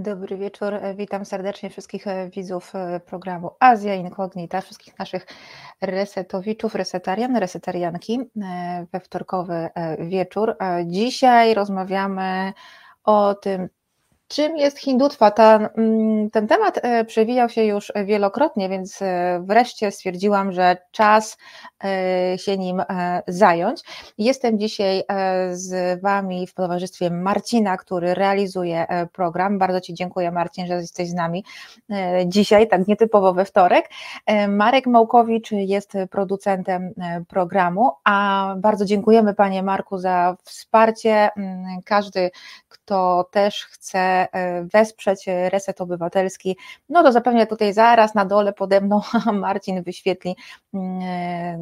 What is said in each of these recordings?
Dobry wieczór. Witam serdecznie wszystkich widzów programu Azja Incognita, wszystkich naszych resetowiczów, resetarian, resetarianki we wtorkowy wieczór. Dzisiaj rozmawiamy o tym, Czym jest hindutwa? Ten, mm, ten temat e, przewijał się już wielokrotnie, więc e, wreszcie stwierdziłam, że czas e, się nim zająć. Jestem dzisiaj z Wami w towarzystwie Marcina, który realizuje program. Bardzo Ci dziękuję, Marcin, że jesteś z nami dzisiaj, tak nietypowo we wtorek. Marek Małkowicz jest producentem programu, a bardzo dziękujemy Panie Marku za wsparcie. Mm, każdy, kto też chce E, wesprzeć Reset Obywatelski, no to zapewne tutaj zaraz na dole pode mną Marcin wyświetli, mm, e,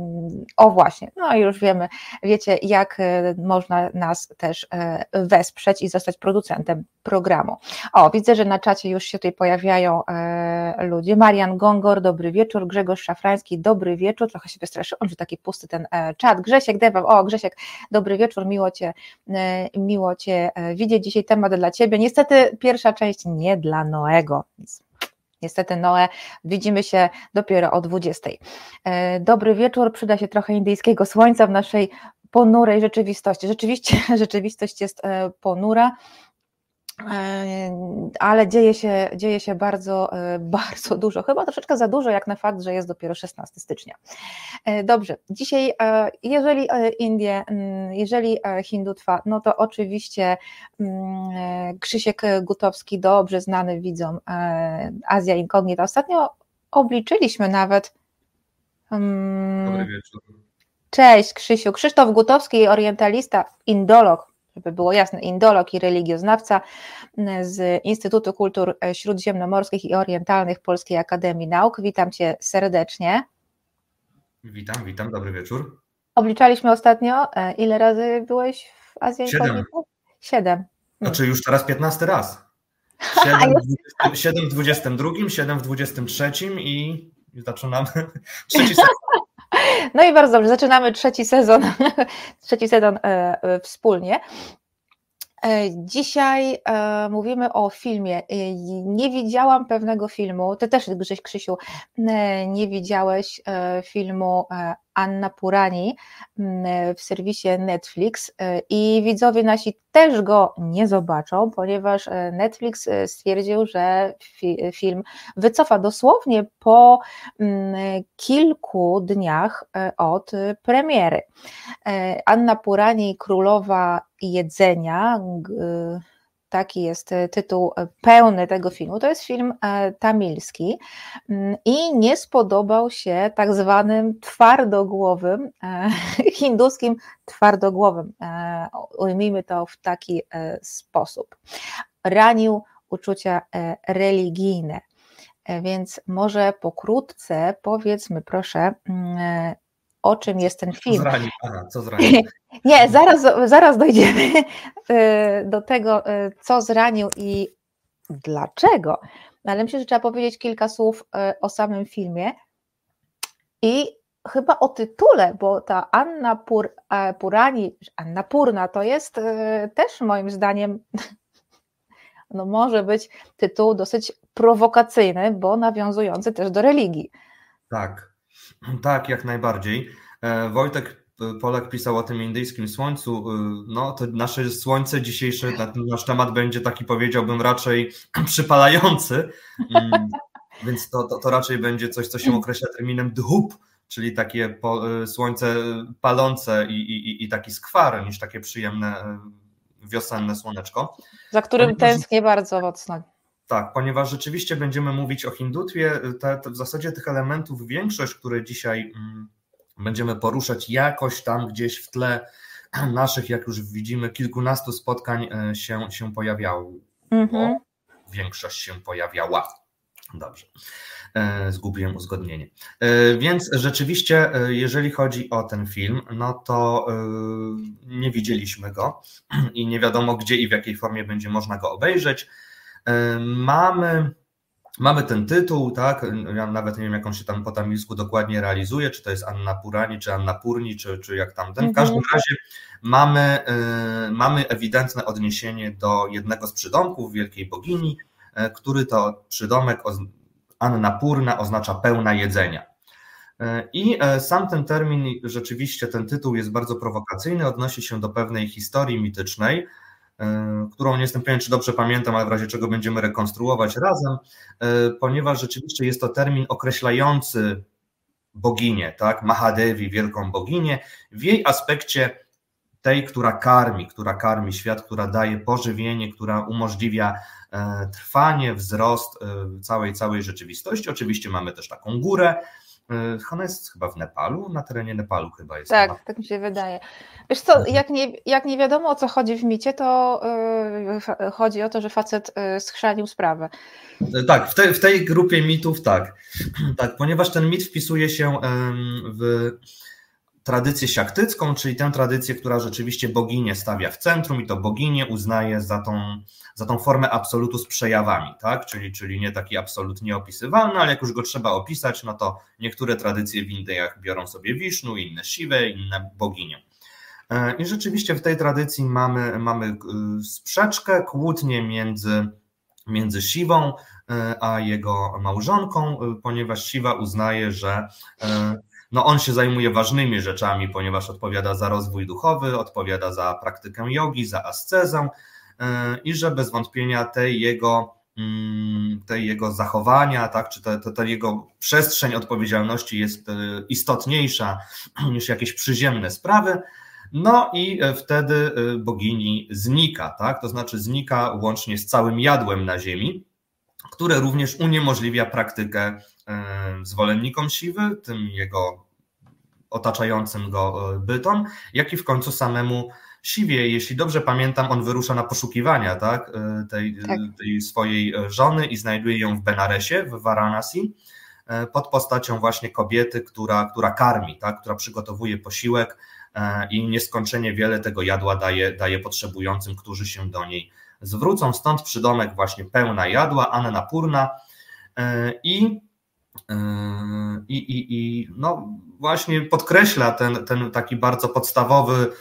o właśnie, no i już wiemy, wiecie jak e, można nas też wesprzeć i zostać producentem programu. O, widzę, że na czacie już się tutaj pojawiają ludzie. Marian Gongor, dobry wieczór, Grzegorz Szafrański, dobry wieczór, trochę się wystraszyłam, że taki pusty ten czat. Grzesiek Dewa, o Grzesiek, dobry wieczór, miło Cię, miło Cię widzieć. Dzisiaj temat dla Ciebie. Niestety pierwsza część nie dla Noego. Niestety, Noe, widzimy się dopiero o 20. E, dobry wieczór, przyda się trochę indyjskiego słońca w naszej ponurej rzeczywistości. Rzeczywiście, rzeczywistość jest e, ponura. Ale dzieje się, dzieje się bardzo, e, bardzo dużo, chyba troszeczkę za dużo, jak na fakt, że jest dopiero 16 stycznia. E, dobrze, dzisiaj, e, jeżeli Indie, mm, jeżeli Hindutwa, no to oczywiście mm, Krzysiek Gutowski, dobrze znany widzom Azja Incognita. Ostatnio obliczyliśmy nawet. Mm, Dobry wieczór. Cześć Krzysiu, Krzysztof Gutowski, orientalista, indolog, żeby było jasne, indolog i religioznawca z Instytutu Kultur Śródziemnomorskich i Orientalnych Polskiej Akademii Nauk. Witam Cię serdecznie. Witam, witam, dobry wieczór. Obliczaliśmy ostatnio, e, ile razy byłeś w Azji Siedem. Siedem. Znaczy już teraz piętnasty raz. Siedem w 22, siedem w 23 i zaczynamy trzeci sezon. No i bardzo dobrze, zaczynamy trzeci sezon, trzeci sezon e, e, wspólnie. E, dzisiaj mówimy o filmie. Nie widziałam pewnego filmu, ty też Grześ Krzysiu, nie widziałeś filmu Anna Purani mm, w serwisie Netflix e, i widzowie nasi też go nie zobaczą, ponieważ e, Netflix e, stwierdził, że film wycofa dosłownie po mm, kilku dniach od premiery. Anna Purani, królowa jedzenia, taki jest e, tytuł e, pełny tego filmu. To jest film e, tamilski mm, i nie spodobał się tak zwanym twardogłowym, hinduskim twardogłowym. Ujmijmy to w taki sposób. Ranił uczucia religijne. Więc może pokrótce powiedzmy, proszę, mm, o czym jest ten film. Co zranił? Aha, co zranił? Nie, zaraz, zaraz dojdziemy y, do tego, y, co zranił i dlaczego. Ale myślę, że trzeba powiedzieć kilka słów y, o samym filmie i chyba o tytule, bo ta Anna Pur, Purani, Anna Purna to jest też moim zdaniem no może być tytuł dosyć prowokacyjny, bo nawiązujący też do religii. Tak, tak, jak najbardziej. E, Wojtek Polak pisał o tym indyjskim słońcu. E, no to nasze słońce dzisiejsze, nasz temat będzie taki, powiedziałbym, raczej przypalający. Mm, więc to, to, to raczej będzie coś, co się określa terminem dhup, czyli takie po, e, słońce palące i, i, i taki skwar, niż takie przyjemne wiosenne słoneczko. Za którym tęsknię bardzo mocno. Tak, ponieważ rzeczywiście będziemy mówić o hindutwie, te, te w zasadzie tych elementów większość, które dzisiaj mm, będziemy poruszać jakoś tam gdzieś w tle naszych, jak już widzimy, kilkunastu spotkań e, się, się pojawiało. Mm-hmm. Większość się pojawiała. Dobrze. E, zgubiłem uzgodnienie. E, więc rzeczywiście, jeżeli chodzi o ten film, no to nie widzieliśmy go i nie wiadomo gdzie i w jakiej formie będzie można go obejrzeć. Mamy, mamy ten tytuł, tak? Ja nawet nie wiem, jak on się tam po tamilsku dokładnie realizuje, czy to jest Anna Purani, czy Anna Purni, czy, czy jak tamten. W mhm. każdym razie mamy, mamy ewidentne odniesienie do jednego z przydomków wielkiej bogini, który to przydomek Anna Purna oznacza pełna jedzenia. I sam ten termin, rzeczywiście ten tytuł jest bardzo prowokacyjny, odnosi się do pewnej historii mitycznej, którą nie jestem pewien, czy dobrze pamiętam, ale w razie czego będziemy rekonstruować razem, ponieważ rzeczywiście jest to termin określający boginię, tak? Mahadevi, wielką boginię, w jej aspekcie tej, która karmi, która karmi świat, która daje pożywienie, która umożliwia e, trwanie, wzrost e, całej, całej rzeczywistości. Oczywiście mamy też taką górę, ona jest chyba w Nepalu, na terenie Nepalu chyba jest. Tak, tak mi się wydaje. Wiesz co, mhm. jak nie, jak nie wiadomo o co chodzi w micie, to yy, chodzi o to, że facet yy, schrzanił sprawę. Tak, w, te, w tej grupie mitów tak. tak, ponieważ ten mit wpisuje się w tradycję siaktycką, czyli tę tradycję, która rzeczywiście boginię stawia w centrum i to boginię uznaje za tą, za tą formę absolutu z przejawami, tak? czyli, czyli nie taki absolut nieopisywalny, ale jak już go trzeba opisać, no to niektóre tradycje w Indiach biorą sobie Wisznu, inne Siwę, inne boginię. E, I rzeczywiście w tej tradycji mamy, mamy e, sprzeczkę, kłótnię między, między Siwą e, a jego małżonką, ponieważ Siwa uznaje, że no on się zajmuje ważnymi rzeczami, ponieważ odpowiada za rozwój duchowy, odpowiada za praktykę jogi, za ascezę i że bez wątpienia tej jego mm, tej jego zachowania, tak, czy ta, ta, jego przestrzeń odpowiedzialności jest istotniejsza niż jakieś przyziemne sprawy, no i e, wtedy e, bogini znika, tak? To znaczy znika łącznie z całym jadłem na ziemi, które również uniemożliwia praktykę e, zwolennikom siwy, tym jego otaczającym go bytom, jak i w końcu samemu siwie. Jeśli dobrze pamiętam, on wyrusza na poszukiwania tak? Tej, tak. tej swojej żony i znajduje ją w Benaresie, w Varanasi, pod postacią właśnie kobiety, która, która karmi, tak? która przygotowuje posiłek, E, i nieskończenie wiele tego jadła daje, daje potrzebującym, którzy się do niej zwrócą. Stąd przydomek właśnie pełna jadła, Anna Purna e, i, e, i, i, i no właśnie podkreśla ten, ten taki bardzo podstawowy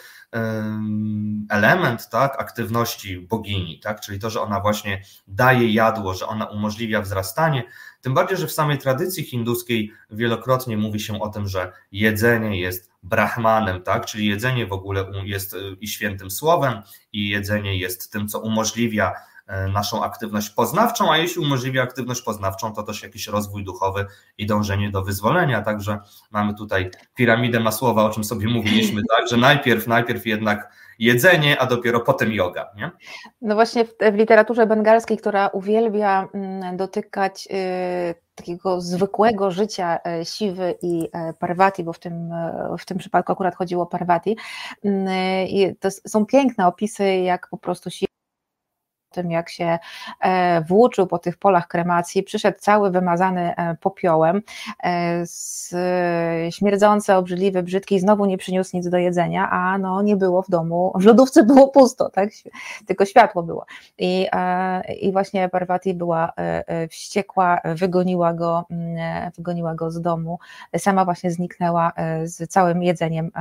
element tak, aktywności bogini, tak, czyli to, że ona właśnie daje jadło, że ona umożliwia wzrastanie, tym bardziej, że w samej tradycji hinduskiej wielokrotnie mówi się o tym, że jedzenie jest brahmanem, tak? czyli jedzenie w ogóle jest y, i świętym słowem, i jedzenie jest tym, co umożliwia e, naszą aktywność poznawczą, a jeśli umożliwia aktywność poznawczą, to też jakiś rozwój duchowy i dążenie do wyzwolenia. Także mamy tutaj piramidę Masłowa, o czym sobie mówiliśmy, tak, że najpierw, najpierw jednak jedzenie, a dopiero potem yoga. Nie? No właśnie w, w literaturze bengalskiej, która uwielbia mm, dotykać y, takiego zwykłego życia y, Siwy i y, Parvati, bo w tym, w tym przypadku akurat chodziło o Parvati, mm, to są piękne opisy, jak po prostu Siwa tym, jak się e, włóczył po tych polach kremacji, przyszedł cały wymazany e, popiołem, e, śmierdzący, obrzydliwy, brzydki i znowu nie przyniósł nic do jedzenia, a no nie było w domu, w lodówce było pusto, tak? tylko światło było. I, i właśnie Parvati była wściekła, wygoniła go, mm, wygoniła go z domu, sama właśnie zniknęła z całym jedzeniem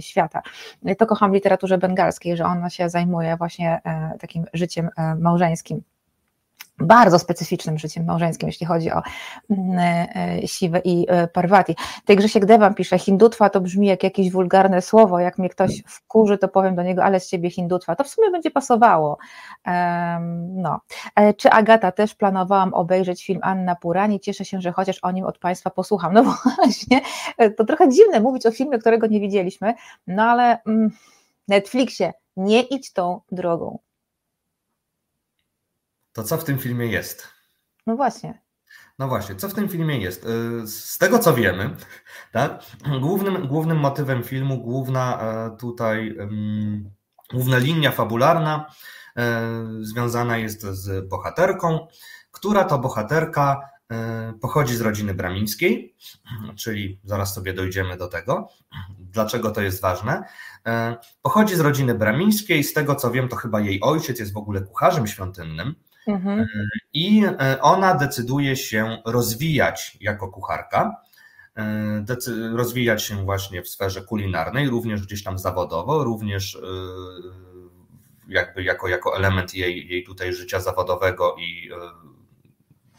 świata. To kocham w literaturze bengalskiej, że ona się zajmuje właśnie takim życiem małżeńskim bardzo specyficznym życiem małżeńskim, jeśli chodzi o mm, e, Siwę i e, Parvati. Tej Grzesiek Dewan pisze, hindutwa to brzmi jak jakieś wulgarne słowo, jak mnie ktoś wkurzy, to powiem do niego, ale z ciebie hindutwa. To w sumie będzie pasowało. No. E, czy Agata też planowałam obejrzeć film Anna Purani? Cieszę się, że chociaż o nim od Państwa posłucham. No właśnie, to trochę dziwne mówić o filmie, którego nie widzieliśmy, no ale mm, Netflixie, nie idź tą drogą to co w tym filmie jest? No właśnie. No właśnie, co w tym filmie jest? Y, z tego co wiemy, tak, głównym, głównym motywem filmu, główna e, tutaj, główna linia fabularna e, związana jest z bohaterką, która to bohaterka e, pochodzi z rodziny bramińskiej, czyli zaraz sobie dojdziemy do tego, dlaczego to jest ważne. Pochodzi z rodziny bramińskiej, z tego co wiem, to chyba jej ojciec jest w ogóle kucharzem świątynnym, Mhm. E, I e, ona decyduje się rozwijać jako kucharka, e, rozwijać się właśnie w sferze kulinarnej, również gdzieś tam zawodowo, również jakby jako, jako element jej, jej tutaj życia zawodowego i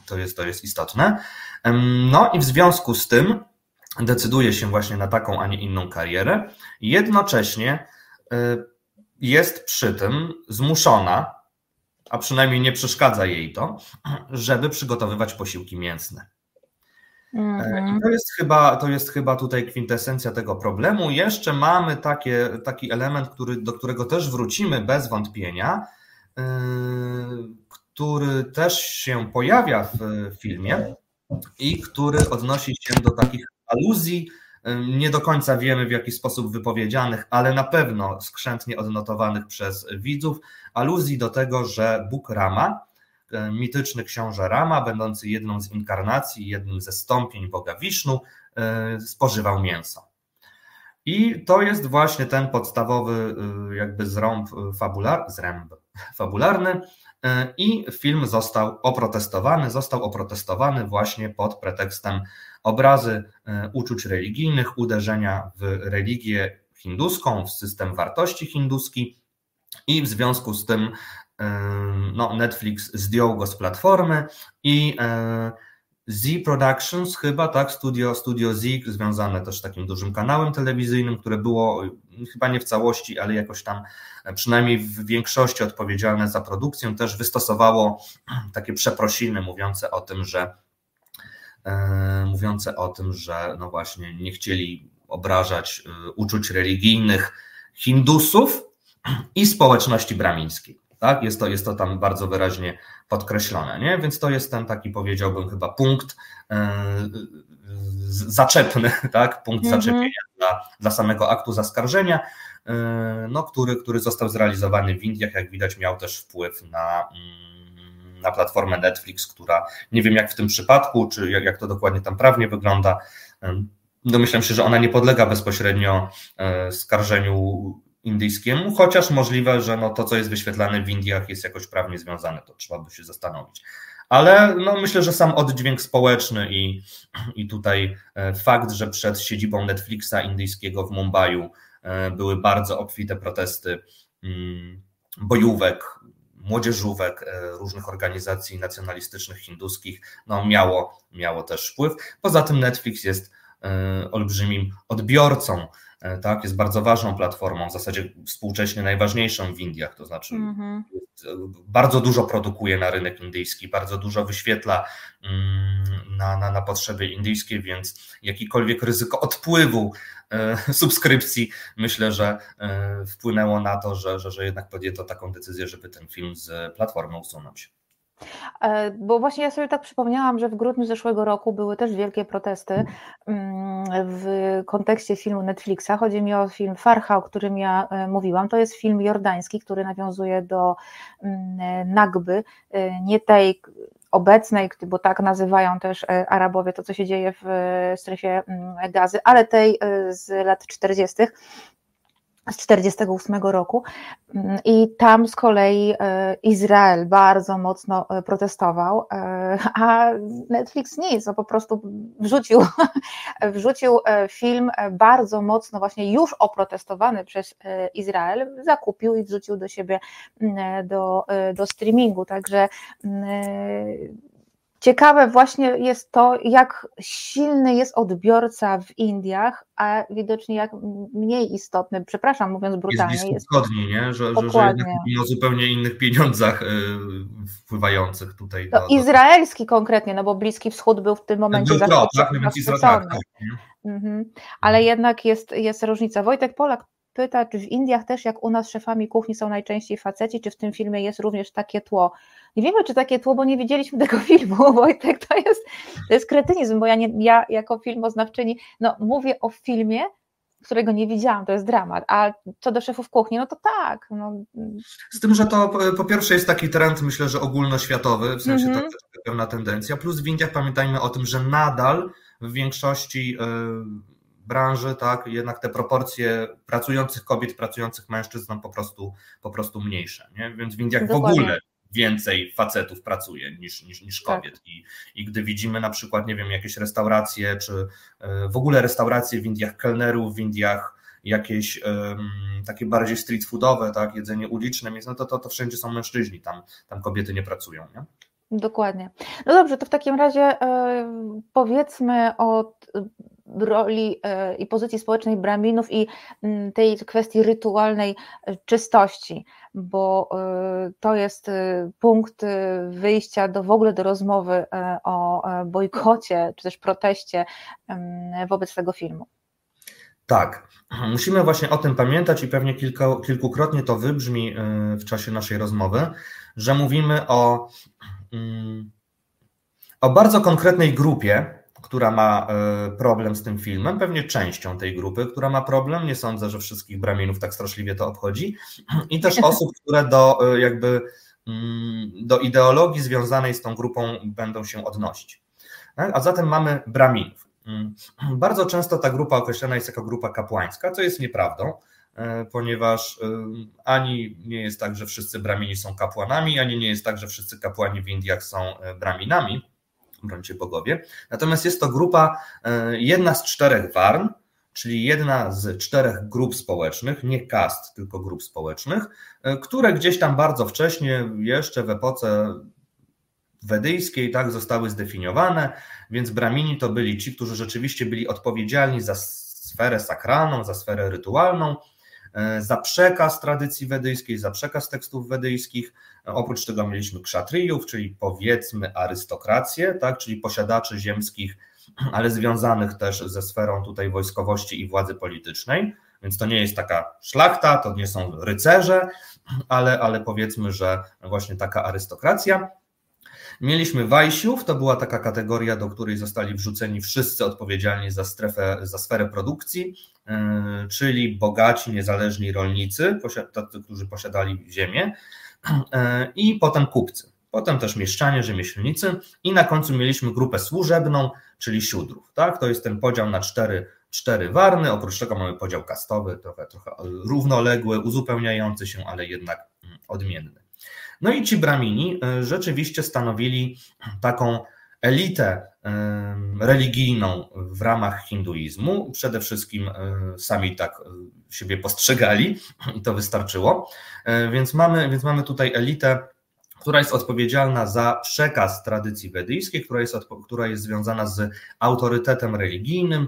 To jest, to jest istotne. No i w związku z tym decyduje się właśnie na taką, a nie inną karierę. Jednocześnie jest przy tym zmuszona, a przynajmniej nie przeszkadza jej to, żeby przygotowywać posiłki mięsne. Mm-hmm. I to jest, chyba, to jest chyba tutaj kwintesencja tego problemu. Jeszcze mamy takie, taki element, który, do którego też wrócimy bez wątpienia, yy, który też się pojawia w filmie i który odnosi się do takich aluzji, nie do końca wiemy w jaki sposób wypowiedzianych, ale na pewno skrzętnie odnotowanych przez widzów, aluzji do tego, że Bóg Rama, e, mityczny książę Rama, będący jedną z inkarnacji, jednym ze stąpień Boga Wisznu, e, spożywał mięso. I to jest właśnie ten podstawowy e, jakby zrąb fabular, zręb fabularny, i film został oprotestowany. Został oprotestowany właśnie pod pretekstem obrazy e, uczuć religijnych, uderzenia w religię hinduską, w system wartości hinduski i w związku z tym e, no, Netflix zdjął go z platformy i Z Productions chyba, tak, studio, studio Z, związane też z takim dużym kanałem telewizyjnym, które było chyba nie w całości, ale jakoś tam przynajmniej w większości odpowiedzialne za produkcję, też wystosowało takie przeprosiny mówiące o tym, że e, mówiące o tym, że no właśnie nie chcieli obrażać e, uczuć religijnych Hindusów i społeczności bramińskiej. Tak? Jest, to, jest to tam bardzo wyraźnie podkreślone, nie? więc to jest ten taki, powiedziałbym, chyba punkt e, zaczepny, tak? punkt -hmm. zaczepienia dla, dla samego aktu zaskarżenia, e, no, który, który został zrealizowany w Indiach, jak widać, miał też wpływ na, mm, na platformę Netflix, która nie wiem jak w tym przypadku, czy jak, jak to dokładnie tam prawnie wygląda. E, domyślam się, że ona nie podlega bezpośrednio skarżeniu indyjskiemu, chociaż możliwe, że no to, co jest wyświetlane w Indiach, jest jakoś prawnie związane, to trzeba by się zastanowić. Ale no, myślę, że sam oddźwięk społeczny i, i tutaj e, fakt, że przed siedzibą Netflixa indyjskiego w Mumbaiu e, były bardzo obfite protesty mm, bojówek, młodzieżówek e, różnych organizacji nacjonalistycznych hinduskich, no miało, miało też wpływ. Poza tym Netflix jest olbrzymim odbiorcą tak, jest bardzo ważną platformą, w zasadzie współcześnie najważniejszą w Indiach, to znaczy mm-hmm. bardzo dużo produkuje na rynek indyjski, bardzo dużo wyświetla mm, na, na, na potrzeby indyjskie, więc jakikolwiek ryzyko odpływu e, subskrypcji myślę, że e, wpłynęło na to, że, że, że jednak podjęto taką decyzję, żeby ten film z platformy usunąć. E, bo właśnie ja sobie tak przypomniałam, że w grudniu zeszłego roku były też wielkie protesty mm, w kontekście filmu Netflixa. Chodzi mi o film Farha, o którym ja e, mówiłam. To jest film jordański, który nawiązuje do mm, Nagby, e, nie tej obecnej, bo tak nazywają też Arabowie to, co się dzieje w strefie mm, gazy, ale tej z lat 40 z 1948 roku. Mm, i tam z kolei e, Izrael bardzo mocno e, protestował, e, a Netflix nic, no po prostu wrzucił, wrzucił film bardzo mocno właśnie już oprotestowany przez Izrael, zakupił i wrzucił do siebie mm, do, do streamingu, także mm, Ciekawe właśnie jest to, jak silny jest odbiorca w Indiach, a widocznie jak mniej istotny, przepraszam mówiąc brutalnie. Jest blisko wschodni, nie? Że, że, że jednak o zupełnie innych pieniądzach y, wpływających tutaj. Do, izraelski konkretnie, no bo Bliski Wschód był w tym momencie był to, tak, więc Izrael, tak, tak, mhm. Ale jednak jest, jest różnica. Wojtek Polak pyta, czy w Indiach też jak u nas szefami kuchni są najczęściej faceci, czy w tym filmie jest również takie tło. Nie wiemy, czy takie tło, bo nie widzieliśmy tego filmu, Wojtek, to jest, to jest kretynizm, bo ja, nie, ja jako filmoznawczyni no, mówię o filmie, którego nie widziałam, to jest dramat, a co do szefów kuchni, no to tak. No. Z tym, że to po pierwsze jest taki trend, myślę, że ogólnoświatowy, w sensie mm -hmm. to jest pewna tendencja, plus w Indiach pamiętajmy o tym, że nadal w większości yy, branży, tak, jednak te proporcje pracujących kobiet, pracujących mężczyzn są po prostu, po prostu mniejsze, nie? więc w Indiach Dokładnie. w ogóle więcej facetów pracuje niż, niż, niż tak. kobiet. Tak. I, I gdy widzimy na przykład, nie wiem, jakieś restauracje, czy e, w ogóle restauracje w Indiach, kelnerów w Indiach, jakieś um, takie bardziej street foodowe, tak, jedzenie uliczne, no to, to, to wszędzie są mężczyźni, tam, tam kobiety nie pracują. Nie? Dokładnie. No dobrze, to w takim razie powiedzmy o roli i pozycji społecznej braminów i mm, tej kwestii rytualnej czystości, bo to jest punkt wyjścia do w ogóle do rozmowy o bojkocie czy też proteście wobec tego filmu. Tak, musimy właśnie o tym pamiętać i pewnie kilka, kilkukrotnie to wybrzmi e, w czasie naszej rozmowy, że mówimy o, mm, o bardzo konkretnej grupie, która ma e, problem z tym filmem, pewnie częścią tej grupy, która ma problem. Nie sądzę, że wszystkich braminów tak straszliwie to obchodzi. I też osób, które do e, jakby mm, do ideologii związanej z tą grupą będą się odnosić. Tak? A zatem mamy braminów. Mm. Bardzo często ta grupa określana jest jako grupa kapłańska, co jest nieprawdą, e, ponieważ ani nie jest tak, że wszyscy bramini są kapłanami, ani nie jest tak, że wszyscy kapłani w Indiach są braminami, brońcie bogowie. Natomiast jest to grupa, jedna z czterech warn, czyli jedna z czterech grup społecznych, nie kast, tylko grup społecznych, które gdzieś tam bardzo wcześnie, jeszcze w epoce wedyjskiej, tak, zostały zdefiniowane, więc bramini to byli ci, którzy rzeczywiście byli odpowiedzialni za sferę sakralną, za sferę rytualną, e, za przekaz tradycji wedyjskiej, za przekaz tekstów wedyjskich. Oprócz tego mieliśmy kszatriyów, czyli powiedzmy arystokrację, tak, czyli posiadaczy ziemskich, ale związanych też ze sferą tutaj wojskowości i władzy politycznej. Więc to nie jest taka szlachta, to nie są rycerze, ale, ale powiedzmy, że właśnie taka arystokracja. Mieliśmy Wajsiów, to była taka kategoria, do której zostali wrzuceni wszyscy odpowiedzialni za strefę, za sferę produkcji, yy, czyli bogaci, niezależni rolnicy, tacy, którzy posiadali ziemię, yy, i potem kupcy. Potem też mieszczanie, rzemieślnicy i na końcu mieliśmy grupę służebną, czyli siódrów. Tak? To jest ten podział na cztery, cztery warny, oprócz tego mamy podział kastowy, trochę, trochę równoległy, uzupełniający się, ale jednak mm, odmienny. No i ci bramini e, rzeczywiście stanowili taką elitę e, religijną w ramach hinduizmu. Przede wszystkim e, sami tak siebie postrzegali i to wystarczyło. Więc mamy, więc mamy tutaj elitę, która jest odpowiedzialna za przekaz tradycji wedyjskiej, która jest, która jest związana z autorytetem religijnym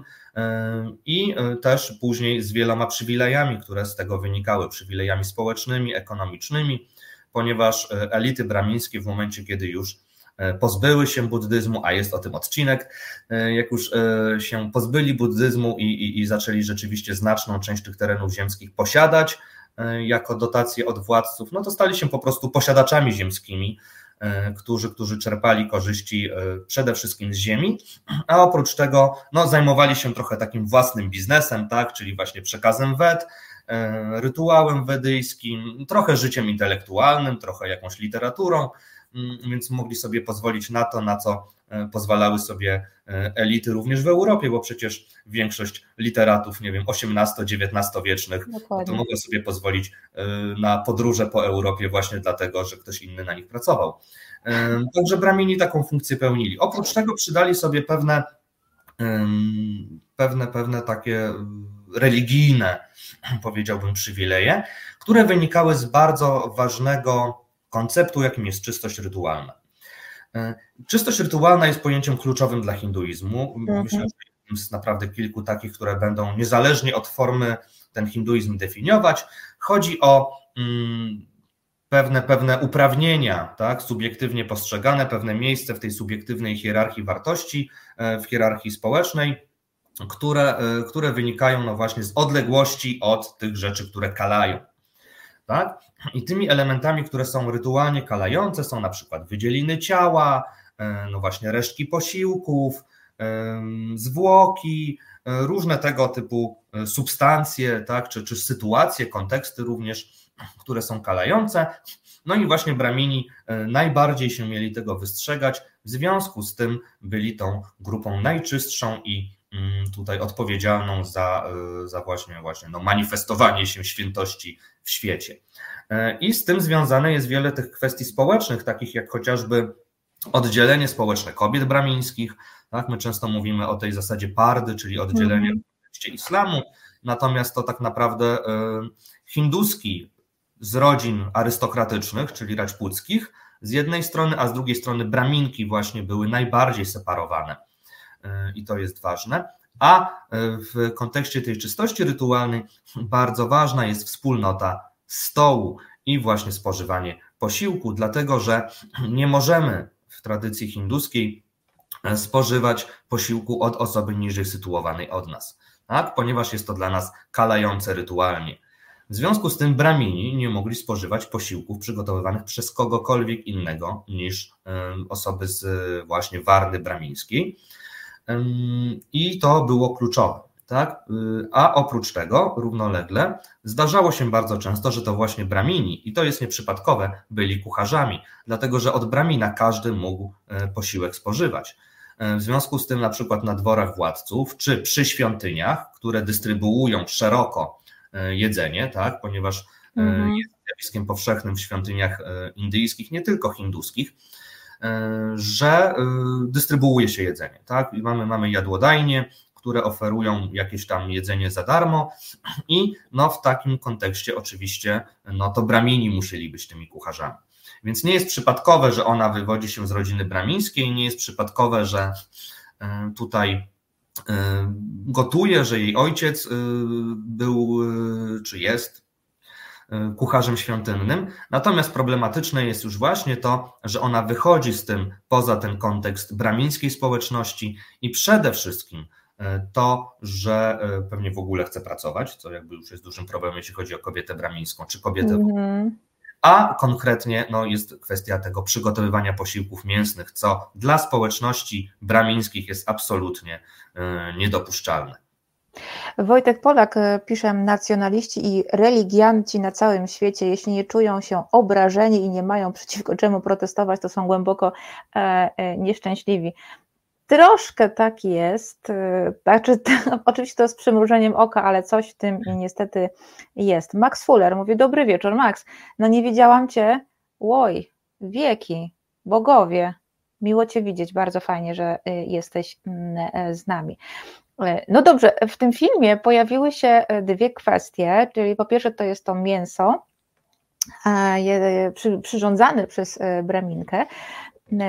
i też później z wieloma przywilejami, które z tego wynikały, przywilejami społecznymi, ekonomicznymi ponieważ e, elity bramińskie w momencie, kiedy już e, pozbyły się buddyzmu, a jest o tym odcinek, e, jak już się pozbyli buddyzmu i, i, i zaczęli rzeczywiście znaczną część tych terenów ziemskich posiadać jako dotacje od władców, no to stali się po prostu posiadaczami ziemskimi, którzy, którzy czerpali korzyści przede wszystkim z ziemi, a oprócz tego no, zajmowali się trochę takim własnym biznesem, tak, czyli właśnie przekazem wet, rytuałem wedyjskim, trochę życiem intelektualnym, trochę jakąś literaturą, mm, więc mogli sobie pozwolić na to, na co e, pozwalały sobie e, elity również w Europie, bo przecież większość literatów, nie wiem, XVIII-XIX wiecznych, to mogło sobie pozwolić na podróże po Europie właśnie dlatego, że ktoś inny na nich pracował. Także bramini taką funkcję pełnili. Oprócz tego przydali sobie pewne, pewne, pewne takie religijne, powiedziałbym, przywileje, które wynikały z bardzo ważnego konceptu, jakim jest czystość rytualna. E, czystość rytualna jest pojęciem kluczowym dla hinduizmu. Mhm. Myślę, że jest naprawdę kilku takich, które będą niezależnie od formy ten hinduizm definiować. Chodzi o mm, pewne, pewne uprawnienia, tak, subiektywnie postrzegane, pewne miejsce w tej subiektywnej hierarchii wartości, e, w hierarchii społecznej, które, e, które wynikają no właśnie z odległości od tych rzeczy, które kalają. Tak? I tymi elementami, które są rytualnie kalające, są na przykład wydzieliny ciała, e, no właśnie resztki posiłków, e, zwłoki, różne tego typu substancje, tak, czy, czy sytuacje, konteksty również, które są kalające. No i właśnie bramini najbardziej się mieli tego wystrzegać, w związku z tym byli tą grupą najczystszą i tutaj odpowiedzialną za, e, za właśnie, właśnie no manifestowanie się świętości w świecie. E, I z tym związane jest wiele tych kwestii społecznych, takich jak chociażby oddzielenie społeczne kobiet bramińskich. Tak? My często mówimy o tej zasadzie pardy, czyli oddzielenie mm islamu, natomiast to tak naprawdę e, hinduski z rodzin arystokratycznych, czyli raczpuckich, z jednej strony, a z drugiej strony braminki właśnie były najbardziej separowane i to jest ważne. A w kontekście tej czystości rytualnej bardzo ważna jest wspólnota stołu i właśnie spożywanie posiłku, dlatego że nie możemy w tradycji hinduskiej spożywać posiłku od osoby niżej sytuowanej od nas, tak? ponieważ jest to dla nas kalające rytualnie. W związku z tym bramini nie mogli spożywać posiłków przygotowywanych przez kogokolwiek innego niż osoby z właśnie wardy bramińskiej. I to było kluczowe. Tak? A oprócz tego, równolegle, zdarzało się bardzo często, że to właśnie bramini, i to jest nieprzypadkowe, byli kucharzami, dlatego że od bramina każdy mógł e, posiłek spożywać. E, w związku z tym, na przykład na dworach władców, czy przy świątyniach, które dystrybuują szeroko e, jedzenie, tak? ponieważ mhm. jest zjawiskiem powszechnym w świątyniach indyjskich, nie tylko hinduskich, że dystrybuuje się jedzenie. Tak? I mamy, mamy jadłodajnie, które oferują jakieś tam jedzenie za darmo i no w takim kontekście oczywiście no to bramini musieli być tymi kucharzami. Więc nie jest przypadkowe, że ona wywodzi się z rodziny bramińskiej, nie jest przypadkowe, że e, tutaj e, gotuje, że jej ojciec e, był czy jest kucharzem świątynnym. Natomiast problematyczne jest już właśnie to, że ona wychodzi z tym poza ten kontekst bramińskiej społeczności i przede wszystkim to, że pewnie w ogóle chce pracować, co jakby już jest dużym problemem, jeśli chodzi o kobietę bramińską, czy kobietę mm a konkretnie no, jest kwestia tego przygotowywania posiłków mięsnych, co dla społeczności bramińskich jest absolutnie niedopuszczalne. Wojtek Polak e, pisze, nacjonaliści i religianci na całym świecie, jeśli nie czują się obrażeni i nie mają przeciwko czemu protestować, to są głęboko e, nieszczęśliwi. Troszkę tak jest. Znaczy, oczywiście to z przymrużeniem oka, ale coś w tym niestety jest. Max Fuller mówi: Dobry wieczór, Max. No nie widziałam cię. Łoj, wieki, bogowie. Miło Cię widzieć, bardzo fajnie, że jesteś mm, e, z nami. E, no dobrze, w tym filmie pojawiły się e, dwie kwestie, czyli po pierwsze to jest to mięso, przyrządzane przez Braminkę,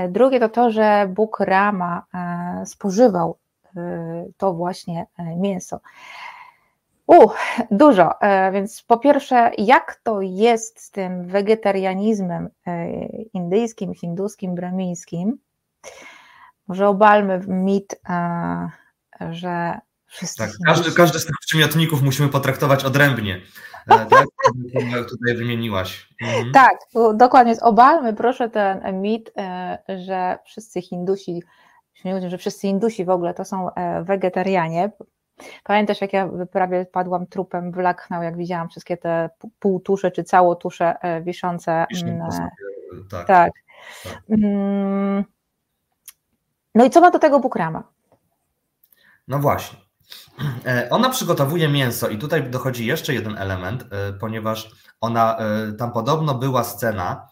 Drugie to to, że Bóg Rama e, spożywał e, to właśnie e, mięso. U, dużo. Więc po pierwsze, jak to jest z tym wegetarianizmem indyjskim, hinduskim, bramińskim? Może obalmy mit, że wszyscy. Tak, każdy, każdy z tych przymiotników musimy potraktować odrębnie. Tak, tutaj wymieniłaś. Mhm. Tak, dokładnie. Obalmy proszę ten mit, e, że wszyscy Hindusi, że wszyscy Hindusi w ogóle to są e, wegetarianie. Pamiętasz, jak ja prawie padłam trupem w Lucknow, jak widziałam wszystkie te półtusze czy całotusze wiszące. Mm, tak. tak. tak. Mm. No i co ma do tego Bukrama? No właśnie. E, ona przygotowuje mięso i tutaj dochodzi jeszcze jeden element, e, ponieważ ona, e, tam podobno była scena,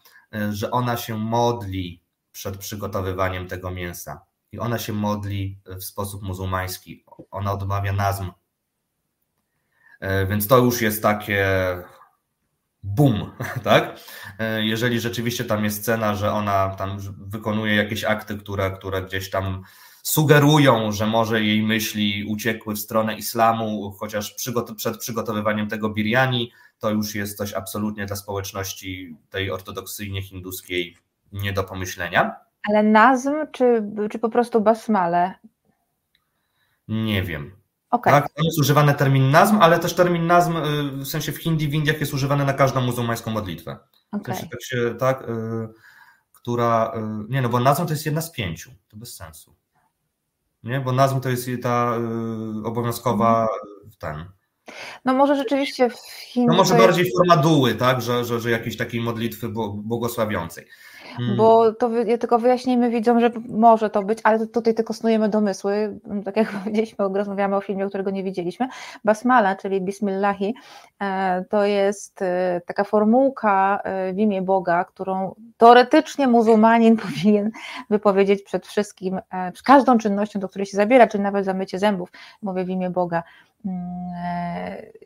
że ona się modli przed przygotowywaniem tego mięsa. I ona się modli w sposób muzułmański. Ona odmawia nazm. Więc to już jest takie bum, tak? Jeżeli rzeczywiście tam jest scena, że ona tam wykonuje jakieś akty, które, które gdzieś tam sugerują, że może jej myśli uciekły w stronę islamu, chociaż przed przygotowywaniem tego birjani to już jest coś absolutnie dla społeczności tej ortodoksyjnie hinduskiej nie do pomyślenia. Ale nazm, czy, czy po prostu basmale? Nie wiem. Okay. Tak, jest używany termin nazm, ale też termin nazm y, w sensie w Hindi, w Indiach jest używany na każdą muzułmańską modlitwę. Okay. W sensie, tak, się, tak y, która, y, nie no, bo nazm to jest jedna z pięciu, to bez sensu nie? Bo nazwa to jest ta y, obowiązkowa mhm. ten. No może rzeczywiście w Chinach. No może bardziej jest... forma duły, tak? Że, że, że jakiejś takiej modlitwy błogosławiącej. Hmm. Bo to wy, tylko wyjaśnijmy widzom, że może to być, ale tutaj tylko snujemy domysły, tak jak powiedzieliśmy, rozmawiamy o filmie, którego nie widzieliśmy. Basmala, czyli Bismillahi, e, to jest e, taka formułka e, w imię Boga, którą teoretycznie muzułmanin powinien wypowiedzieć przed wszystkim, przed każdą czynnością, do której się zabiera, czyli nawet zamycie zębów, mówię w imię Boga. Mm,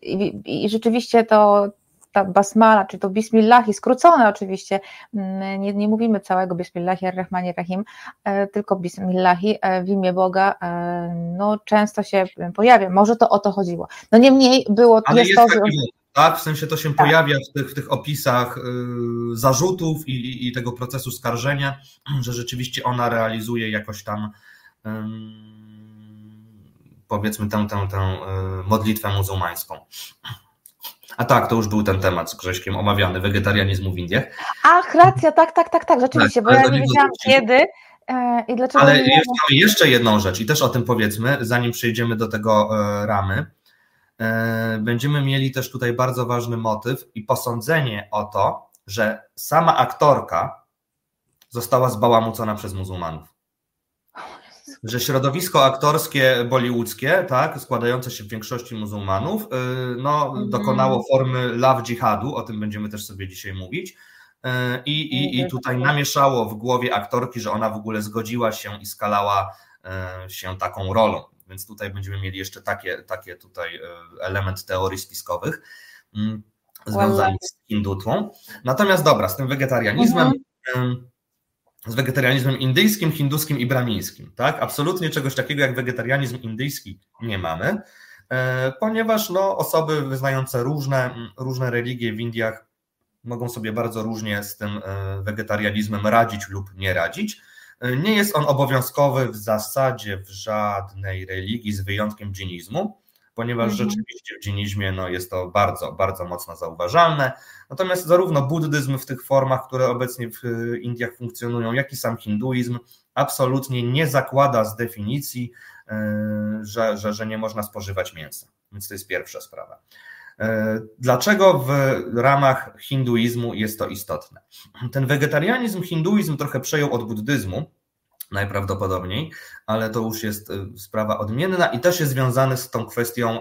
I, i rzeczywiście to ta basmala, czy to bismillahi, skrócone oczywiście, mm, nie, nie mówimy całego bismillahi ar-Rahmani Rahim, e, tylko bismillahi w imię Boga, no często się pojawia, może to o to chodziło. No niemniej było... Ale jest, to, taki, tak, w sensie to się tak. pojawia w tych, w tych opisach y, zarzutów i, i, i, tego procesu skarżenia, że rzeczywiście ona realizuje jakoś tam powiedzmy tę, tę, tę modlitwę muzułmańską. A tak, to już był ten temat z Grześkiem omawiany, wegetarianizmu w Indiach. Ach, racja, tak, tak, tak, tak, rzeczywiście, tak, bo ja nie wiedziałam kiedy e, i dlaczego... Ale mamy jeszcze jedną rzecz i też o tym powiedzmy, zanim przejdziemy do tego e, ramy. E, będziemy mieli też tutaj bardzo ważny motyw i posądzenie o to, że sama aktorka została zbałamucona przez muzułmanów że środowisko aktorskie bollywoodzkie, tak, składające się w większości muzułmanów, y, no, mhm. dokonało formy love jihadu, o tym będziemy też sobie dzisiaj mówić. Y, I, i, I tutaj namieszało w głowie aktorki, że ona w ogóle zgodziła się i skalała y, się taką rolą. Więc tutaj będziemy mieli jeszcze takie, takie tutaj element teorii spiskowych mm, związanych z hindutwą. Natomiast dobra, z tym wegetarianizmem. Mhm z wegetarianizmem indyjskim, hinduskim i bramińskim. Tak? Absolutnie czegoś takiego jak wegetarianizm indyjski nie mamy, e, ponieważ no, osoby wyznające różne, różne religie w Indiach mogą sobie bardzo różnie z tym e, wegetarianizmem radzić lub nie radzić. E, nie jest on obowiązkowy w zasadzie w żadnej religii, z wyjątkiem dżinizmu ponieważ mhm. rzeczywiście w dżinizmie no, jest to bardzo, bardzo mocno zauważalne. Natomiast zarówno buddyzm w tych formach, które obecnie w Indiach funkcjonują, jak i sam hinduizm absolutnie nie zakłada z definicji, e, że, że, że nie można spożywać mięsa. Więc to jest pierwsza sprawa. E, dlaczego w ramach hinduizmu jest to istotne? Ten wegetarianizm, hinduizm trochę przejął od buddyzmu, najprawdopodobniej, ale to już jest y, sprawa odmienna i też jest związany z tą kwestią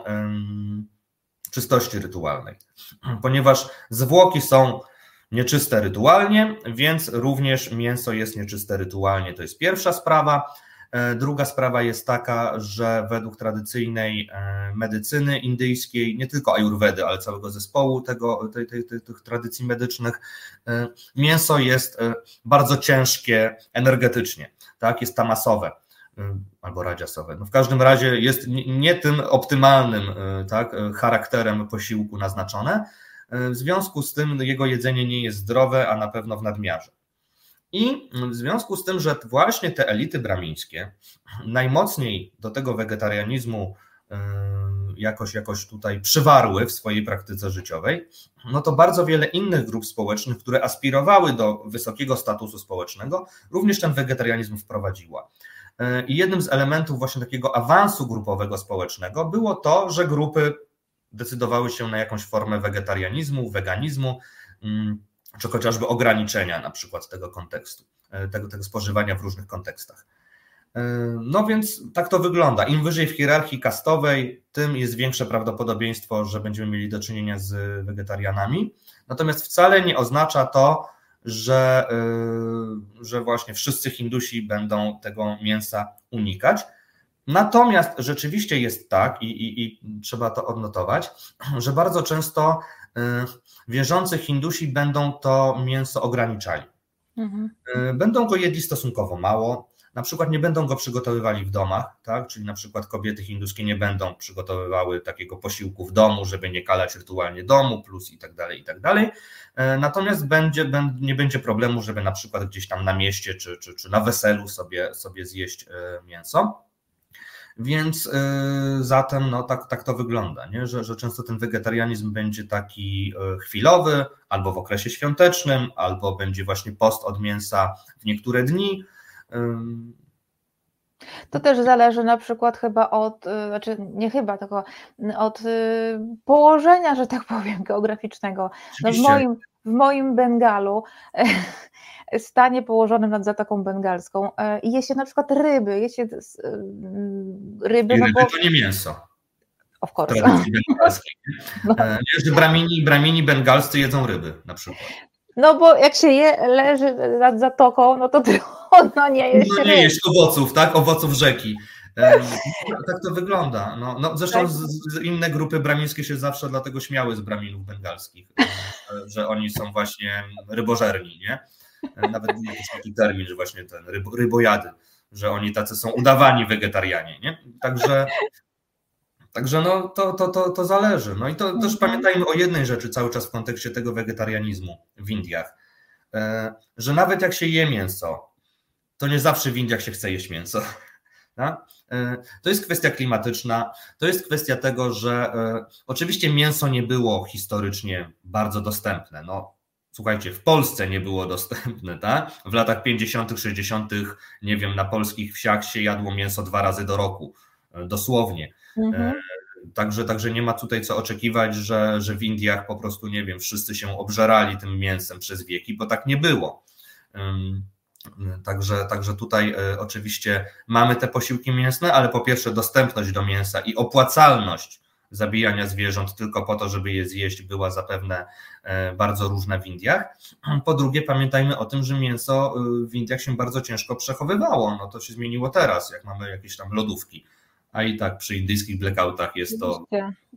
czystości rytualnej, ponieważ zwłoki są nieczyste rytualnie, więc również mięso jest nieczyste rytualnie. To jest pierwsza sprawa. E, druga sprawa jest taka, że według tradycyjnej e, medycyny indyjskiej, nie tylko ajurwedy, ale całego zespołu tego, tej, tej, tej, tych tradycji medycznych, e, mięso jest bardzo ciężkie energetycznie, tak? jest tamasowe albo radziasowe. No w każdym razie jest nie tym optymalnym tak, charakterem posiłku naznaczone. W związku z tym jego jedzenie nie jest zdrowe, a na pewno w nadmiarze. I w związku z tym, że właśnie te elity bramińskie najmocniej do tego wegetarianizmu jakoś, jakoś tutaj przywarły w swojej praktyce życiowej, no to bardzo wiele innych grup społecznych, które aspirowały do wysokiego statusu społecznego, również ten wegetarianizm wprowadziła. Yy, I jednym z elementów właśnie takiego awansu grupowego społecznego było to, że grupy decydowały się na jakąś formę wegetarianizmu, weganizmu, yy, czy chociażby ograniczenia na przykład tego kontekstu, e, tego, tego spożywania w różnych kontekstach. E, no więc tak to wygląda. Im wyżej w hierarchii kastowej, tym jest większe prawdopodobieństwo, że będziemy mieli do czynienia z wegetarianami. Natomiast wcale nie oznacza to, że, e, że właśnie wszyscy Hindusi będą tego mięsa unikać. Natomiast rzeczywiście jest tak, i, i, i trzeba to odnotować, że bardzo często wierzący Hindusi będą to mięso ograniczali. Mhm. Będą go jedli stosunkowo mało, na przykład nie będą go przygotowywali w domach, tak? czyli na przykład kobiety hinduskie nie będą przygotowywały takiego posiłku w domu, żeby nie kalać rytualnie domu, plus i tak dalej, i tak dalej. Y, natomiast będzie, nie będzie problemu, żeby na przykład gdzieś tam na mieście czy, czy, czy na weselu sobie, sobie zjeść y, mięso. Więc y, zatem no, tak, tak to wygląda, nie? Że, że często ten wegetarianizm będzie taki chwilowy, albo w okresie świątecznym, albo będzie właśnie post od mięsa w niektóre dni. To też zależy na przykład chyba od, y, znaczy nie chyba, tylko od położenia, że tak powiem, geograficznego. No w, moim, w moim Bengalu stanie położonym nad Zatoką Bengalską e, je się na przykład ryby, je się e, ryby. I no ryby bo... to nie mięso. Of course. No. E, wiesz, że bramini, bramini bengalscy jedzą ryby na przykład. No bo jak się je, leży nad zatoką, no to trudno nie jeść No nie jeść owoców, tak? Owoców rzeki. Tak to wygląda. No, no zresztą z, z inne grupy bramińskie się zawsze dlatego śmiały z braminów bengalskich, że oni są właśnie rybożerni, nie? Nawet był jakiś taki termin, że właśnie ten rybo, rybojady, że oni tacy są udawani wegetarianie, nie? Także Także no, to, to, to, to zależy. No i to też mhm. pamiętajmy o jednej rzeczy cały czas w kontekście tego wegetarianizmu w Indiach, e, że nawet jak się je mięso, to nie zawsze w Indiach się chce jeść mięso. Tak? E, to jest kwestia klimatyczna, to jest kwestia tego, że e, oczywiście mięso nie było historycznie bardzo dostępne. No, słuchajcie, w Polsce nie było dostępne, tak? W latach 50., 60., nie wiem, na polskich wsiach się jadło mięso dwa razy do roku, dosłownie. Mhm. Także, także nie ma tutaj co oczekiwać, że, że w Indiach po prostu, nie wiem, wszyscy się obżerali tym mięsem przez wieki, bo tak nie było. Także, także tutaj e, oczywiście mamy te posiłki mięsne, ale po pierwsze dostępność do mięsa i opłacalność zabijania zwierząt tylko po to, żeby je zjeść, była zapewne e, bardzo różna w Indiach. Po drugie, pamiętajmy o tym, że mięso e, w Indiach się bardzo ciężko przechowywało. No to się zmieniło teraz, jak mamy jakieś tam lodówki a i tak przy indyjskich blackoutach jest to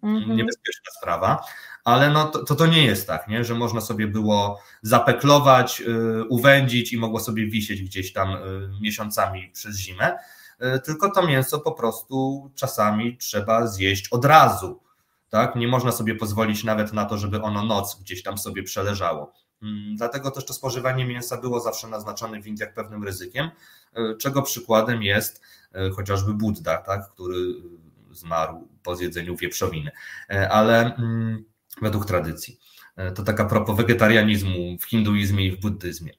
mhm. niebezpieczna sprawa, ale no to, to, to nie jest tak, nie? że można sobie było zapeklować, yy, uwędzić i mogło sobie wisieć gdzieś tam yy, miesiącami przez zimę, yy, tylko to mięso po prostu czasami trzeba zjeść od razu, tak? Nie można sobie pozwolić nawet na to, żeby ono noc gdzieś tam sobie przeleżało. Mm, dlatego też to spożywanie mięsa było zawsze naznaczone w Indiach pewnym ryzykiem, y, czego przykładem jest chociażby Buddha, tak, który zmarł po zjedzeniu wieprzowiny. Y, ale mm, według tradycji. To taka propos wegetarianizmu w hinduizmie i w buddyzmie.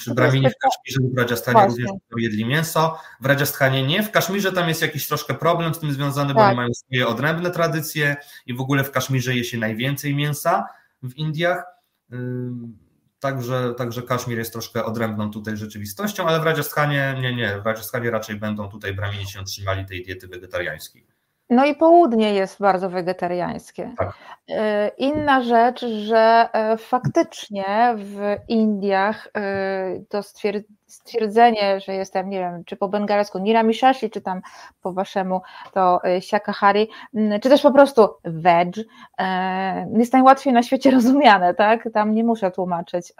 Czy Brahmini w Kaszmirze lub w Rajasthanie również jedli mięso? W Rajasthanie nie. W Kaszmirze tam jest jakiś troszkę problem z tym związany, bo tak. oni mają swoje odrębne tradycje i w ogóle w Kaszmirze je się najwięcej mięsa, w Indiach. Także, także Kaszmir jest troszkę odrębną tutaj rzeczywistością, ale w Rajasthanie nie, nie, w Rajasthanie raczej będą tutaj Bramini się trzymali tej diety wegetariańskiej. No i południe jest bardzo wegetariańskie. Tak. E, inna rzecz, że e, faktycznie w Indiach e, to stwierdzenie, że jestem, nie wiem, czy po bengalsku niramishashi, czy tam po waszemu to siakahari, czy też po prostu veg, jest najłatwiej na świecie rozumiane, tak? Tam nie muszę tłumaczyć,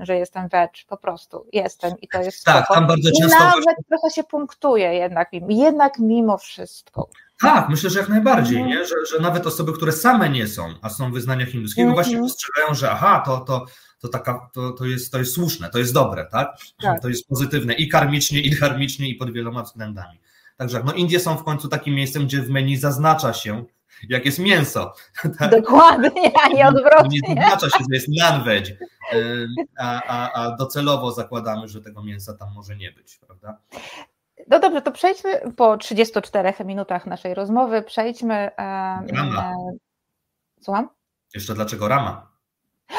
że jestem veg, po prostu jestem i to jest Tak, spoko. tam bardzo często... I nawet trochę się punktuje jednak, jednak mimo wszystko. Tak, myślę, że jak najbardziej, mhm. nie? Że, że nawet osoby, które same nie są, a są wyznania hinduskiego, mm -hmm. właśnie postrzegają, że aha, to, to, to, taka, to, to, jest, to jest słuszne, to jest dobre, tak? tak? To jest pozytywne i karmicznie, i karmicznie, i pod wieloma względami. Także no Indie są w końcu takim miejscem, gdzie w menu zaznacza się, jak jest mięso. Tak? Dokładnie, a nie odwrotnie. Nie zaznacza się, że jest non-veg, a, a, a docelowo zakładamy, że tego mięsa tam może nie być, prawda? No dobrze, to przejdźmy po 34 minutach naszej rozmowy, przejdźmy. Rama. Słucham? Jeszcze dlaczego rama?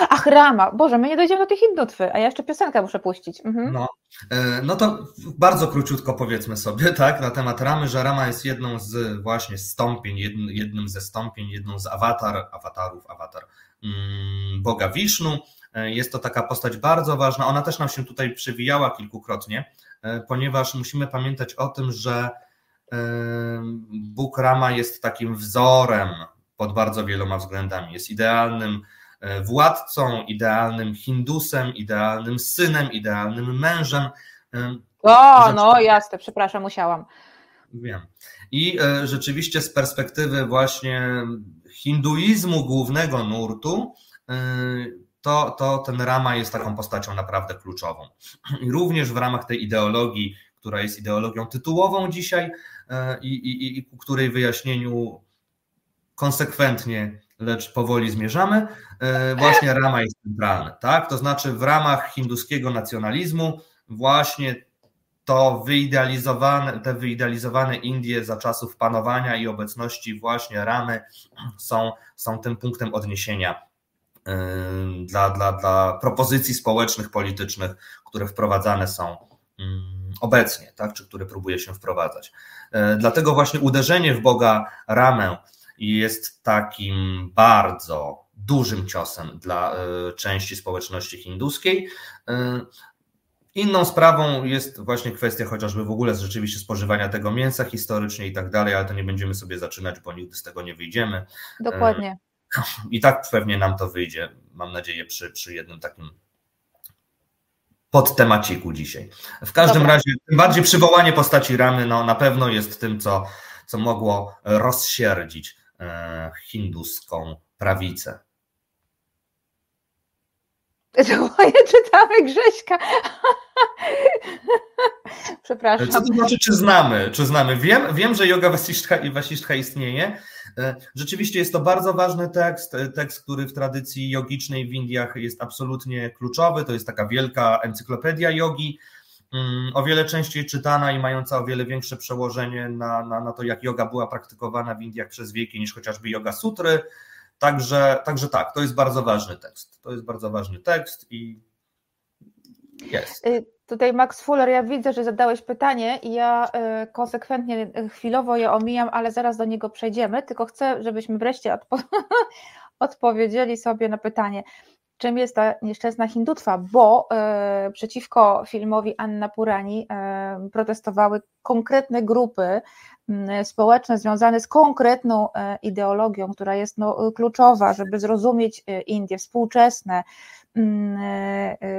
Ach, rama. Boże, my nie dojdziemy do tej hindutwy, a ja jeszcze piosenkę muszę puścić. Mhm. No, e, no to bardzo króciutko powiedzmy sobie, tak, na temat ramy, że rama jest jedną z właśnie stąpień, jednym ze stąpień, jedną z awatar, awatarów, awatar mm, Boga Wisznu. E, jest to taka postać bardzo ważna. Ona też nam się tutaj przewijała kilkukrotnie E, ponieważ musimy pamiętać o tym, że e, Bóg Rama jest takim wzorem pod bardzo wieloma względami. Jest idealnym władcą, idealnym Hindusem, idealnym synem, idealnym mężem. O, no jasne, przepraszam, musiałam. Wiem. I rzeczywiście z perspektywy właśnie hinduizmu głównego nurtu, to, to ten Rama jest taką postacią naprawdę kluczową. I również w ramach tej ideologii, która jest ideologią tytułową dzisiaj e, i, i, i której wyjaśnieniu konsekwentnie, lecz powoli zmierzamy, e, właśnie Rama jest centralny. Tak? To znaczy w ramach hinduskiego nacjonalizmu właśnie to wyidealizowane, te wyidealizowane Indie za czasów panowania i obecności właśnie Ramy są, są tym punktem odniesienia dla, dla, dla propozycji społecznych, politycznych, które wprowadzane są obecnie, tak, czy które próbuje się wprowadzać. E, dlatego właśnie uderzenie w Boga Ramę jest takim bardzo dużym ciosem dla e, części społeczności hinduskiej. E, Inną sprawą jest właśnie kwestia chociażby w ogóle rzeczywiście spożywania tego mięsa historycznie i tak dalej, ale to nie będziemy sobie zaczynać, bo nigdy z tego nie wyjdziemy. Dokładnie. I tak pewnie nam to wyjdzie, mam nadzieję, przy, przy jednym takim podtemaciku dzisiaj. W każdym Dobra. razie, tym bardziej przywołanie postaci Ramy no, na pewno jest tym, co, co mogło rozsierdzić e, hinduską prawicę. Moje czytamy Grześka. Przepraszam. Co to znaczy, czy znamy? Czy znamy? Wiem, wiem że yoga Vasishtha istnieje. E, rzeczywiście jest to bardzo ważny tekst, e, tekst, który w tradycji jogicznej w Indiach jest absolutnie kluczowy. To jest taka wielka encyklopedia jogi, mm, o wiele częściej czytana i mająca o wiele większe przełożenie na, na, na to, jak yoga była praktykowana w Indiach przez wieki, niż chociażby yoga sutry. Także, także tak, to jest bardzo ważny tekst. To jest bardzo ważny tekst i jest. Tutaj Max Fuller, ja widzę, że zadałeś pytanie i ja y, konsekwentnie y, chwilowo je omijam, ale zaraz do niego przejdziemy, tylko chcę, żebyśmy wreszcie odpo odpowiedzieli sobie na pytanie, czym jest ta nieszczęsna hindutwa, bo przeciwko filmowi Anna Purani protestowały konkretne grupy Mm, społeczne związane z konkretną e, ideologią, która jest no, kluczowa, żeby zrozumieć e, Indie, współczesne, e,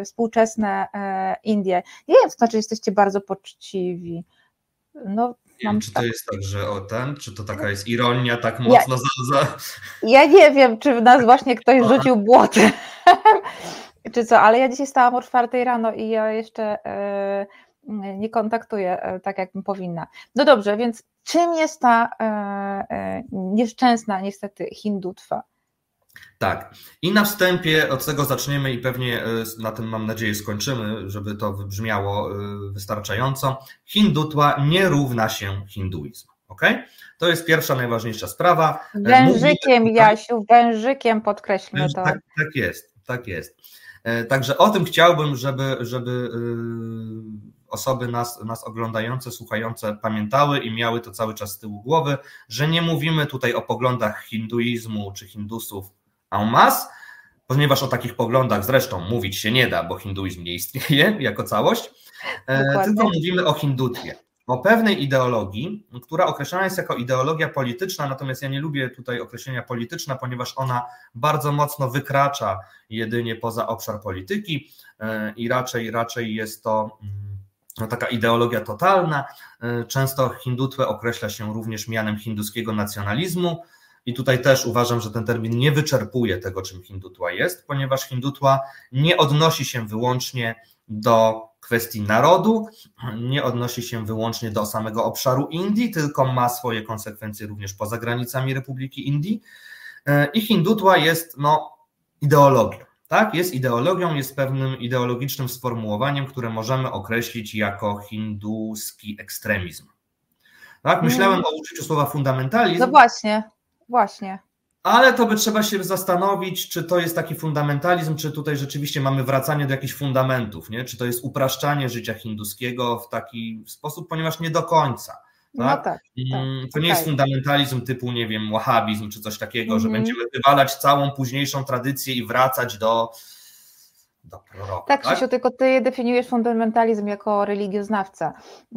współczesne Indie. Nie wiem, to znaczy jesteście bardzo poczciwi. No, nie wiem, czy to tak. jest tak, że o ten, czy to taka jest ironia tak mocno ja, za, za... Ja nie wiem, czy w nas właśnie ktoś rzucił błotem, czy co, ale ja dzisiaj stałam o czwartej rano i ja jeszcze nie kontaktuję e, tak, jakbym powinna. No dobrze, więc czym jest ta e, e, nieszczęsna niestety hindutwa? Tak. I na wstępie od tego zaczniemy i pewnie na tym mam nadzieję skończymy, żeby to wybrzmiało wystarczająco. Hindutwa nie równa się hinduizm. Ok? To jest pierwsza najważniejsza sprawa. Wężykiem, Mówimy, Jasiu, wężykiem podkreślmy to. Tak, tak jest, tak jest. Także o tym chciałbym, żeby, żeby osoby nas, nas oglądające, słuchające pamiętały i miały to cały czas z tyłu głowy, że nie mówimy tutaj o poglądach hinduizmu czy hindusów en masse, ponieważ o takich poglądach zresztą mówić się nie da, bo hinduizm nie istnieje jako całość, e, Dokładnie. tylko mówimy o hindutwie. O pewnej ideologii, która określana jest jako ideologia polityczna, natomiast ja nie lubię tutaj określenia polityczna, ponieważ ona bardzo mocno wykracza jedynie poza obszar polityki e, i raczej, raczej jest to mm, no, taka ideologia totalna. E, często hindutwę określa się również mianem hinduskiego nacjonalizmu. I tutaj też uważam, że ten termin nie wyczerpuje tego, czym hindutła jest, ponieważ hindutła nie odnosi się wyłącznie do kwestii narodu, nie odnosi się wyłącznie do samego obszaru Indii, tylko ma swoje konsekwencje również poza granicami Republiki Indii. E, I hindutła jest no, ideologią. Tak, jest ideologią, jest pewnym ideologicznym sformułowaniem, które możemy określić jako hinduski ekstremizm. Tak, myślałem o użyciu słowa fundamentalizm. No właśnie, właśnie. Ale to by trzeba się zastanowić, czy to jest taki fundamentalizm, czy tutaj rzeczywiście mamy wracanie do jakichś fundamentów, nie? czy to jest upraszczanie życia hinduskiego w taki sposób, ponieważ nie do końca. Tak? No tak, mm, tak. To nie okay. jest fundamentalizm typu, nie wiem, wahhabizm czy coś takiego, mm -hmm. że mhm. będziemy wywalać całą późniejszą tradycję i wracać do, do proroka. Tak, tak? Krzysiu, tylko ty definiujesz fundamentalizm jako religioznawca.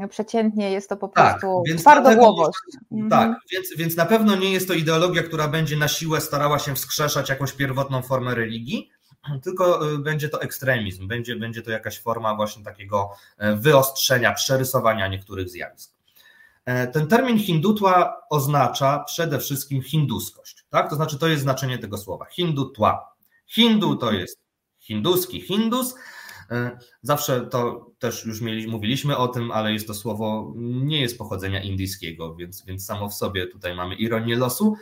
Przeciętnie jest to po tak, prostu tak, twardogłowość. Mhm. Tak, więc, więc na pewno nie jest to ideologia, która będzie na siłę starała się wskrzeszać jakąś pierwotną formę religii, tylko y, będzie to ekstremizm, będzie, będzie to jakaś forma właśnie takiego e, wyostrzenia, przerysowania niektórych zjawisk. E, ten termin hindutła oznacza przede wszystkim hinduskość, tak? To znaczy to jest znaczenie tego słowa, hindutła. Hindu to jest hinduski, hindus. E, zawsze to też już mieli, mówiliśmy o tym, ale jest to słowo, nie jest pochodzenia indyjskiego, więc, więc samo w sobie tutaj mamy ironię losu.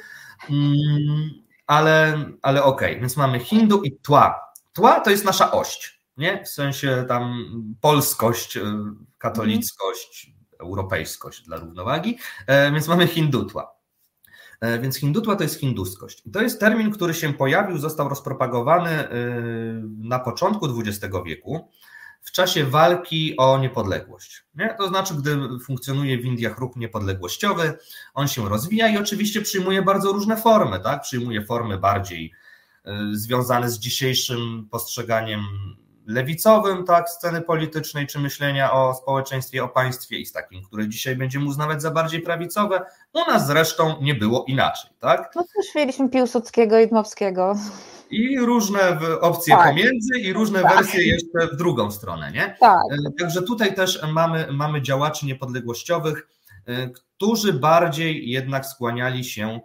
Mm, ale, ale okej, okay. więc mamy hindu i tła. Tła to jest nasza oś, nie? W sensie tam polskość, e, katolickość, europejskość dla równowagi, e, więc mamy hindutła. E, więc hindutła to jest hinduskość. I to jest termin, który się pojawił, został rozpropagowany e, na początku XX wieku w czasie walki o niepodległość. Nie? To znaczy, gdy funkcjonuje w Indiach ruch niepodległościowy, on się rozwija i oczywiście przyjmuje bardzo różne formy. Tak? Przyjmuje formy bardziej związane z dzisiejszym postrzeganiem lewicowym, tak, sceny politycznej, czy myślenia o społeczeństwie, o państwie i z takim, który dzisiaj będziemy uznawać za bardziej prawicowe. U nas zresztą nie było inaczej, tak? No też mieliśmy Piłsudskiego i Dmowskiego. I różne opcje tak. pomiędzy i różne tak. wersje jeszcze w drugą stronę, nie? Tak. E, także tutaj też mamy, mamy działaczy niepodległościowych, e, którzy bardziej jednak skłaniali się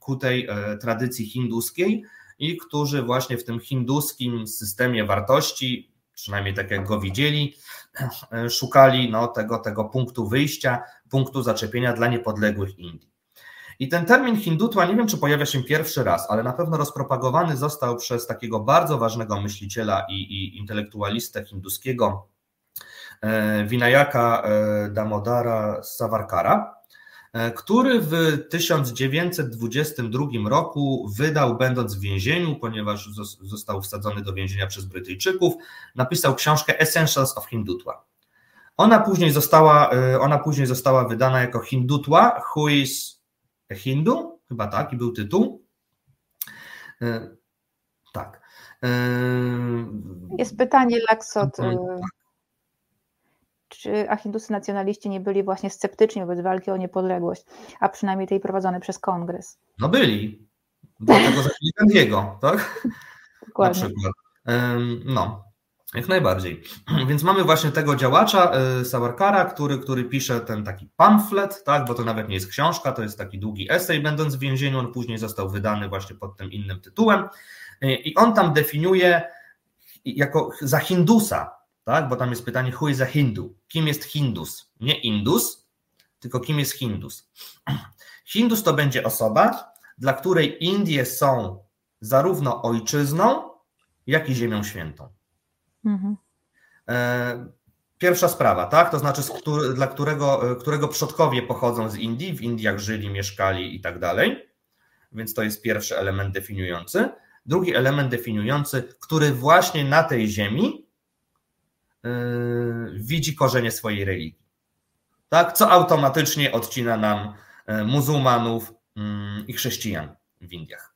ku tej e, tradycji hinduskiej, i którzy właśnie w tym hinduskim systemie wartości, przynajmniej tak jak go widzieli, szukali no, tego, tego punktu wyjścia, punktu zaczepienia dla niepodległych Indii. I ten termin hindutwa, nie wiem czy pojawia się pierwszy raz, ale na pewno rozpropagowany został przez takiego bardzo ważnego myśliciela i, i intelektualistę hinduskiego, e, Vinayaka e, Damodara Savarkara, E, który w 1922 roku wydał, będąc w więzieniu, ponieważ został wsadzony do więzienia przez Brytyjczyków, napisał książkę Essentials of Hindutwa. Ona później została, e, ona później została wydana jako Hindutwa, Who is a Hindu? Chyba tak, i był tytuł. E, tak. Jest pytanie, Laksot. Czy Hindusy nacjonaliści nie byli właśnie sceptyczni wobec walki o niepodległość, a przynajmniej tej prowadzonej przez kongres? No byli. Dlatego zaczęli Gandiego, tak? Dokładnie. Na przykład. No, jak najbardziej. Więc mamy właśnie tego działacza y, Sawarkara, który, który pisze ten taki pamflet, tak, bo to nawet nie jest książka, to jest taki długi esej, będąc w więzieniu, on później został wydany właśnie pod tym innym tytułem y, i on tam definiuje jako za Hindusa, tak? bo tam jest pytanie, who is a Hindu? Kim jest Hindus? Nie Indus, tylko kim jest Hindus? Hindus to będzie osoba, dla której Indie są zarówno ojczyzną, jak i ziemią świętą. Mhm. E, pierwsza sprawa, tak? To znaczy, który, dla którego, którego przodkowie pochodzą z Indii, w Indiach żyli, mieszkali i tak dalej. Więc to jest pierwszy element definiujący. Drugi element definiujący, który właśnie na tej ziemi widzi korzenie swojej religii. Tak? Co automatycznie odcina nam e, muzułmanów mm, i chrześcijan w Indiach.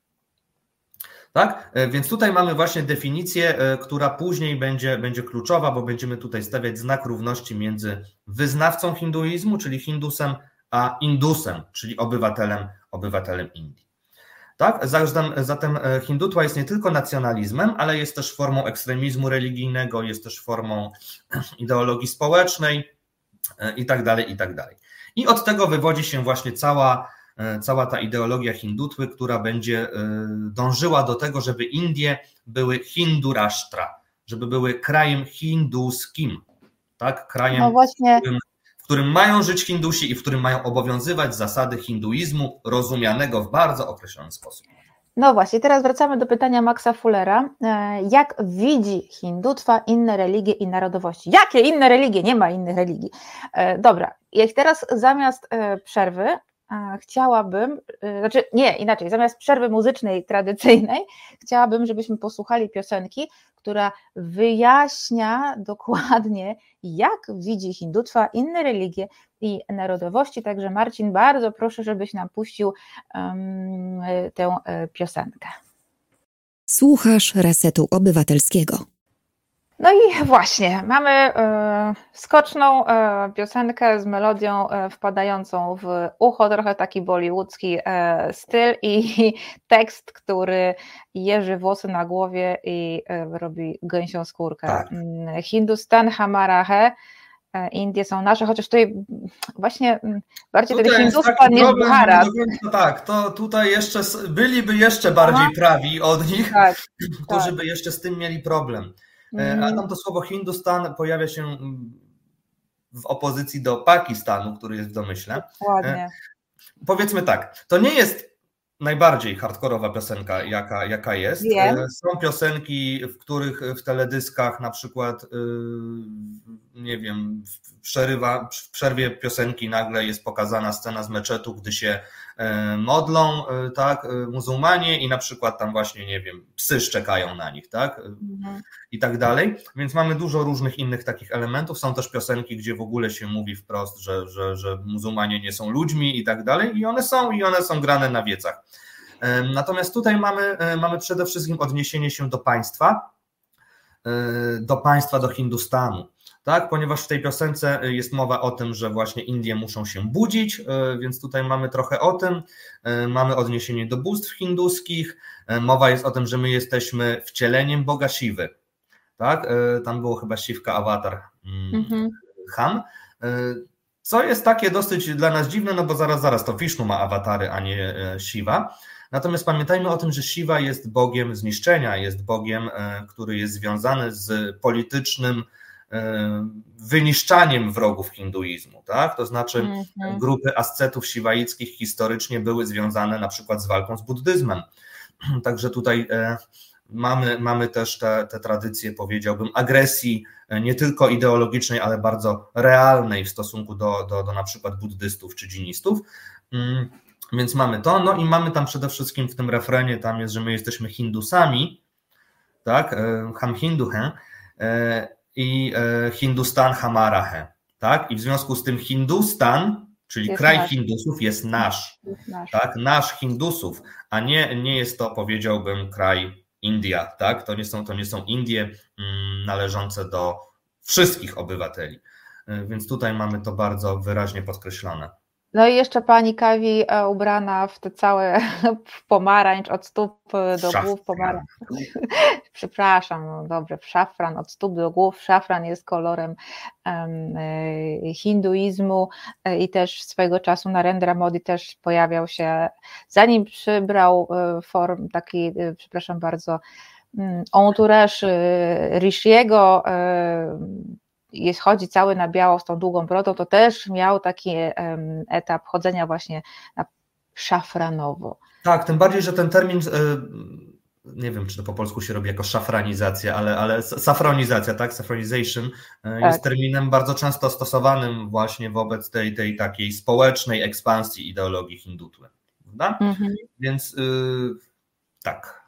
Tak? E, więc tutaj mamy właśnie definicję, która później będzie, będzie kluczowa, bo będziemy tutaj stawiać znak równości między wyznawcą hinduizmu, czyli Hindusem, a Indusem, czyli obywatelem, obywatelem Indii. Tak? Zatem, zatem e, hindutwa jest nie tylko nacjonalizmem, ale jest też formą ekstremizmu religijnego, jest też formą ideologii społecznej e, i tak dalej, i tak dalej. I od tego wywodzi się właśnie cała, e, cała ta ideologia hindutwy, która będzie dążyła do tego, żeby Indie były Hindurashtra, żeby były krajem hinduskim, tak? krajem, no właśnie. którym w którym mają żyć Hindusi i w którym mają obowiązywać zasady hinduizmu, rozumianego w bardzo określony sposób. No właśnie, teraz wracamy do pytania Maxa Fullera. E, jak widzi hindutwa inne religie i narodowości? Jakie inne religie? Nie ma innych religii. E, dobra, jak teraz zamiast e, przerwy chciałabym, znaczy nie, inaczej, zamiast przerwy muzycznej tradycyjnej, chciałabym, żebyśmy posłuchali piosenki, która wyjaśnia dokładnie, jak widzi hindutwa, inne religie i narodowości. Także Marcin, bardzo proszę, żebyś nam puścił um, tę e, piosenkę. Słuchasz Resetu Obywatelskiego. No i właśnie, mamy e, skoczną e, piosenkę z melodią e, wpadającą w ucho, trochę taki bollywoodzki styl i tekst, który jeży włosy na głowie i robi gęsią skórkę. Tak. Mm, Hindustan Hamarahe, Indie są nasze, chociaż tutaj właśnie mm, bardziej tutaj tego Hindustan niż Bharat. No tak, to tutaj jeszcze byliby jeszcze bardziej Aha. prawi od nich, tak, którzy tak. by jeszcze z tym mieli problem. Mm. A tam to słowo Hindustan pojawia się mm, w opozycji do Pakistanu, który jest w domyśle. Ładnie. E, powiedzmy tak, to nie jest najbardziej hardkorowa piosenka, jaka, jaka jest. Wiem. Są piosenki, w których w teledyskach na przykład, nie wiem, w, przerywa, w przerwie piosenki nagle jest pokazana scena z meczetu, gdy się E, modlą, e, tak, e, muzułmanie i na przykład tam właśnie, nie wiem, psy szczekają na nich, tak, mhm. i tak dalej, więc mamy dużo różnych innych takich elementów, są też piosenki, gdzie w ogóle się mówi wprost, że, że, że muzułmanie nie są ludźmi i tak dalej i one są i one są grane na wiecach. Natomiast tutaj mamy, mamy przede wszystkim odniesienie się do państwa, do państwa, do Hindustanu. Tak, ponieważ w tej piosence jest mowa o tym, że właśnie Indie muszą się budzić, więc tutaj mamy trochę o tym. Mamy odniesienie do bóstw hinduskich. Mowa jest o tym, że my jesteśmy wcieleniem Boga Siwy. Tak, tam było chyba Siwka Awatar mm, mhm. Ham. Co jest takie dosyć dla nas dziwne, no bo zaraz, zaraz to Vishnu ma awatary, a nie Shiva. Natomiast pamiętajmy o tym, że Shiva jest bogiem zniszczenia, jest bogiem, który jest związany z politycznym wyniszczaniem wrogów hinduizmu. Tak? To znaczy, mm-hmm. grupy ascetów siwaickich historycznie były związane na przykład z walką z buddyzmem. Także tutaj e, mamy, mamy też te, te tradycje, powiedziałbym, agresji nie tylko ideologicznej, ale bardzo realnej w stosunku do, do, do na przykład buddystów czy dżinistów. Mm, więc mamy to, no i mamy tam przede wszystkim w tym refrenie, tam jest, że my jesteśmy Hindusami, tak, e, Ham Hinduhe i e, Hindustan Hamarahe, tak, i w związku z tym Hindustan, czyli jest kraj nasz. Hindusów jest nasz, jest nasz, tak, nasz Hindusów, a nie, nie jest to powiedziałbym kraj India, tak, to nie są, to nie są Indie mm, należące do wszystkich obywateli, e, więc tutaj mamy to bardzo wyraźnie podkreślone. No i jeszcze pani Kawi e, ubrana w te całe w pomarańcz od stóp e, do szafran. głów. Pomarańcz. Przepraszam, no dobrze, szafran od stóp do głów. Szafran jest kolorem um, hinduizmu i też swego czasu Narendra Modi też pojawiał się, zanim przybrał form taki, przepraszam bardzo, um, entourage Rishiego, jest, chodzi cały na biało z tą długą brodą, to też miał taki etap chodzenia właśnie na szafranowo. Tak, tym bardziej, że ten termin, e, nie wiem, czy to po polsku się robi jako szafranizacja, ale, ale safronizacja, tak, saffronization e, jest tak. terminem bardzo często stosowanym właśnie wobec tej, tej takiej społecznej ekspansji ideologii hindutły. Prawda? Mhm. Więc yy, tak,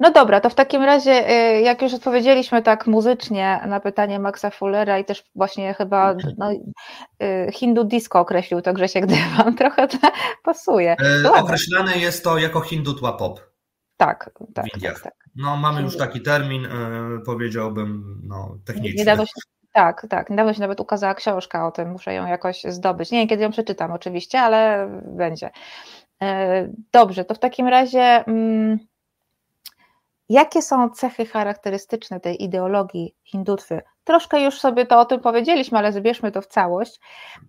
no dobra, to w takim razie, y, jak już odpowiedzieliśmy tak muzycznie na pytanie Maxa Fullera i też właśnie chyba mhm. no, y, hindu disco określił to Grzesiek Dywan, trochę to pasuje. E, określane jest to jako hindutła pop. Tak, tak. Tak, tak. No mamy już taki termin, e, powiedziałbym, no, techniczny. Niedawno się, tak, tak. Niedawno się nawet ukazała książka o tym, muszę ją jakoś zdobyć. Nie wiem, kiedy ją przeczytam oczywiście, ale będzie. E, dobrze, to w takim razie... Mm, Jakie są cechy charakterystyczne tej ideologii hindutwy? Troszkę już sobie to o tym powiedzieliśmy, ale zbierzmy to w całość.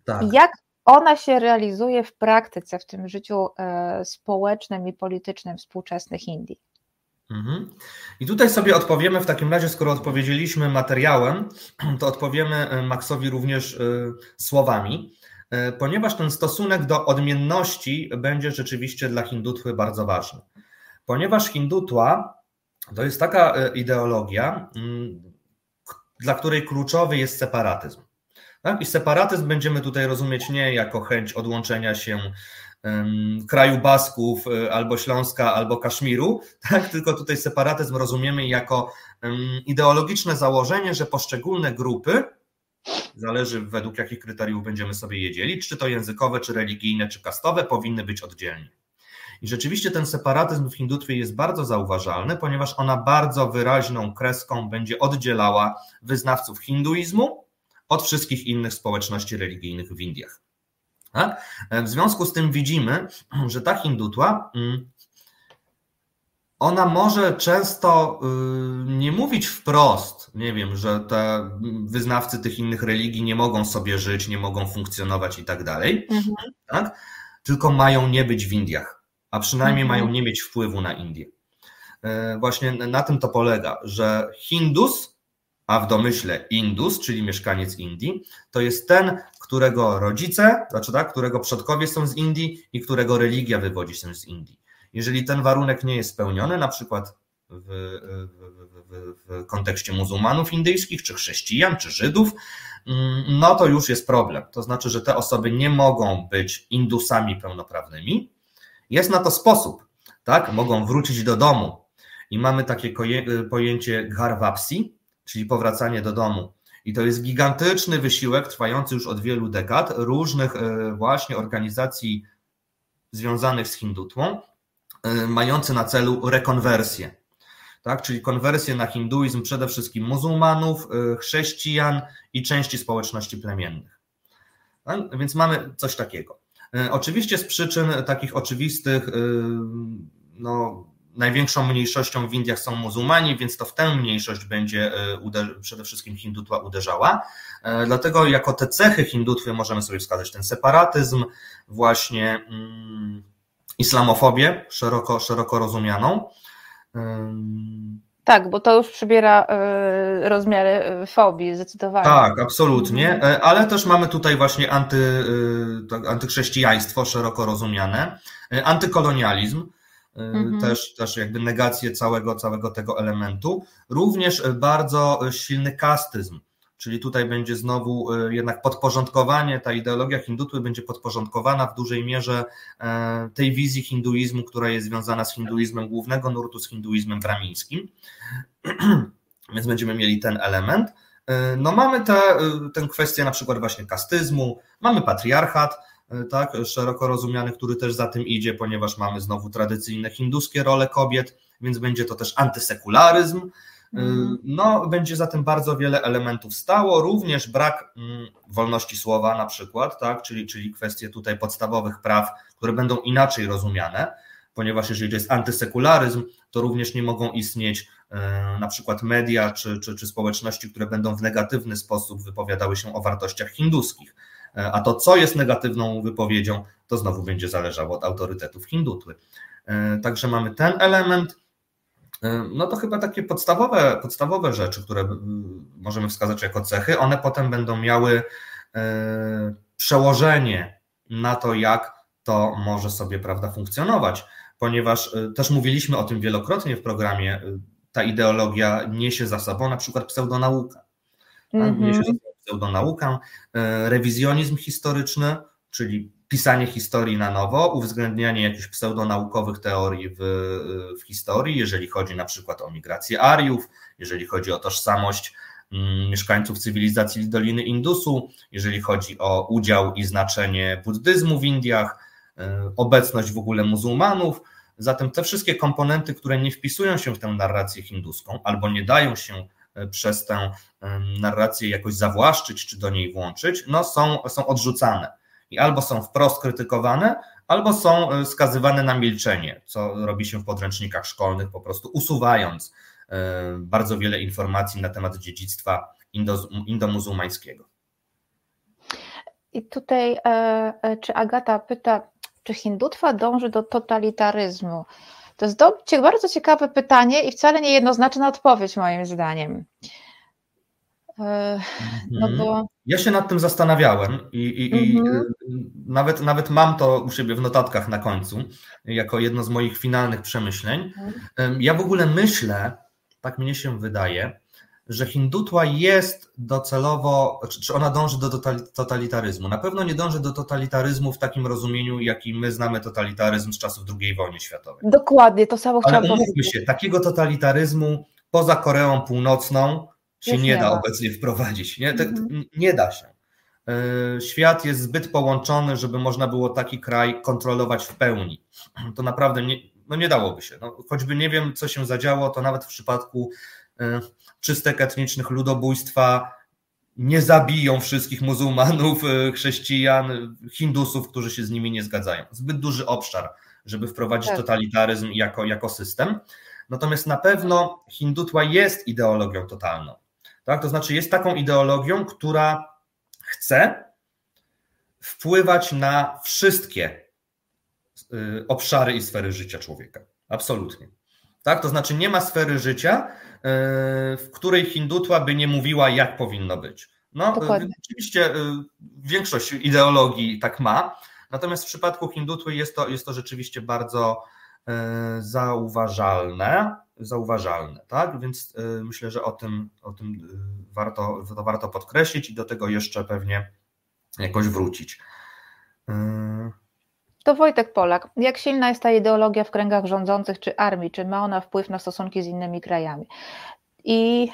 Tak. Jak ona się realizuje w praktyce, w tym życiu e, społecznym i politycznym współczesnych Indii? Mhm. I tutaj sobie odpowiemy w takim razie, skoro odpowiedzieliśmy materiałem, to odpowiemy e, Maxowi również e, słowami, ponieważ ten stosunek do odmienności będzie rzeczywiście dla hindutwy bardzo ważny. Ponieważ hindutła to jest taka e, ideologia, mm, dla której kluczowy jest separatyzm. Tak? I separatyzm będziemy tutaj rozumieć nie jako chęć odłączenia się kraju Basków, e, albo Śląska, albo Kaszmiru, tak? tylko tutaj separatyzm rozumiemy jako ideologiczne założenie, że poszczególne grupy, zależy według jakich kryteriów będziemy sobie je dzielić, czy to językowe, czy religijne, czy kastowe, powinny być oddzielnie. I rzeczywiście ten separatyzm w hindutwie jest bardzo zauważalny, ponieważ ona bardzo wyraźną kreską będzie oddzielała wyznawców hinduizmu od wszystkich innych społeczności religijnych w Indiach. Tak? W związku z tym widzimy, że ta hindutła mm, ona może często y, nie mówić wprost, nie wiem, że te wyznawcy tych innych religii nie mogą sobie żyć, nie mogą funkcjonować i tak dalej, mhm. tak? tylko mają nie być w Indiach a przynajmniej mhm. mają nie mieć wpływu na Indię. E, właśnie na tym to polega, że Hindus, a w domyśle Indus, czyli mieszkaniec Indii, to jest ten, którego rodzice, znaczy tak, którego przodkowie są z Indii i którego religia wywodzi się z Indii. Jeżeli ten warunek nie jest spełniony, na przykład w, w, w, kontekście muzułmanów indyjskich, czy chrześcijan, czy Żydów, mm, no to już jest problem. To znaczy, że te osoby nie mogą być Indusami pełnoprawnymi, jest na to sposób, tak? Mogą wrócić do domu i mamy takie pojęcie gharvapsi, czyli powracanie do domu. I to jest gigantyczny wysiłek trwający już od wielu dekad różnych e, właśnie organizacji związanych z hindutwą, e, mający na celu rekonwersję. tak? czyli konwersję na hinduizm przede wszystkim muzułmanów, chrześcijan i części społeczności plemiennych. Tak? Więc mamy coś takiego. Oczywiście z przyczyn takich oczywistych, no, największą mniejszością w Indiach są muzułmani, więc to w tę mniejszość będzie e, przede wszystkim hindutwa uderzała. E, dlatego jako te cechy hindutwy możemy sobie wskazać ten separatyzm, właśnie mm, islamofobię szeroko, szeroko rozumianą. Tak, bo to już przybiera e, rozmiary fobii, zdecydowanie. Tak, absolutnie, mhm. ale też mamy tutaj właśnie anty, antychrześcijaństwo szeroko rozumiane, antykolonializm, mhm. też, też jakby negację całego, całego tego elementu. Również bardzo silny kastyzm, czyli tutaj będzie znowu e, jednak podporządkowanie, ta ideologia hindutwy będzie podporządkowana w dużej mierze e, tej wizji hinduizmu, która jest związana z hinduizmem głównego nurtu, z hinduizmem bramińskim. Więc będziemy mieli ten element. E, no mamy tę kwestię na przykład właśnie kastyzmu, mamy patriarchat, tak, szeroko rozumiany, który też za tym idzie, ponieważ mamy znowu tradycyjne hinduskie role kobiet, więc będzie to też antysekularyzm. Mm. No, będzie za tym bardzo wiele elementów stało, również brak mm, wolności słowa na przykład, tak, czyli, czyli kwestie tutaj podstawowych praw, które będą inaczej rozumiane, ponieważ jeżeli to jest antysekularyzm, to również nie mogą istnieć e, na przykład media czy, czy, czy społeczności, które będą w negatywny sposób wypowiadały się o wartościach hinduskich. E, a to, co jest negatywną wypowiedzią, to znowu będzie zależało od autorytetów hindutły. E, także mamy ten element. E, no to chyba takie podstawowe, podstawowe rzeczy, które możemy wskazać jako cechy, one potem będą miały przełożenie na to, jak to może sobie prawda, funkcjonować, ponieważ też mówiliśmy o tym wielokrotnie w programie, ta ideologia niesie za sobą na przykład pseudonaukę. Mm -hmm. Niesie za sobą pseudonaukę, rewizjonizm historyczny, czyli pisanie historii na nowo, uwzględnianie jakichś pseudonaukowych teorii w, w historii, jeżeli chodzi na przykład o migrację Ariów, jeżeli chodzi o tożsamość mm, mieszkańców cywilizacji Doliny Indusu, jeżeli chodzi o udział i znaczenie buddyzmu w Indiach, e, obecność w ogóle muzułmanów. Zatem te wszystkie komponenty, które nie wpisują się w tę narrację hinduską albo nie dają się przez tę narrację jakoś zawłaszczyć czy do niej włączyć, no są, są odrzucane. I albo są wprost krytykowane, albo są e, skazywane na milczenie, co robi się w podręcznikach szkolnych, po prostu usuwając e, bardzo wiele informacji na temat dziedzictwa indo, indomuzułmańskiego. I tutaj, e, czy Agata pyta, czy hindutwa dąży do totalitaryzmu? To jest bardzo ciekawe pytanie i wcale nie jednoznaczna odpowiedź, moim zdaniem. No mhm. bo... Ja się nad tym zastanawiałem i, i, mhm. i, nawet, nawet mam to u siebie w notatkach na końcu, jako jedno z moich finalnych przemyśleń. Mhm. Ja w ogóle myślę, tak mnie się wydaje, że hindutła jest docelowo, czy ona dąży do totalitaryzmu. Na pewno nie dąży do totalitaryzmu w takim rozumieniu, jaki my znamy totalitaryzm z czasów II wojny światowej. Dokładnie, to samo chciałam powiedzieć. Ale się, takiego totalitaryzmu poza Koreą Północną się nie, da obecnie wprowadzić. Nie, tak, mhm. nie da się. E, świat jest zbyt połączony, żeby można było taki kraj kontrolować w pełni. To naprawdę nie, no nie dałoby się. No, choćby nie wiem, co się zadziało, to nawet w przypadku e, czystek etnicznych ludobójstwa nie zabiją wszystkich muzułmanów, e, chrześcijan, hindusów, którzy się z nimi nie zgadzają. Zbyt duży obszar, żeby wprowadzić tak. totalitaryzm jako, jako system. Natomiast na pewno hindutła jest ideologią totalną. Tak? To znaczy jest taką ideologią, która chce wpływać na wszystkie y, obszary i sfery życia człowieka. Absolutnie. Tak? To znaczy nie ma sfery życia, y, w której hindutła by nie mówiła, jak powinno być. No, y, Dokładnie. oczywiście większość ideologii tak ma, natomiast w przypadku hindutły jest to, jest to rzeczywiście bardzo zauważalne zauważalne, tak? Więc y, myślę, że o tym, o tym y, warto, to warto podkreślić i do tego jeszcze pewnie jakoś wrócić. Y, to Wojtek Polak. Jak silna jest ta ideologia w kręgach rządzących czy armii? Czy ma ona wpływ na stosunki z innymi krajami? I,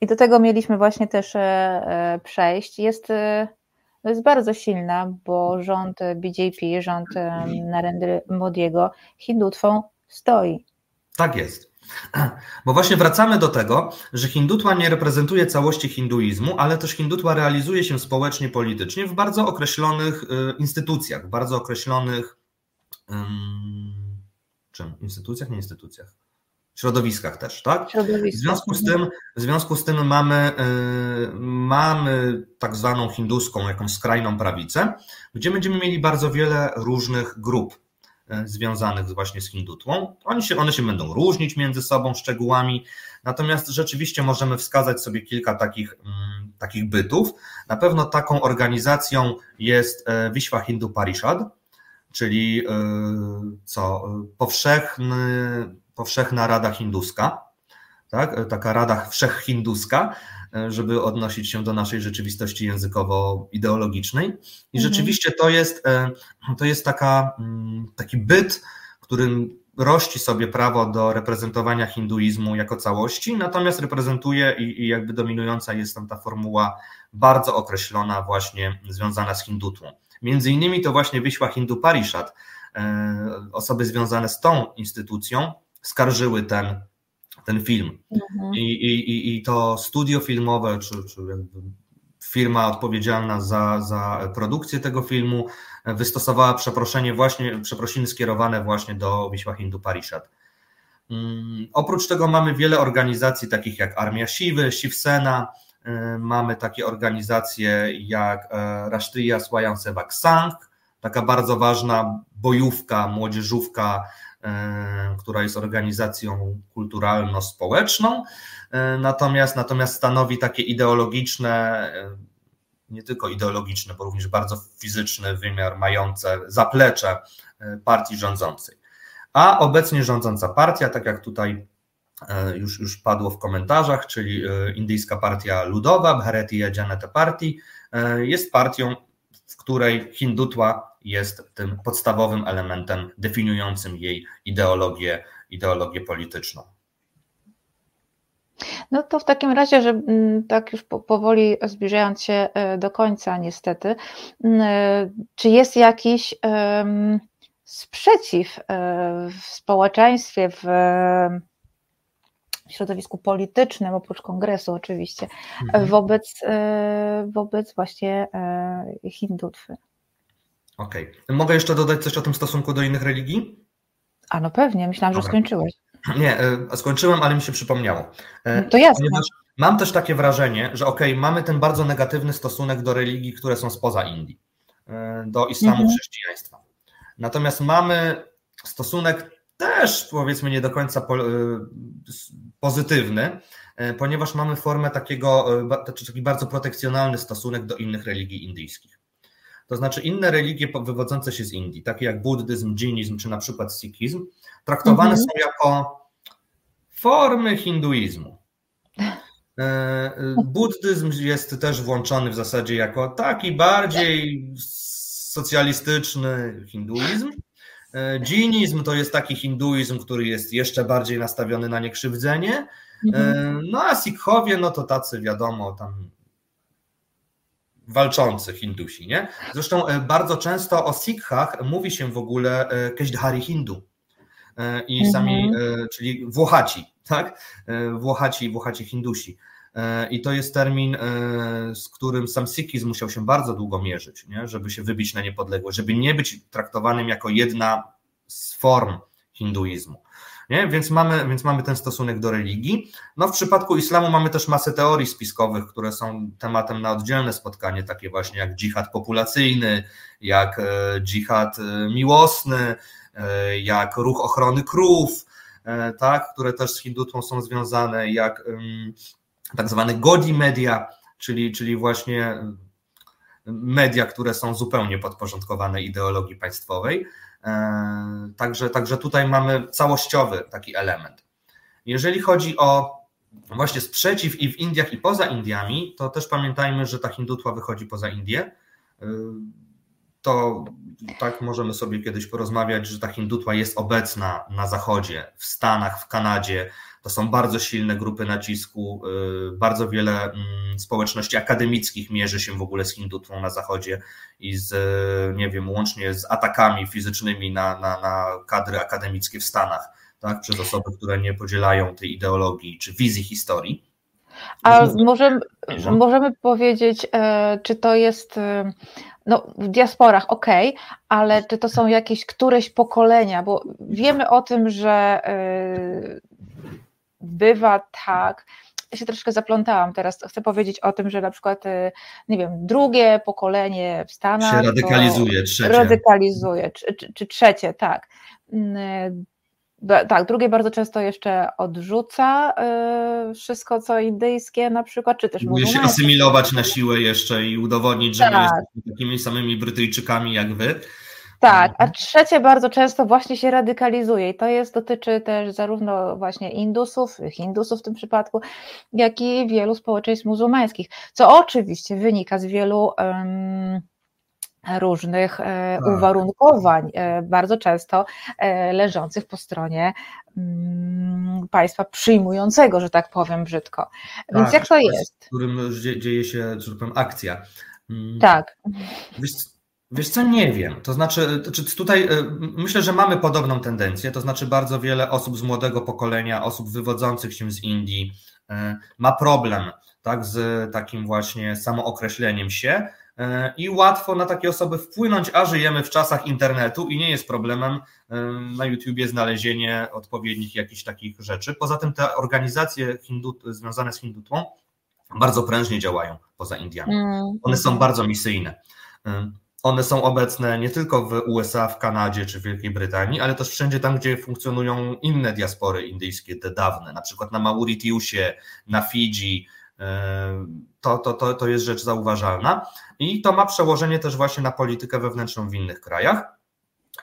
i do tego mieliśmy właśnie też e, e, przejść. Jest, e, jest bardzo silna, bo rząd BJP, rząd Narendry Modiego hindutwą stoi. Tak jest. Bo właśnie wracamy do tego, że hindutła nie reprezentuje całości hinduizmu, ale też hindutła realizuje się społecznie, politycznie w bardzo określonych y, instytucjach, w bardzo określonych czym? Instytucjach, nie instytucjach. Środowiskach też, tak? W związku z tym, w związku z tym mamy, y, mamy tak zwaną hinduską, jakąś skrajną prawicę, gdzie będziemy mieli bardzo wiele różnych grup związanych właśnie z hindutłą. Oni się, one się będą różnić między sobą szczegółami, natomiast rzeczywiście możemy wskazać sobie kilka takich, mm, takich bytów. Na pewno taką organizacją jest Wishwa y, Hindu Parishad, czyli co, powszechny powszechna Rada Hinduska, tak? taka Rada Wszechhinduska, żeby odnosić się do naszej rzeczywistości językowo-ideologicznej. I mhm. rzeczywiście to jest, e, to jest taka, mm, taki byt, którym rości sobie prawo do reprezentowania hinduizmu jako całości, natomiast reprezentuje i, i, jakby dominująca jest tam ta formuła bardzo określona, właśnie związana z hindutwą. Między innymi to właśnie wyśła Hindu Parishad, e, osoby związane z tą instytucją, skarżyły ten, ten film. Mhm. I, i, I to studio filmowe, czy, czy firma odpowiedzialna za, za produkcję tego filmu wystosowała przeproszenie właśnie, przeprosiny skierowane właśnie do Wisła Hindu Parishad. Um, oprócz tego mamy wiele organizacji takich jak Armia Siwy, Shivsena, y, mamy takie organizacje jak y, Rashtriya Swayamsevak Sangh, taka bardzo ważna bojówka, młodzieżówka E, która jest organizacją kulturalno-społeczną, e, natomiast, natomiast stanowi takie ideologiczne, e, nie tylko ideologiczne, bo również bardzo fizyczny wymiar mające zaplecze partii rządzącej. A obecnie rządząca partia, tak jak tutaj już, już padło w komentarzach, czyli Indyjska Partia Ludowa, Bharatiya Janata Party, jest partią, w której hindutła jest tym podstawowym elementem definiującym jej ideologię, ideologię polityczną. No to w takim razie, że mm, tak już powoli zbliżając się e, do końca, niestety, mm, e, czy jest jakiś sprzeciw e, w społeczeństwie, w środowisku politycznym, oprócz kongresu oczywiście, mhm. wobec, wobec właśnie hindutwy? Okej. Okay. Mogę jeszcze dodać coś o tym stosunku do innych religii? A no pewnie, myślałam, Dobra. że skończyłeś. Nie, e, skończyłem, ale mi się przypomniało. E, no to jasne. Ponieważ mam też takie wrażenie, że okej, okay, mamy ten bardzo negatywny stosunek do religii, które są spoza Indii, e, do islamu, mhm. chrześcijaństwa. Natomiast mamy stosunek też powiedzmy nie do końca pozytywny, ponieważ mamy formę takiego, taki bardzo protekcjonalny stosunek do innych religii indyjskich. To znaczy inne religie wywodzące się z Indii, takie jak buddyzm, dżinizm czy na przykład sikhizm, traktowane mhm. są jako formy hinduizmu. E, e, buddyzm jest też włączony w zasadzie jako taki bardziej socjalistyczny hinduizm. E, dżinizm to jest taki hinduizm, który jest jeszcze bardziej nastawiony na niekrzywdzenie. Mhm. No a Sikhowie, no to tacy wiadomo, tam walczący Hindusi. Nie? Zresztą e, bardzo często o Sikhach mówi się w ogóle e, Kejdhari Hindu. E, I mhm. sami, czyli Włochaci, tak? Włochaci, Włochaci Hindusi. I to jest termin, z którym sam Sikhizm musiał się bardzo długo mierzyć, nie? żeby się wybić na niepodległość, żeby nie być traktowanym jako jedna z form hinduizmu. Nie? Więc, mamy, więc mamy ten stosunek do religii. No w przypadku islamu mamy też masę teorii spiskowych, które są tematem na oddzielne spotkanie, takie właśnie jak dżihad populacyjny, jak e, dżihad e, miłosny, e, jak ruch ochrony krów, tak, które też z hindutwą są związane, jak tak zwany godi media, czyli, czyli właśnie media, które są zupełnie podporządkowane ideologii państwowej. E, także, także tutaj mamy całościowy taki element. Jeżeli chodzi o właśnie sprzeciw i w Indiach, i poza Indiami, to też pamiętajmy, że ta hindutła wychodzi poza Indię. E, to tak możemy sobie kiedyś porozmawiać, że ta hindutła jest obecna na Zachodzie, w Stanach, w Kanadzie, to są bardzo silne grupy nacisku. Y, bardzo wiele mm, społeczności akademickich mierzy się w ogóle z hindutwą na Zachodzie i z, nie wiem, łącznie z atakami fizycznymi na, na, na kadry akademickie w Stanach. tak, przez osoby, które nie podzielają tej ideologii czy wizji historii. A możemy, możemy powiedzieć, e, czy to jest e, no, w diasporach, ok, ale czy to są jakieś któreś pokolenia, bo wiemy o tym, że e, bywa tak, ja się troszkę zaplątałam teraz, chcę powiedzieć o tym, że na przykład, nie wiem, drugie pokolenie w Stanach się radykalizuje, trzecie. Radykalizuje, czy, czy, czy trzecie, tak mm, tak, drugie bardzo często jeszcze odrzuca y, wszystko, co indyjskie na przykład, czy też Próbuje się asymilować na siłę jeszcze i udowodnić, że tak. my jesteśmy takimi samymi Brytyjczykami jak wy. Tak, a trzecie bardzo często właśnie się radykalizuje i to jest, dotyczy też zarówno właśnie Indusów, Hindusów w tym przypadku, jak i wielu społeczeństw muzułmańskich, co oczywiście wynika z wielu um, różnych e, tak. uwarunkowań, e, bardzo często e, leżących po stronie mm, państwa przyjmującego, że tak powiem brzydko. Więc tak, jak to jest? W którym dzieje się, że tak powiem, akcja. Mm. Tak. Wiesz, wiesz co, nie wiem. To znaczy, tutaj myślę, że mamy podobną tendencję, to znaczy bardzo wiele osób z młodego pokolenia, osób wywodzących się z Indii ma problem tak, z takim właśnie samookreśleniem się, E, i łatwo na takie osoby wpłynąć, a żyjemy w czasach internetu i nie jest problemem na YouTubie znalezienie odpowiednich jakichś takich rzeczy. Poza tym te organizacje hindu, związane z hindutwą bardzo prężnie działają poza Indiami. Mm. One są bardzo misyjne. E, one są obecne nie tylko w USA, w Kanadzie czy w Wielkiej Brytanii, ale też wszędzie tam, gdzie funkcjonują inne diaspory indyjskie, te dawne, na przykład na Mauritiusie, na Fidżi, to, to, to, to jest rzecz zauważalna i to ma przełożenie też właśnie na politykę wewnętrzną w innych krajach.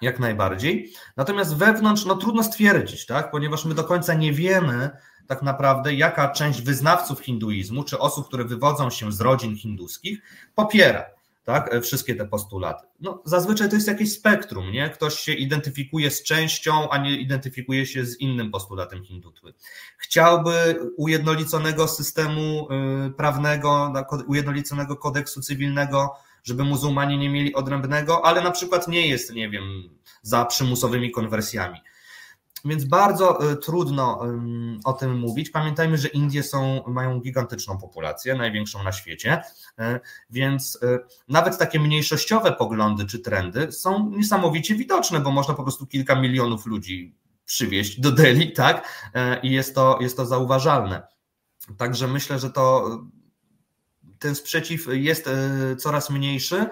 Jak najbardziej. Natomiast wewnątrz, no trudno stwierdzić, tak? ponieważ my do końca nie wiemy tak naprawdę, jaka część wyznawców hinduizmu, czy osób, które wywodzą się z rodzin hinduskich, popiera tak, e, wszystkie te postulaty. No, zazwyczaj to jest jakieś spektrum, nie? Ktoś się identyfikuje z częścią, a nie identyfikuje się z innym postulatem hindutwy. Chciałby ujednoliconego systemu y, prawnego, ujednoliconego kodeksu cywilnego, żeby muzułmanie nie mieli odrębnego, ale na przykład nie jest, nie wiem, za przymusowymi konwersjami. Więc bardzo y, trudno o tym mówić. Pamiętajmy, że Indie są, mają gigantyczną populację, największą na świecie, y, więc y, nawet takie mniejszościowe poglądy czy trendy są niesamowicie widoczne, bo można po prostu kilka milionów ludzi przywieźć do Delhi, tak? I jest to, jest to zauważalne. Także myślę, że to ten sprzeciw jest coraz mniejszy,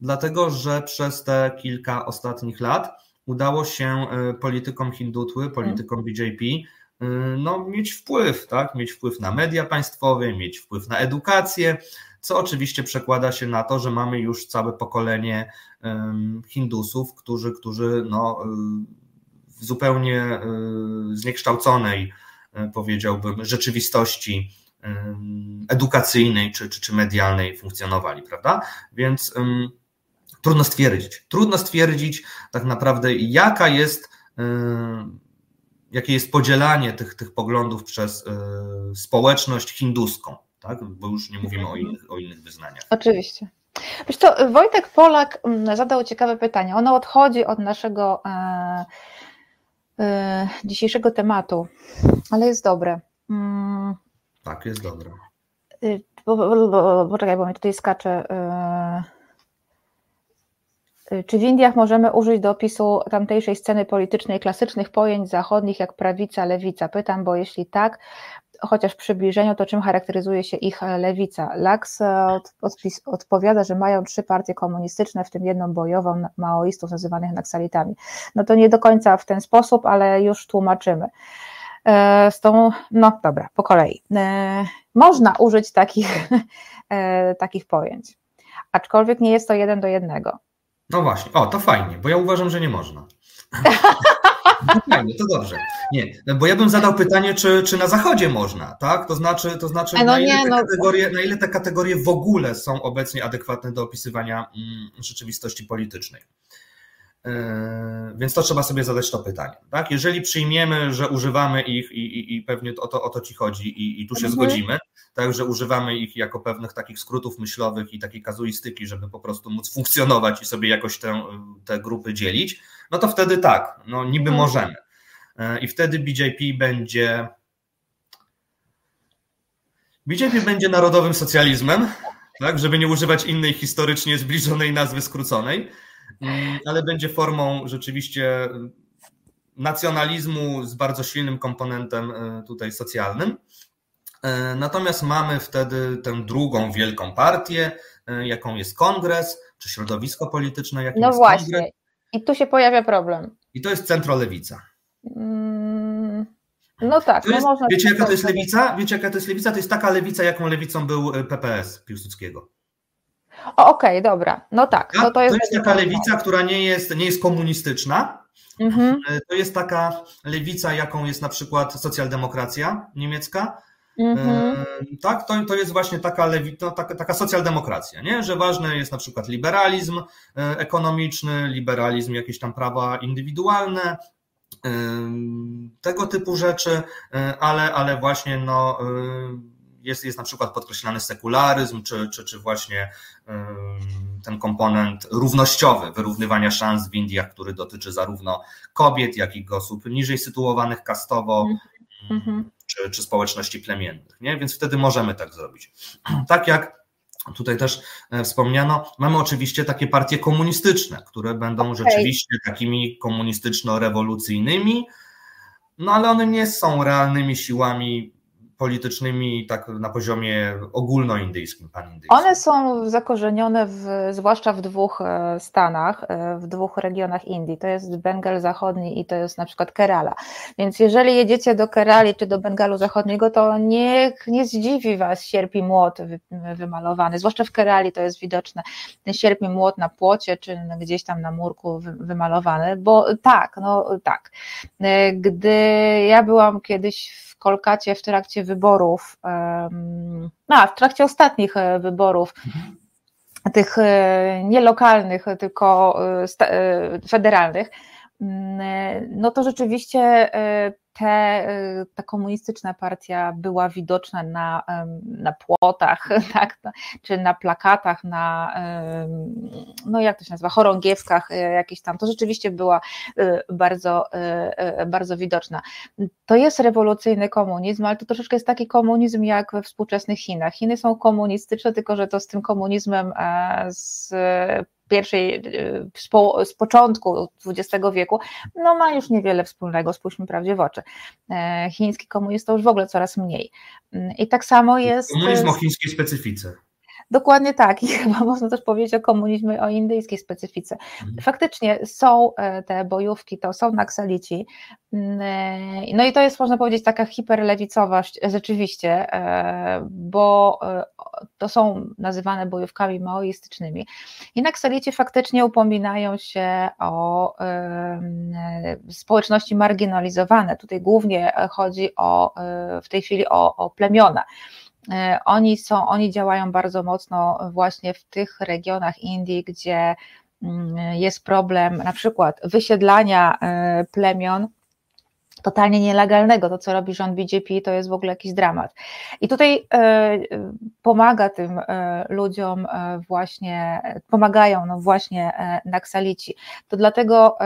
dlatego że przez te kilka ostatnich lat udało się e, politykom Hindutły, politykom BJP e, no, mieć wpływ, tak? mieć wpływ na media państwowe, mieć wpływ na edukację, co oczywiście przekłada się na to, że mamy już całe pokolenie Hindusów, którzy, którzy no, w zupełnie zniekształconej, e, powiedziałbym, rzeczywistości edukacyjnej czy, czy, czy medialnej funkcjonowali, prawda? Więc Trudno stwierdzić. Trudno stwierdzić tak naprawdę, jaka jest, y, jakie jest podzielanie tych, tych poglądów przez y, społeczność hinduską, tak? bo już nie mówimy o innych, o innych wyznaniach. Oczywiście. Wiesz co, Wojtek Polak mm, zadał ciekawe pytanie. Ono odchodzi od naszego e, e, dzisiejszego tematu, ale jest dobre. Mm. Tak, jest dobre. Y, poczekaj, bo mi tutaj skacze. E, czy w Indiach możemy użyć do opisu tamtejszej sceny politycznej klasycznych pojęć zachodnich jak prawica, lewica? Pytam, bo jeśli tak, chociaż w przybliżeniu, to czym charakteryzuje się ich lewica? Laks e, odpowiada, że mają trzy partie komunistyczne, w tym jedną bojową maoistów nazywanych naksalitami. No to nie do końca w ten sposób, ale już tłumaczymy. E, z tą, no dobra, po kolei. E, można użyć takich, takich pojęć, aczkolwiek nie jest to jeden do jednego. No właśnie, o, to fajnie, bo ja uważam, że nie można. No fajnie, to dobrze. Nie, bo ja bym zadał pytanie, czy, czy na zachodzie można, tak? To znaczy, to znaczy no na, ile te no... kategorie, na ile te kategorie w ogóle są obecnie adekwatne do opisywania mm, rzeczywistości politycznej. Yy, więc to trzeba sobie zadać to pytanie. Tak? Jeżeli przyjmiemy, że używamy ich i, i, i pewnie o to, o to ci chodzi i, i tu się mhm. zgodzimy, tak, że używamy ich jako pewnych takich skrótów myślowych i takiej kazuistyki, żeby po prostu móc funkcjonować i sobie jakoś te, te grupy dzielić, no to wtedy tak, no niby mhm. możemy. i wtedy BJP będzie BJP będzie narodowym socjalizmem, tak, żeby nie używać innej historycznie zbliżonej nazwy skróconej, mm, ale będzie formą rzeczywiście nacjonalizmu z bardzo silnym komponentem e, tutaj socjalnym. E, natomiast mamy wtedy tę drugą wielką partię, e, jaką jest kongres, czy środowisko polityczne, jakim no jest właśnie. kongres. I tu się pojawia problem. I to jest centrolewica. Mm, no tak, to jest, no można wiecie jaka to tak jest lewica? Wiecie jaka to jest lewica? To jest taka lewica, jaką lewicą był PPS Piłsudskiego. Okej, okay, dobra, no tak. No to, jest, to jest taka lewica, która nie jest, nie jest komunistyczna, mhm. to jest taka lewica, jaką jest na przykład socjaldemokracja niemiecka, Mhm. Tak, to, to jest właśnie taka, lewi, to, taka, taka socjaldemokracja, nie? że ważny jest na przykład liberalizm e, ekonomiczny, liberalizm, jakieś tam prawa indywidualne, tego typu rzeczy, e, ale, ale właśnie no, e, jest, jest na przykład podkreślany sekularyzm, czy, czy, czy właśnie ten komponent równościowy, wyrównywania szans w Indiach, który dotyczy zarówno kobiet, jak i osób niżej sytuowanych kastowo, Mhm. czy, czy społeczności plemiennych. Nie? Więc wtedy możemy tak zrobić. Tak jak tutaj też e, wspomniano, mamy oczywiście takie partie komunistyczne, które będą okay. rzeczywiście takimi komunistyczno-rewolucyjnymi, no ale one nie są realnymi siłami politycznymi tak na poziomie ogólnoindyjskim, panindyjskim. One są zakorzenione w, zwłaszcza w dwóch e, stanach, e, w dwóch regionach Indii. To jest Bengal Zachodni i to jest na przykład Kerala. Więc jeżeli jedziecie do Kerali czy do Bengalu Zachodniego, to nie, nie zdziwi was sierp i młot wymalowany, zwłaszcza w Kerali to jest widoczne, ten sierp i młot na płocie czy gdzieś tam na murku wymalowany, bo tak, no tak. E, gdy ja byłam kiedyś w Kolkacie w trakcie wyborów, no, w trakcie ostatnich e, wyborów, tych e, nie lokalnych, tylko e, federalnych, mm, no to rzeczywiście te, y, ta komunistyczna partia była widoczna na, na płotach, tak, czy na plakatach, na, no jak to się nazywa, chorągiewkach y, jakieś tam, to rzeczywiście była y, bardzo, bardzo widoczna. To jest rewolucyjny komunizm, ale to troszeczkę jest taki komunizm jak we współczesnych Chinach. Chiny są komunistyczne, tylko że to z tym komunizmem e, z pierwszej, y, z, po, z początku XX wieku, no ma już niewiele wspólnego, spójrzmy prawdzie w oczy. E, chiński komunizm to już w ogóle coraz mniej. Mm, I tak samo jest. Komunizm o chińskiej specyfice. Dokładnie tak, i chyba można też powiedzieć o komunizmie, o indyjskiej specyfice. Mhm. Faktycznie są e, te bojówki, to są naksalici, mm, e, no i to jest, można powiedzieć, taka hiperlewicowość, rzeczywiście, e, bo to są nazywane bojówkami maoistycznymi. I naksalici faktycznie upominają się o społeczności marginalizowane. Tutaj głównie chodzi o, w tej chwili o, o plemiona. E, oni są, oni działają bardzo mocno właśnie w tych regionach Indii, gdzie mm, jest problem na przykład wysiedlania e, plemion totalnie nielegalnego. To, co robi rząd BJP, to jest w ogóle jakiś dramat. I tutaj e, pomaga tym ludziom właśnie, pomagają no właśnie Naksalici. To dlatego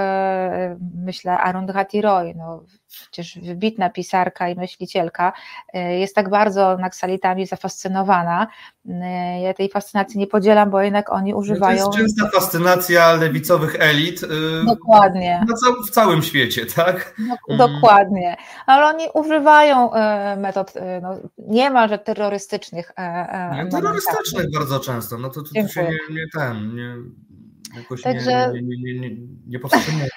myślę Arundhati Roy, no, przecież wybitna pisarka i myślicielka, e, jest tak bardzo naksalitami zafascynowana. E, ja tej fascynacji nie podzielam, bo jednak oni używają. No to jest częsta fascynacja lewicowych elit. Y, Dokładnie. w całym świecie, tak? Mm. Dokładnie. Ale oni używają e, metod no, niemalże terrorystycznych. Nie, terrorystycznych bardzo często. No to, to, to się nie, nie ten. Nie, jakoś Także... nie, nie, nie, nie, nie powstrzymuje.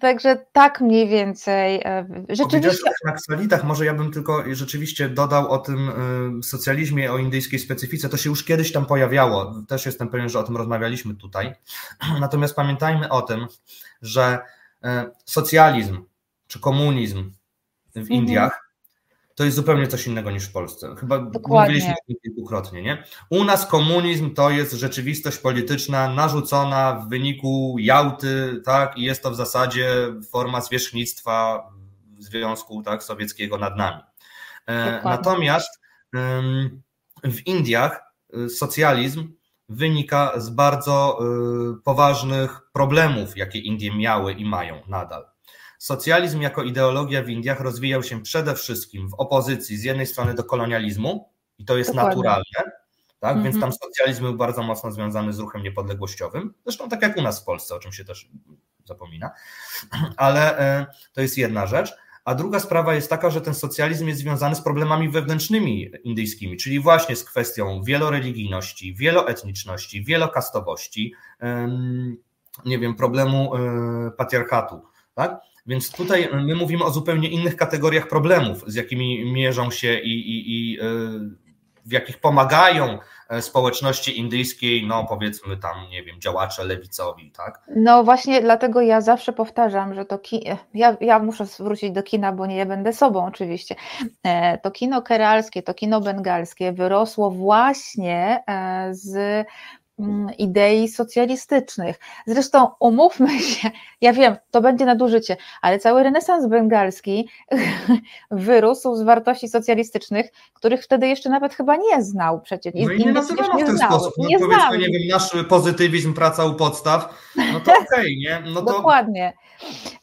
Także tak mniej więcej. E, rzeczywiście. O naksalitach, może ja bym tylko rzeczywiście dodał o tym e, socjalizmie, o indyjskiej specyfice. To się już kiedyś tam pojawiało. Też jestem pewien, że o tym rozmawialiśmy tutaj. Natomiast pamiętajmy o tym, że e, socjalizm czy komunizm w mhm. Indiach to jest zupełnie coś innego niż w Polsce. Chyba Dokładnie. mówiliśmy o tym kilkukrotnie, nie? U nas komunizm to jest rzeczywistość polityczna narzucona w wyniku Jałty, tak? I jest to w zasadzie forma zwierzchnictwa Związku tak, Sowieckiego nad nami. E, Dokładnie. Natomiast w Indiach y, socjalizm wynika z bardzo y, poważnych problemów, jakie Indie miały i mają nadal. Socjalizm jako ideologia w Indiach rozwijał się przede wszystkim w opozycji z jednej strony do kolonializmu, i to jest Dokładnie. naturalne, tak? Mm -hmm. więc tam socjalizm był bardzo mocno związany z ruchem niepodległościowym, zresztą tak jak u nas w Polsce, o czym się też zapomina, ale e, to jest jedna rzecz. A druga sprawa jest taka, że ten socjalizm jest związany z problemami wewnętrznymi indyjskimi, czyli właśnie z kwestią wieloreligijności, wieloetniczności, wielokastowości, nie wiem, problemu e, patriarchatu. Tak? Więc tutaj my mówimy o zupełnie innych kategoriach problemów, z jakimi mierzą się i, i, i e, w jakich pomagają e, społeczności indyjskiej, no powiedzmy tam, nie wiem, działacze lewicowi, tak? No właśnie dlatego ja zawsze powtarzam, że to kino, ja, ja muszę wrócić do kina, bo nie będę sobą oczywiście, e, to kino keralskie, to kino bengalskie wyrosło właśnie z idei socjalistycznych. Zresztą umówmy się, ja wiem, to będzie nadużycie, ale cały renesans bengalski wyrósł z wartości socjalistycznych, których wtedy jeszcze nawet chyba nie znał przecież. No i nie nazywano w ten znał, sposób. No nie powiedzmy, nie wiem, nasz pozytywizm, praca u podstaw, no to okej, okay, nie? No to, Dokładnie.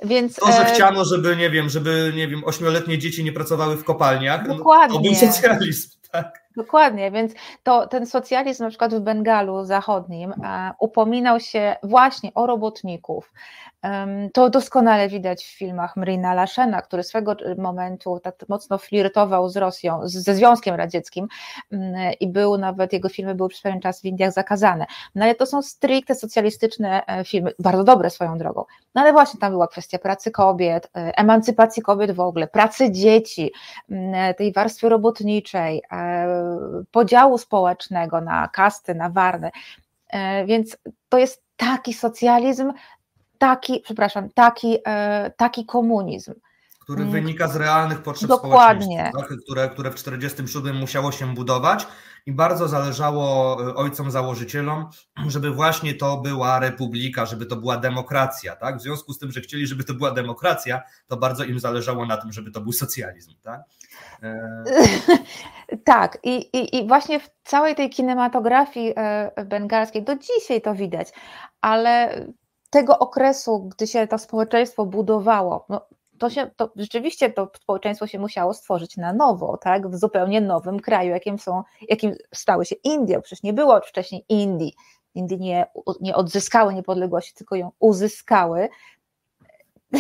Więc, to, że e... chciano, żeby, nie wiem, żeby, nie wiem, ośmioletnie dzieci nie pracowały w kopalniach, Dokładnie. No, to był socjalizm, tak? Dokładnie, więc to ten socjalizm na przykład w Bengalu zachodnim e, upominał się właśnie o robotników. To doskonale widać w filmach Mrina Laszena, który swego momentu tak mocno flirtował z Rosją, ze Związkiem Radzieckim mm, i był nawet, jego filmy były przez pewien czas w Indiach zakazane. No ale to są stricte socjalistyczne e, filmy, bardzo dobre swoją drogą. No ale właśnie tam była kwestia pracy kobiet, e, emancypacji kobiet w ogóle, pracy dzieci, mm, tej warstwy robotniczej, podziału społecznego na kasty, na warny. E, więc to jest taki socjalizm, taki, przepraszam, taki, e, taki komunizm. Który mm. wynika z realnych potrzeb Dokładnie. Tak? które, które w 1947 musiało się budować i bardzo zależało e, ojcom założycielom, żeby właśnie to była republika, żeby to była demokracja. Tak? W związku z tym, że chcieli, żeby to była demokracja, to bardzo im zależało na tym, żeby to był socjalizm. Tak, e... tak. I, i, i właśnie w całej tej kinematografii bengalskiej do dzisiaj to widać, ale tego okresu, gdy się to społeczeństwo budowało, no, to, się, to rzeczywiście to społeczeństwo się musiało stworzyć na nowo, tak, w zupełnie nowym kraju, jakim, są, jakim stały się Indie. Przecież nie było wcześniej Indii. Indie nie, nie odzyskały niepodległości, tylko ją uzyskały,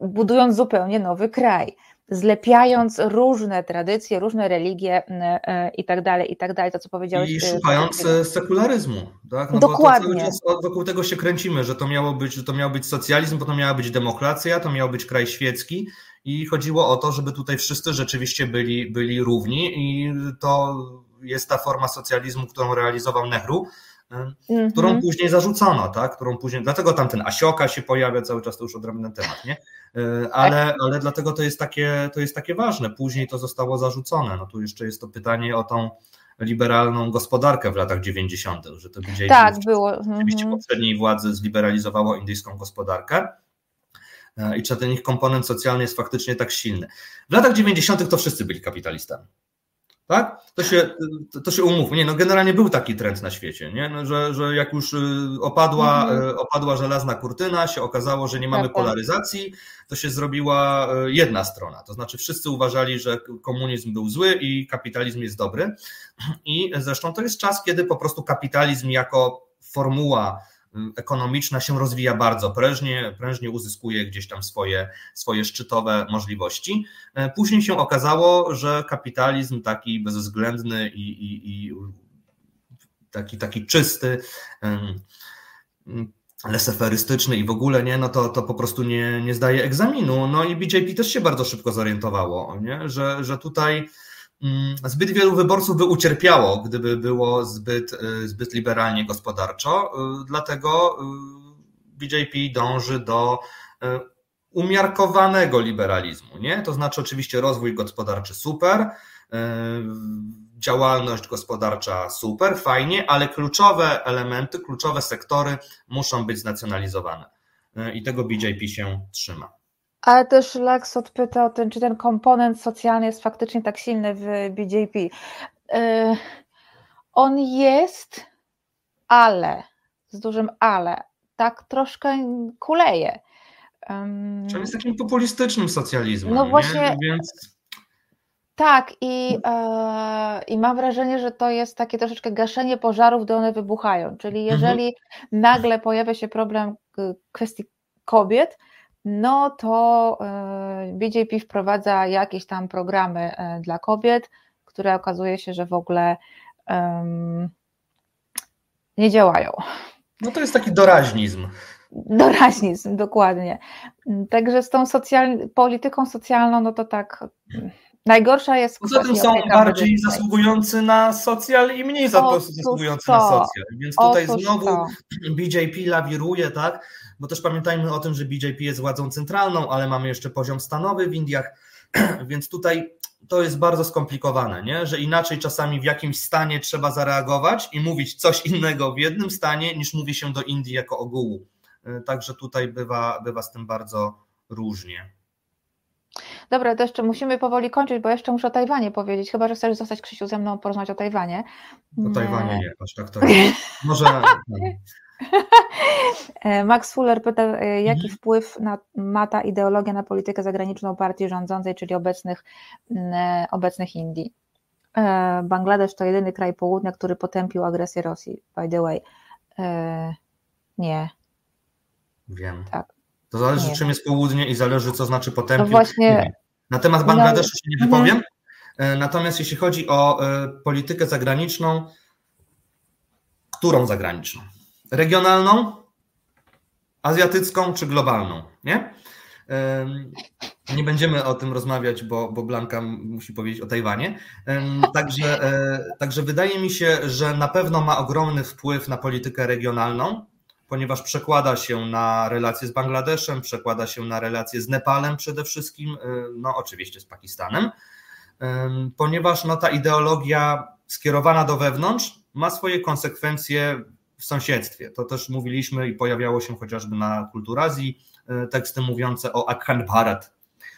budując zupełnie nowy kraj zlepiając różne tradycje, różne religie e, i tak dalej, i tak dalej, to co powiedziałeś. I e, szukając e, sekularyzmu, tak? No Dokładnie. Bo czas wokół tego się kręcimy, że to miało być, że to miał być socjalizm, bo to miała być demokracja, to miał być kraj świecki i chodziło o to, żeby tutaj wszyscy rzeczywiście byli, byli równi i to jest ta forma socjalizmu, którą realizował Nehru, mm-hmm. którą później zarzucono, tak? którą później, dlatego tam ten Asioka się pojawia cały czas, to już odrobinę temat, nie? E, ale, ale dlatego to jest, takie, to jest takie ważne, później to zostało zarzucone, no tu jeszcze jest to pytanie o tą liberalną gospodarkę w latach 90., że to BJP tak, było. oczywiście mm-hmm. poprzedniej władzy zliberalizowało indyjską gospodarkę, e, i czy ten ich komponent socjalny jest faktycznie tak silny. W latach 90. to wszyscy byli kapitalistami. Tak? To się, to się umówmy. Nie, no generalnie był taki trend na świecie, nie? No, że, że jak już y, opadła, mhm. Y, opadła żelazna kurtyna, się okazało, że nie mamy tak, tak. polaryzacji, to się zrobiła y, jedna strona. To znaczy wszyscy uważali, że komunizm był zły i kapitalizm jest dobry. I zresztą to jest czas, kiedy po prostu kapitalizm jako formuła ekonomiczna się rozwija bardzo prężnie, prężnie uzyskuje gdzieś tam swoje, swoje szczytowe możliwości. E, później się okazało, że kapitalizm taki bezwzględny i, i, i taki, taki czysty, leseferystyczny i w ogóle nie, no to, to po prostu nie, nie zdaje egzaminu. No i BJP też się bardzo szybko zorientowało, nie? Że, że tutaj zbyt wielu wyborców by ucierpiało, gdyby było zbyt, y, zbyt liberalnie gospodarczo. Y, dlatego y, BJP dąży do umiarkowanego liberalizmu. Nie? To znaczy, oczywiście, rozwój gospodarczy super, działalność gospodarcza super, fajnie, ale kluczowe elementy, kluczowe sektory muszą być znacjonalizowane. I tego BJP się trzyma. Ale też Lex odpyta o ten, czy ten komponent socjalny jest faktycznie tak silny w BJP. Yy, on jest, ale, z dużym ale, tak troszkę kuleje. Czyli jest takim populistycznym socjalizmem. No właśnie. Więc... Tak, i, e, i mam wrażenie, że to jest takie troszeczkę gaszenie pożarów, gdy one wybuchają. Czyli mhm. jeżeli mhm. nagle pojawia się problem kwestii kobiet, no to e, BJP wprowadza jakieś tam programy e, dla kobiet, które okazuje się, że w ogóle um, nie działają. No to jest taki doraźnizm. Doraźnizm, dokładnie. Także z tą socjal... polityką socjalną, no to tak. Najgorsza jest. Poza tym są bardziej zasługujący na socjal i mniej zasługujący to. na socjal. Więc tutaj Otóż znowu to. BJP lawiruje, tak? Bo też pamiętajmy o tym, że BJP jest władzą centralną, ale mamy jeszcze poziom stanowy w Indiach, więc tutaj to jest bardzo skomplikowane, nie? że inaczej czasami w jakimś stanie trzeba zareagować i mówić coś innego w jednym stanie, niż mówi się do Indii jako ogółu. Y, także tutaj bywa, bywa z tym bardzo różnie. Dobra, to jeszcze musimy powoli kończyć, bo jeszcze muszę o Tajwanie powiedzieć. Chyba, że chcesz zostać Krzysiu ze mną porozmawiać o Tajwanie. O Tajwanie nie, aż tak to. Może. E, Max Fuller pyta, e, jaki mhm. wpływ na, ma ta ideologia na politykę zagraniczną partii rządzącej, czyli obecnych, e, obecnych Indii. Bangladesz to jedyny kraj południa, który potępił agresję Rosji, by the way. Nie. Wiem. Tak. To zależy, nie. czym jest południe i zależy, co znaczy potępił. No właśnie. Na temat Bangladeszu się nie wypowiem. Mhm. Natomiast jeśli chodzi o politykę zagraniczną, którą zagraniczną? regionalną, azjatycką czy globalną, nie? Nie będziemy o tym rozmawiać, bo, bo Blanka musi powiedzieć o Tajwanie. Także, e, także wydaje mi się, że na pewno ma ogromny wpływ na politykę regionalną, ponieważ przekłada się na relacje z Bangladeszem, przekłada się na relacje z Nepalem przede wszystkim, e, no oczywiście z Pakistanem, ponieważ no, ta ideologia skierowana do wewnątrz ma swoje konsekwencje w sąsiedztwie. To też mówiliśmy i pojawiało się chociażby na Kulturazji e, teksty mówiące o Akhan Bharat,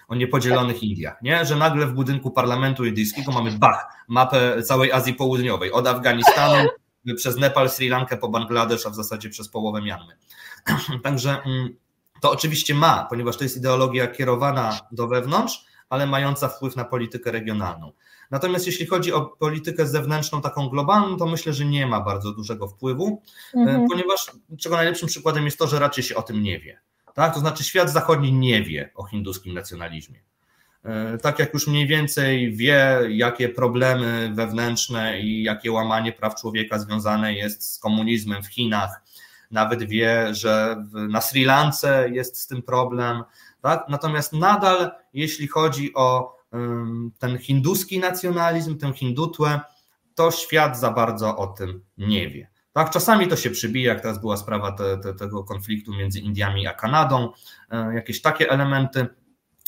o niepodzielonych Indiach, nie? że nagle w budynku parlamentu indyjskiego mamy bach, mapę całej Azji Południowej, od Afganistanu przez Nepal, Sri Lankę po Bangladesz, a w zasadzie przez połowę Mianmy. Także mm, to oczywiście ma, ponieważ to jest ideologia kierowana do wewnątrz, ale mająca wpływ na politykę regionalną. Natomiast jeśli chodzi o politykę zewnętrzną, taką globalną, to myślę, że nie ma bardzo dużego wpływu, e, mhm. ponieważ czego najlepszym przykładem jest to, że raczej się o tym nie wie. Tak? To znaczy, świat zachodni nie wie o hinduskim nacjonalizmie. E, tak jak już mniej więcej wie, jakie problemy wewnętrzne i jakie łamanie praw człowieka związane jest z komunizmem w Chinach, nawet wie, że na Sri Lance jest z tym problem. Tak? Natomiast nadal, jeśli chodzi o ten hinduski nacjonalizm, tę hindutłę, to świat za bardzo o tym nie wie. Tak, czasami to się przybija, jak teraz była sprawa te, te, tego konfliktu między Indiami a Kanadą, e, jakieś takie elementy,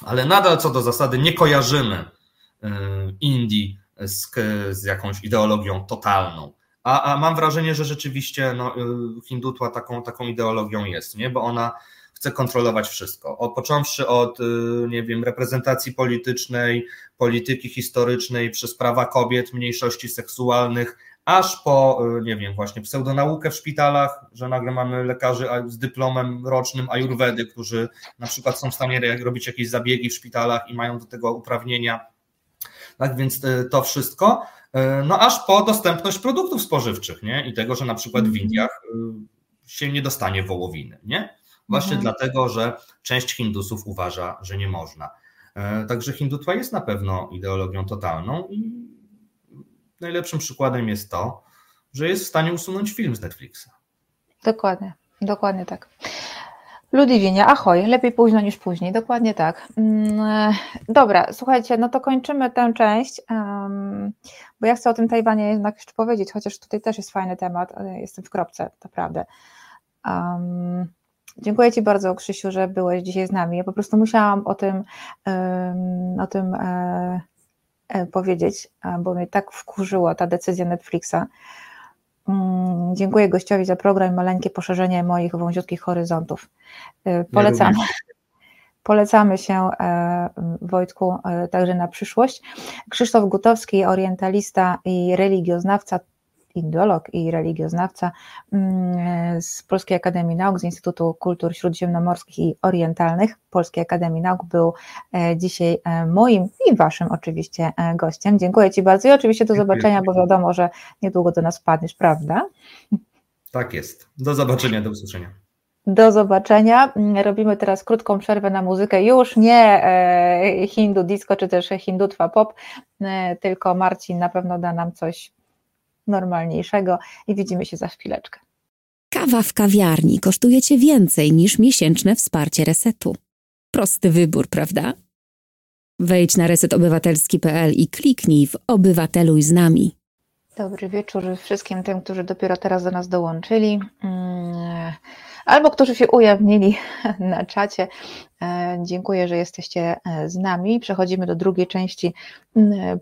ale nadal co do zasady nie kojarzymy e, Indii z, z jakąś ideologią totalną. A, a mam wrażenie, że rzeczywiście no, e, hindutła taką, taką ideologią jest, nie? bo ona chce kontrolować wszystko. O, począwszy od, y, nie wiem, reprezentacji politycznej, polityki historycznej, przez prawa kobiet, mniejszości seksualnych, aż po, y, nie wiem, właśnie pseudonaukę w szpitalach, że nagle mamy lekarzy z dyplomem rocznym ajurwedy, którzy na przykład są w stanie robić jakieś zabiegi w szpitalach i mają do tego uprawnienia. Tak więc y, to wszystko. No aż po dostępność produktów spożywczych, nie? I tego, że na przykład w mhm. Indiach się nie dostanie wołowiny, nie? Właśnie mhm. dlatego, że część Hindusów uważa, że nie można. Także hindutwa jest na pewno ideologią totalną i najlepszym przykładem jest to, że jest w stanie usunąć film z Netflixa. Dokładnie, dokładnie tak. Ludwinia, ahoj, lepiej późno niż później, dokładnie tak. Mm, e, dobra, słuchajcie, no to kończymy tę część, bo ja chcę o tym Tajwanie jednak jeszcze powiedzieć, chociaż tutaj też jest fajny temat, jestem w kropce, naprawdę. Dziękuję Ci bardzo, Krzysiu, że byłeś dzisiaj z nami. Ja po prostu musiałam o tym, o tym e, powiedzieć, bo mnie tak wkurzyła ta decyzja Netflixa. Mm, dziękuję gościowi za program i maleńkie poszerzenie moich wąziutkich horyzontów. E, polecamy. Polecamy się Wojtku także na przyszłość. Krzysztof Gutowski, orientalista i religioznawca, indolog i religioznawca mm, z Polskiej Akademii Nauk, z Instytutu Kultur Śródziemnomorskich i Orientalnych Polskiej Akademii Nauk był e, dzisiaj e, moim i waszym oczywiście gościem. Dziękuję Ci bardzo i oczywiście do zobaczenia, bo wiadomo, że niedługo do nas padniesz, prawda? Tak jest. Do zobaczenia, do usłyszenia. Do zobaczenia. Robimy teraz krótką przerwę na muzykę. Już nie e, hindu disco czy też hindutwa pop, e, tylko Marcin na pewno da nam coś normalniejszego i widzimy się za chwileczkę. Kawa w kawiarni kosztuje Cię więcej niż miesięczne wsparcie resetu. Prosty wybór, prawda? Wejdź na resetobywatelski.pl i kliknij w Obywateluj z nami. Dobry wieczór wszystkim tym, którzy dopiero teraz do nas dołączyli. Mm, albo którzy się ujawnili na czacie. E, dziękuję, że jesteście e, z nami. Przechodzimy do drugiej części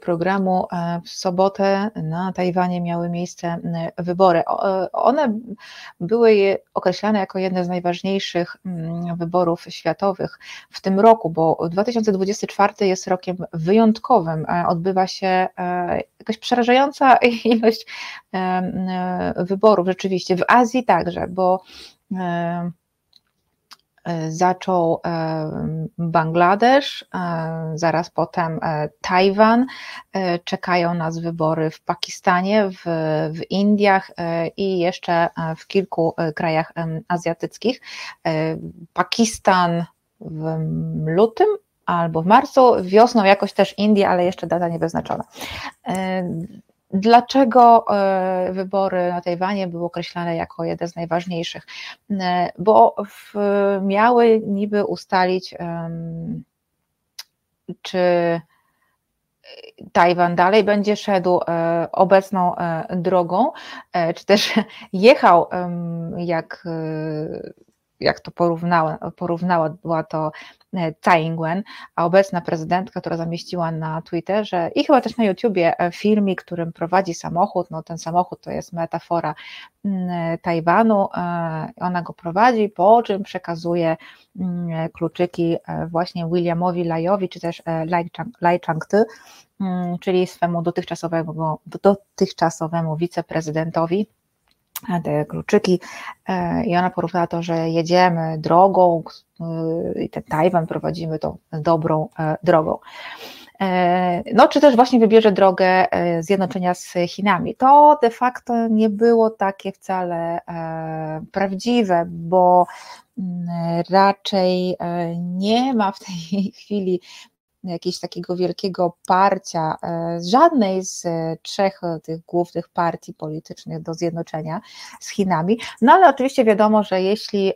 programu. E, w sobotę na Tajwanie miały miejsce wybory. One były określane jako jedne z najważniejszych wyborów światowych w tym roku, bo 2024 jest rokiem wyjątkowym. Odbywa się jakaś przerażająca ilość wyborów rzeczywiście. W Azji także, bo zaczął e, Bangladesz, zaraz potem Tajwan, czekają nas wybory w Pakistanie, w, w Indiach i jeszcze w kilku krajach azjatyckich. Pakistan w lutym albo w marcu, wiosną jakoś też Indie, ale jeszcze data nie wyznaczona. Dlaczego e, wybory na Tajwanie były określane jako jeden z najważniejszych? E, bo w, miały niby ustalić, czy Tajwan dalej będzie szedł e, obecną drogą, czy też jechał, jak, jak to porównała, porównała to E, Tsai Ing-wen, a obecna prezydentka, która zamieściła na Twitterze i chyba też na YouTubie e, filmik, którym prowadzi samochód, no ten samochód to jest metafora mm, Tajwanu, e, ona go prowadzi, po czym przekazuje mm, kluczyki właśnie Williamowi Lajowi, czy też Lai Chang-ty, mm, czyli swemu dotychczasowemu, dotychczasowemu wiceprezydentowi te kluczyki e, i ona porównała to, że jedziemy drogą i ten Tajwan prowadzimy tą dobrą e, drogą. E, no, czy też właśnie wybierze drogę zjednoczenia z Chinami. To de facto nie było takie wcale prawdziwe, bo mm, raczej nie ma w tej chwili jakiegoś takiego wielkiego parcia e, żadnej z e, trzech e, tych głównych partii politycznych do zjednoczenia z Chinami. No ale oczywiście wiadomo, że jeśli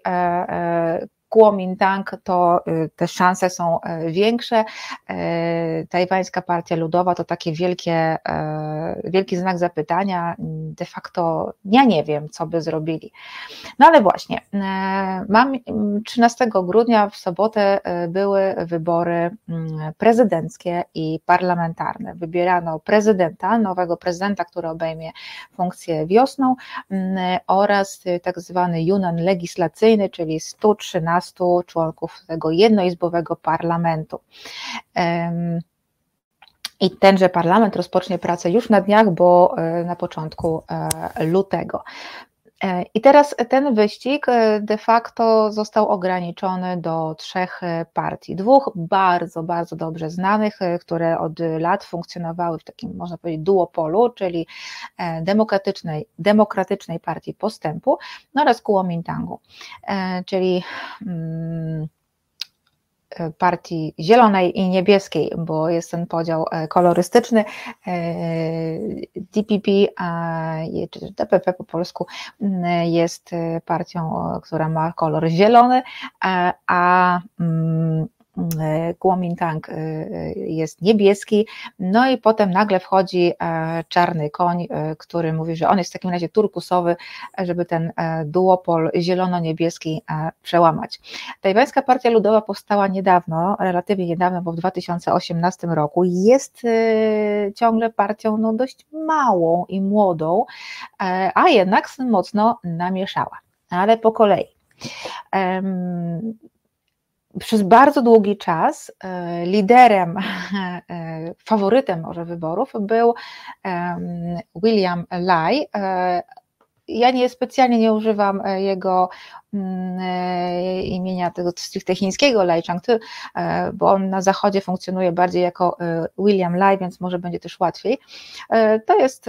Kuomintang, to y, te szanse są e, większe. E, tajwańska Partia Ludowa to takie wielkie, wielki znak zapytania. De facto ja nie wiem, co by zrobili. No ale właśnie, mam 13 grudnia w sobotę były wybory prezydenckie i parlamentarne. Wybierano prezydenta, nowego prezydenta, który obejmie funkcję wiosną oraz tak zwany Yunan legislacyjny, czyli 113 15 członków tego jednoizbowego parlamentu. I tenże parlament rozpocznie pracę już na dniach, bo e, na początku e, lutego. E, I teraz ten wyścig de facto został ograniczony do trzech partii. Dwóch bardzo, bardzo dobrze znanych, które od lat funkcjonowały w takim, można powiedzieć, duopolu, czyli demokratycznej, demokratycznej partii postępu no oraz Kuomintangu, czyli hmm, partii zielonej i niebieskiej, bo jest ten podział e, kolorystyczny. E, DPP, czy DPP po polsku, jest partią, która ma kolor zielony, a Kuomintang y, y, jest niebieski, no i potem nagle wchodzi e, czarny koń, e, który mówi, że on jest w takim razie turkusowy, żeby ten e, duopol zielono-niebieski przełamać. Tajwańska Partia Ludowa powstała niedawno, relatywnie niedawno, bo w 2018 roku. Jest ciągle partią no, dość małą i młodą, a jednak mocno namieszała, ale po kolei przez bardzo długi czas liderem, faworytem może wyborów był William Lai, ja nie specjalnie nie używam e, jego mm, e, imienia tego stricte chińskiego Lai Chang, e, bo on na zachodzie funkcjonuje bardziej jako William Lai, więc może będzie też łatwiej. To jest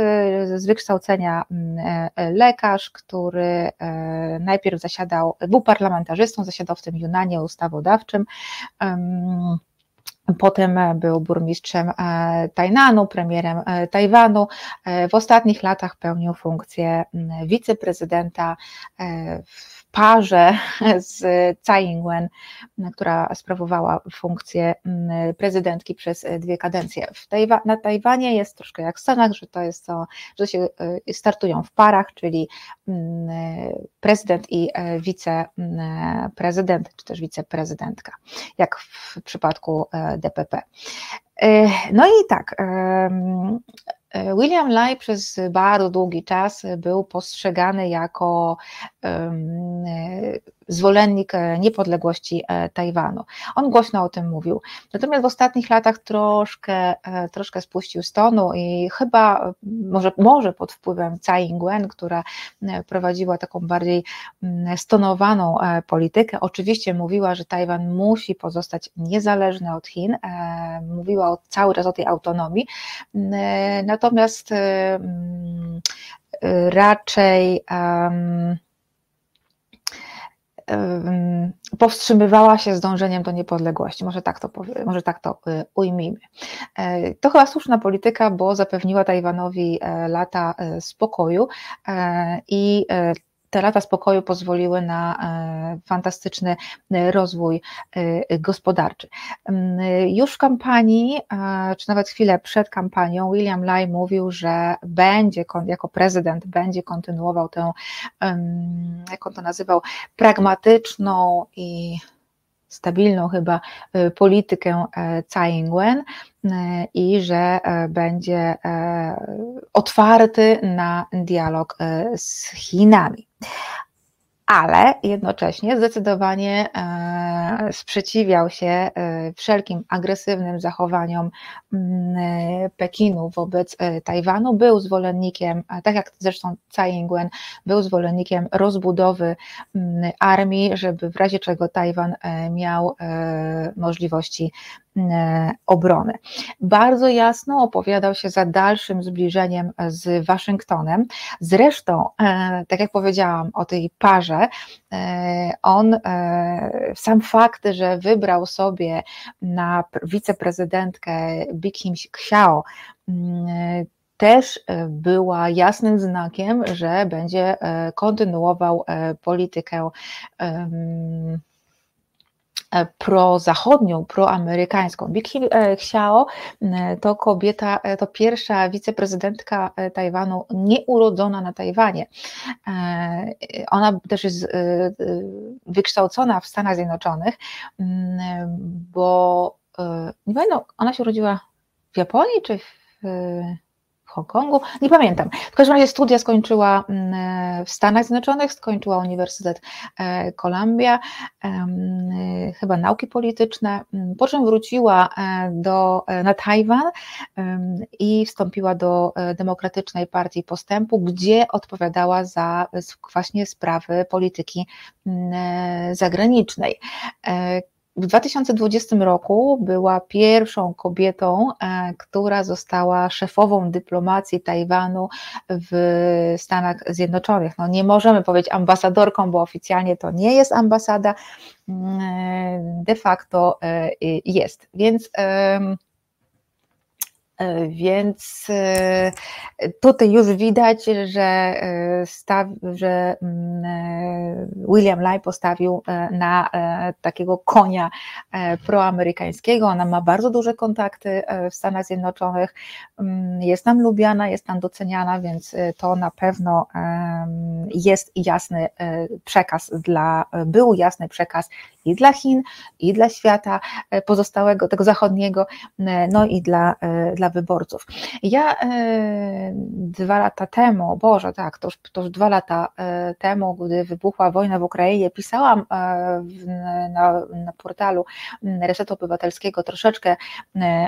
z wykształcenia mm, lekarz, który najpierw zasiadał, był parlamentarzystą, zasiadał w tym Junanie ustawodawczym. Potem był burmistrzem e, Tajnanu, premierem e, Tajwanu. E, w ostatnich latach pełnił funkcję wiceprezydenta w parze z Tsai Ing-wen, która sprawowała funkcję mm, prezydentki przez dwie kadencje. Tajwa na Tajwanie jest troszkę jak w Stanach, że to jest to, że się y, startują w parach, czyli mm, prezydent i e, wiceprezydent, czy też wiceprezydentka, jak w przypadku e, DPP. E, no i tak, William Lai przez bardzo długi czas był postrzegany jako zwolennik e, niepodległości e, Tajwanu. On głośno o tym mówił. Natomiast w ostatnich latach troszkę, e, troszkę spuścił stonu i chyba może, może pod wpływem Tsai Ing-wen, która prowadziła taką bardziej mm, stonowaną politykę. Oczywiście mówiła, że Tajwan musi pozostać niezależny od Chin. Mówiła cały czas o tej autonomii. Natomiast raczej um, powstrzymywała się z dążeniem do niepodległości. Może tak to, może tak to y, ujmijmy. E, to chyba słuszna polityka, bo zapewniła Tajwanowi e, lata e, spokoju i te lata spokoju pozwoliły na e, fantastyczny e, rozwój e, gospodarczy. Mm, już w kampanii, czy nawet chwilę przed kampanią, William Lai mówił, że będzie jako prezydent będzie kontynuował tę, jak on to nazywał, pragmatyczną i stabilną chyba politykę Tsai Ing-wen i że będzie otwarty na dialog z Chinami ale jednocześnie zdecydowanie e, sprzeciwiał się e, wszelkim agresywnym zachowaniom mm, Pekinu wobec e, Tajwanu. Był zwolennikiem, tak jak zresztą Tsai Ing-wen, był zwolennikiem rozbudowy mm, armii, żeby w razie czego Tajwan miał możliwości obrony. Bardzo jasno opowiadał się za dalszym zbliżeniem z Waszyngtonem. Zresztą, tak jak powiedziałam o tej parze, E, on, e, sam fakt, że wybrał sobie na wiceprezydentkę Bikim Xiao, mm, też e, była jasnym znakiem, że będzie kontynuował politykę E, prozachodnią, proamerykańską. Big Xiao e, to kobieta, e, to pierwsza wiceprezydentka Tajwanu nieurodzona na Tajwanie. Ona też jest wykształcona w Stanach Zjednoczonych, bo nie pamiętam, ona się urodziła w Japonii czy w Hongkongu, nie pamiętam. W każdym razie studia skończyła mm, w Stanach Zjednoczonych, skończyła Uniwersytet e, Columbia, chyba nauki polityczne, mm, po czym wróciła e, do, e, na Tajwan i wstąpiła do Demokratycznej Partii Postępu, gdzie odpowiadała za właśnie sprawy polityki mm, zagranicznej. W 2020 roku była pierwszą kobietą, e, która została szefową dyplomacji Tajwanu w Stanach Zjednoczonych. No nie możemy powiedzieć ambasadorką, bo oficjalnie to nie jest ambasada, mm, e, de facto e, jest. Więc więc e, tutaj już widać, że, e, staw, że mm, William Lai postawił na takiego konia proamerykańskiego. Ona ma bardzo duże kontakty w Stanach Zjednoczonych, mm, jest tam lubiana, jest tam doceniana, więc to na pewno jest jasny przekaz dla, był jasny przekaz i dla Chin, i dla świata pozostałego, tego zachodniego, no i dla, dla wyborców. Ja dwa lata temu, Boże, tak, to już, to już dwa lata temu, gdy wybuchła wojna w Ukrainie, pisałam na, na portalu Resetu Obywatelskiego troszeczkę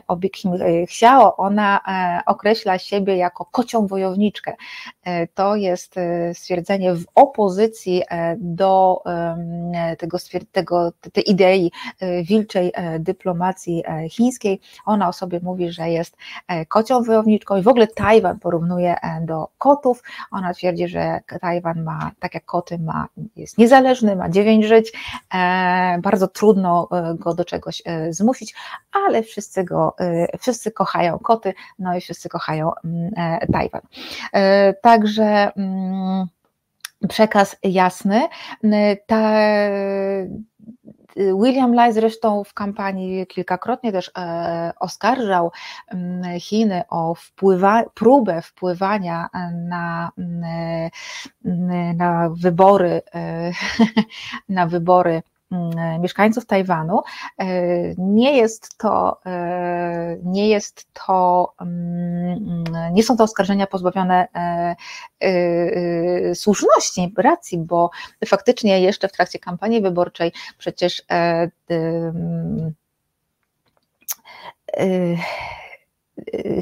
o Bikim Xiao. Ona określa siebie jako kocią wojowniczkę. To jest stwierdzenie w opozycji do tego, tego, tej idei wilczej dyplomacji chińskiej. Ona o sobie mówi, że jest kocią wojowniczką i w ogóle Tajwan porównuje do kotów. Ona twierdzi, że Tajwan ma, tak jak koty, ma, jest niezależny, ma dziewięć żyć, bardzo trudno go do czegoś zmusić, ale wszyscy go, wszyscy kochają koty, no i wszyscy kochają mm, Tajwan. Także mm, przekaz jasny. Ta, William Lai zresztą w kampanii kilkakrotnie też e, oskarżał Chiny o wpływa, próbę wpływania na, na wybory, e, na wybory Mm, mieszkańców Tajwanu. E, nie jest to, e, nie jest to, mm, nie są to oskarżenia pozbawione e, słuszności, racji, bo faktycznie jeszcze w trakcie kampanii wyborczej przecież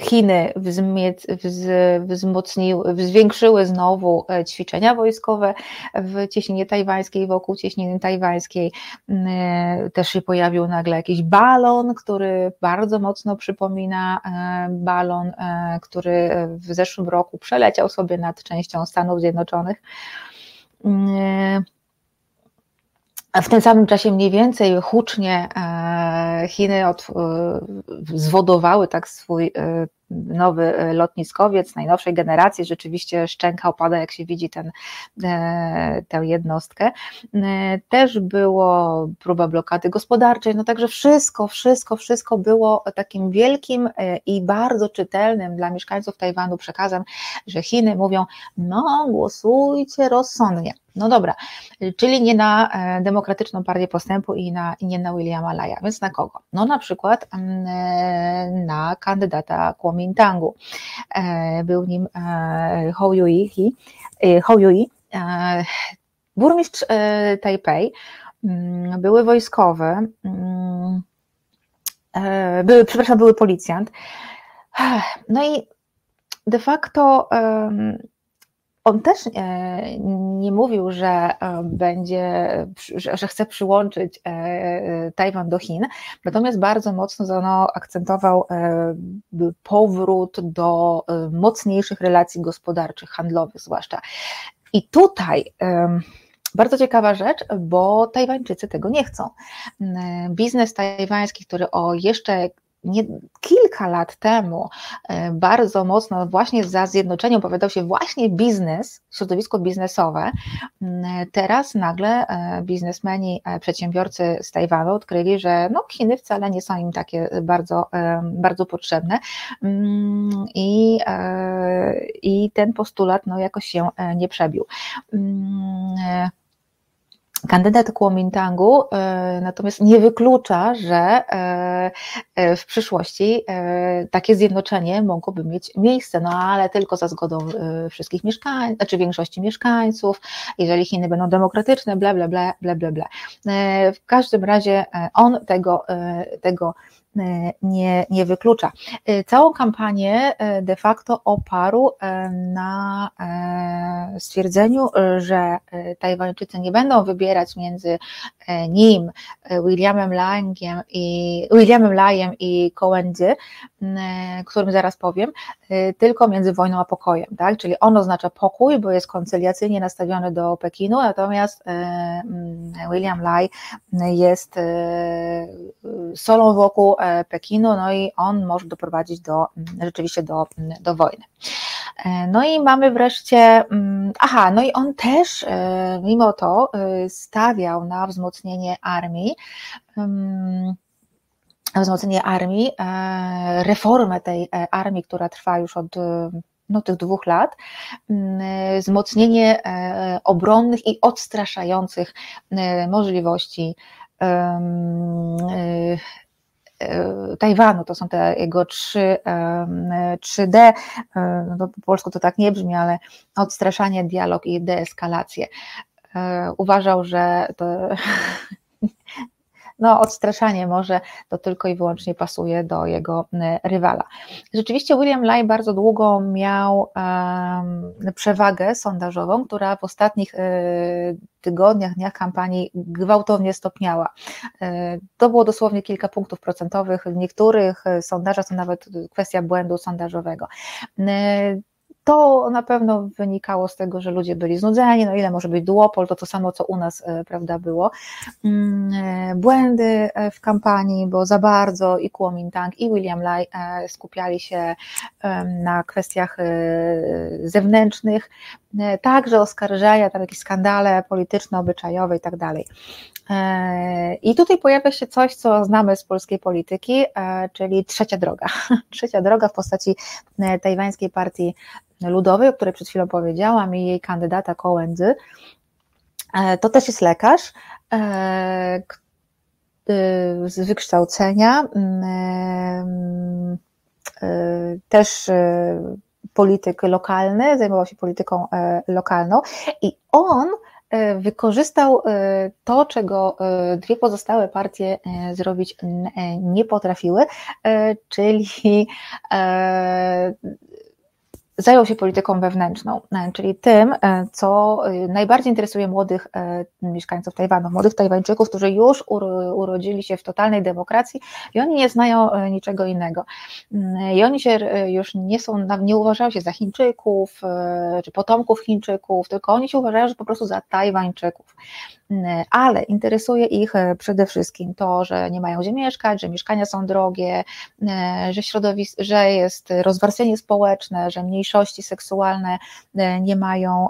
Chiny wzmocniły, zwiększyły znowu e, ćwiczenia wojskowe w cieśninie tajwańskiej, wokół cieśniny tajwańskiej. E, też się pojawił nagle jakiś balon, który bardzo mocno przypomina e, balon, który w zeszłym roku przeleciał sobie nad częścią Stanów Zjednoczonych. W tym samym czasie mniej więcej hucznie e, Chiny od, e, zwodowały tak swój e, nowy lotniskowiec najnowszej generacji, rzeczywiście szczęka opada, jak się widzi ten, tę jednostkę. Też było próba blokady gospodarczej, no także wszystko, wszystko, wszystko było takim wielkim i bardzo czytelnym dla mieszkańców Tajwanu przekazem, że Chiny mówią, no głosujcie rozsądnie. No dobra, czyli nie na e, Demokratyczną Partię Postępu i, na, i nie na Williama Laya, więc na kogo? No na przykład mm, e, na kandydata Kuomintangu. E, był nim Hou Yui, Hou Yui burmistrz Tajpej, mm, były wojskowy, mm, były, przepraszam, były policjant. No i de facto on też e, nie mówił, że e, będzie, że chce przyłączyć e, Tajwan do Chin, natomiast bardzo mocno no, akcentował powrót do mocniejszych relacji gospodarczych, handlowych zwłaszcza. I tutaj bardzo ciekawa rzecz, bo Tajwańczycy tego nie chcą. Biznes tajwański, który o jeszcze nie, kilka lat temu e, bardzo mocno właśnie za zjednoczeniem opowiadał się właśnie biznes, środowisko biznesowe. Mm, teraz nagle e, biznesmeni, e, przedsiębiorcy z Tajwanu odkryli, że no, Chiny wcale nie są im takie bardzo, bardzo potrzebne mm, i, i ten postulat no, jakoś się nie przebił. Kandydat Kuomintangu e, natomiast nie wyklucza, że e, e, w przyszłości takie zjednoczenie mogłoby mieć miejsce, no ale tylko za zgodą wszystkich mieszkańców, znaczy większości mieszkańców, jeżeli Chiny będą demokratyczne, bla, bla, bla, bla, bla, bla. W każdym razie on tego, tego nie, nie wyklucza. E, całą kampanię e, de facto oparł na stwierdzeniu, że Tajwańczycy nie będą wybierać między nim, Williamem Langiem i Williamem Lajem i Kołędzy, którym zaraz powiem, tylko między wojną a pokojem, tak? Czyli on oznacza pokój, bo jest koncyliacyjnie nastawiony do Pekinu, natomiast William Lai jest solą wokół E, Pekinu, no i on może doprowadzić do, rzeczywiście do, do wojny. E, no i mamy wreszcie, mm, aha, no i on też e, mimo to stawiał na wzmocnienie armii, mm, wzmocnienie armii, reformę tej armii, która trwa już od no, tych dwóch lat, mm, wzmocnienie obronnych i odstraszających możliwości Tajwanu, to są te jego 3, 3D, no po polsku to tak nie brzmi, ale odstraszanie, dialog i deeskalację. Uważał, że to no odstraszanie może to tylko i wyłącznie pasuje do jego e, rywala. Rzeczywiście William Lai bardzo długo miał um, przewagę sondażową, która w ostatnich y, tygodniach, dniach kampanii gwałtownie stopniała. To było dosłownie kilka punktów procentowych, w niektórych sondażach to nawet kwestia błędu sondażowego. To na pewno wynikało z tego, że ludzie byli znudzeni, no ile może być duopol, to to samo, co u nas, e, prawda, było. Mm, e, błędy e, w kampanii, bo za bardzo i Kuomintang, i William Lai skupiali się na kwestiach zewnętrznych, także oskarżenia, tam jakieś skandale polityczne, obyczajowe i tak dalej. I tutaj pojawia się coś, co znamy z polskiej polityki, czyli trzecia droga. Trzecia droga w postaci tajwańskiej partii ludowej, o której przed chwilą powiedziałam, i jej kandydata Kołędzy. E, to też jest lekarz e, e, z wykształcenia, mm, też polityk lokalny, zajmował się polityką lokalną i on wykorzystał to, czego dwie pozostałe partie zrobić nie potrafiły, czyli zajął się polityką wewnętrzną, e, czyli tym, e, co e, najbardziej interesuje młodych mieszkańców Tajwanu, młodych Tajwańczyków, którzy już urodzili się w totalnej demokracji i oni nie znają niczego innego. Mm, I oni się już nie są, nie uważają się za Chińczyków czy potomków Chińczyków, tylko oni się uważają, że po prostu za Tajwańczyków. Mm, ale interesuje ich e, przede wszystkim to, że nie mają gdzie mieszkać, że mieszkania są drogie, e, że środowisko, że jest rozwarstwienie społeczne, że mniejszości seksualne e, nie mają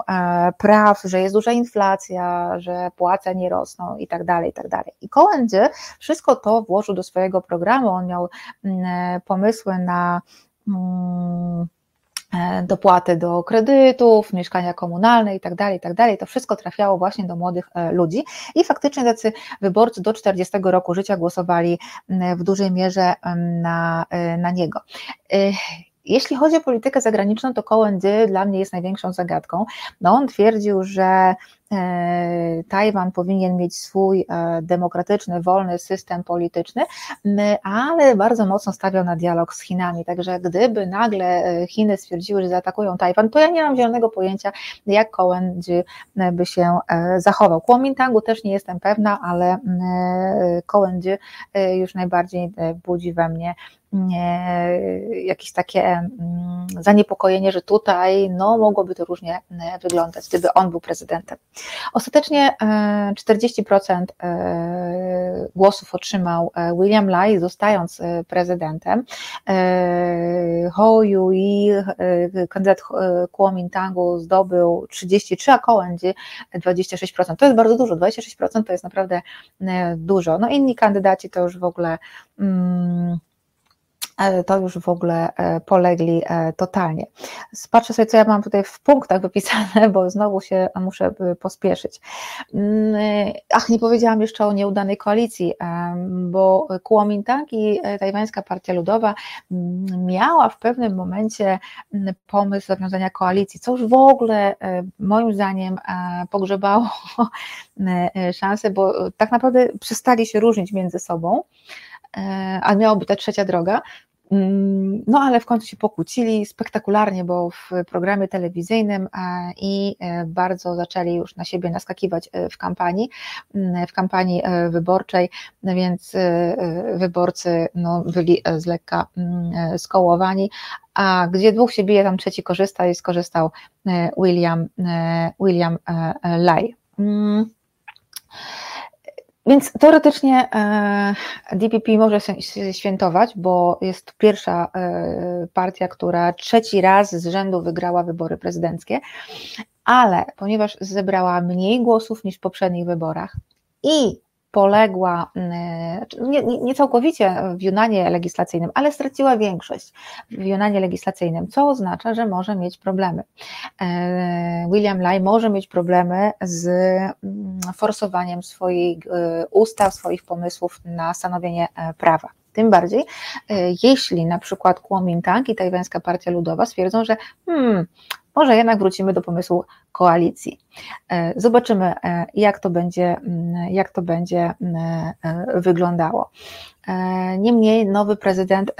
praw, że jest duża inflacja, że płace nie rosną i tak dalej, i tak dalej. I Kołędzie wszystko to włożył do swojego programu, on miał mm, pomysły na mm, E, dopłaty do kredytów, mieszkania komunalne i tak dalej, tak dalej. To wszystko trafiało właśnie do młodych e, ludzi i faktycznie tacy wyborcy do 40 roku życia głosowali w dużej mierze na, e, na niego. Jeśli chodzi o politykę zagraniczną, to Cohen dla mnie jest największą zagadką. No on twierdził, że E, Tajwan powinien mieć swój e, demokratyczny, wolny system polityczny, ale bardzo mocno stawiał na dialog z Chinami. Także gdyby nagle e, Chiny stwierdziły, że zaatakują Tajwan, to ja nie mam zielonego pojęcia, jak Cohen by się zachował. Kuomintangu też nie jestem pewna, ale Cohen już najbardziej budzi we mnie jakieś takie zaniepokojenie, że tutaj no, mogłoby to różnie wyglądać, gdyby on był prezydentem. Ostatecznie 40% e, e, głosów otrzymał e, William Lai, zostając prezydentem. Ho Yui, kandydat Kuomintangu zdobył 33, a Kołędzi 26%. To jest bardzo dużo, 26% to jest naprawdę dużo. No inni kandydaci to już w ogóle mm, to już w ogóle e, polegli e, totalnie. Patrzę sobie, co ja mam tutaj w punktach wypisane, bo znowu się muszę e, pospieszyć. Mm, ach, nie powiedziałam jeszcze o nieudanej koalicji, bo Kuomintang i Tajwańska Partia Ludowa mm, miała w pewnym momencie mm, pomysł zawiązania koalicji, co już w ogóle moim zdaniem pogrzebało szansę, bo tak naprawdę przestali się różnić między sobą a miałoby ta trzecia droga, no ale w końcu się pokłócili spektakularnie, bo w programie telewizyjnym i e, bardzo zaczęli już na siebie naskakiwać e, w kampanii, mm, w kampanii e, wyborczej, więc wyborcy no, byli z lekka mm, skołowani, a gdzie dwóch się bije, tam trzeci korzysta i skorzystał William, William Lai. Więc teoretycznie e, DPP może się świętować, bo jest pierwsza e, partia, która trzeci raz z rzędu wygrała wybory prezydenckie, ale ponieważ zebrała mniej głosów niż w poprzednich wyborach i poległa znaczy nie, nie, całkowicie w Junanie legislacyjnym, ale straciła większość w Junanie legislacyjnym, co oznacza, że może mieć problemy. E, William Lai może mieć problemy z forsowaniem swoich ustaw, swoich pomysłów na stanowienie prawa. Tym bardziej, jeśli na przykład Kuomintang i tajwańska partia ludowa stwierdzą, że hmm, może jednak wrócimy do pomysłu koalicji. E, zobaczymy, e, jak to będzie, mm, jak to będzie mm, e, wyglądało. Niemniej nowy prezydent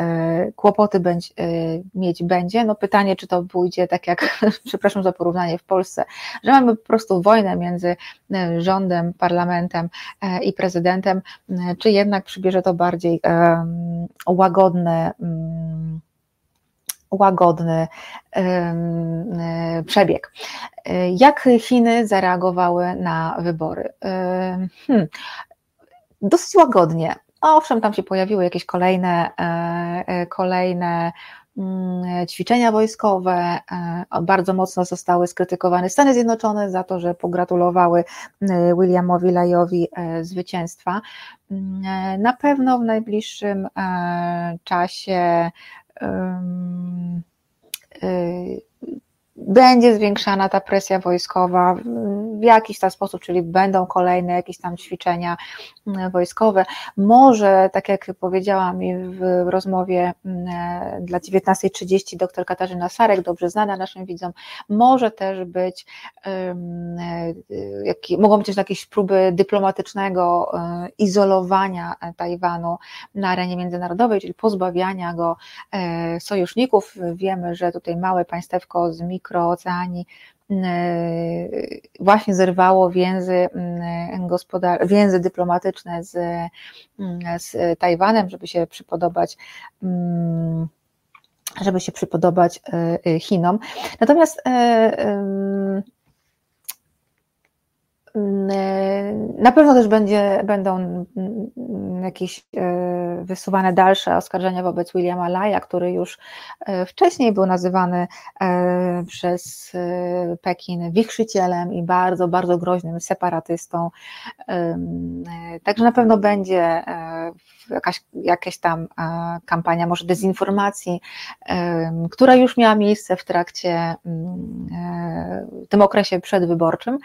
kłopoty będzie, mieć będzie. No pytanie, czy to pójdzie tak jak, przepraszam za porównanie, w Polsce, że mamy po prostu wojnę między rządem, parlamentem i prezydentem, czy jednak przybierze to bardziej łagodne mm, łagodny przebieg. Jak Chiny zareagowały na wybory? Hmm, dosyć łagodnie. Owszem, tam się pojawiły jakieś kolejne, e, e, kolejne mm, ćwiczenia wojskowe. E, bardzo mocno zostały skrytykowane Stany Zjednoczone za to, że pogratulowały Williamowi Lajowi zwycięstwa. Mm, na pewno w najbliższym czasie Y, będzie zwiększana ta presja wojskowa w jakiś tam sposób, czyli będą kolejne jakieś tam ćwiczenia mm, wojskowe. Może, tak jak powiedziałam w rozmowie mm, dla 19.30 dr Katarzyna Sarek, dobrze znana naszym widzom, może też być, mogą być też jakieś próby dyplomatycznego e, izolowania Tajwanu na arenie międzynarodowej, czyli pozbawiania go e, sojuszników. Wiemy, że tutaj małe państewko z mikrooceanii właśnie zerwało więzy, gospodar- więzy dyplomatyczne z, z Tajwanem, żeby się przypodobać żeby się przypodobać e, Chinom. Natomiast e, na pewno też będzie, będą jakieś e, wysuwane dalsze oskarżenia wobec Williama Laya, który już e, wcześniej był nazywany e, przez Pekin wichrzycielem i bardzo, bardzo groźnym separatystą. Także na pewno będzie jakaś, jakaś tam kampania może dezinformacji, która już miała miejsce w trakcie, w tym okresie przedwyborczym.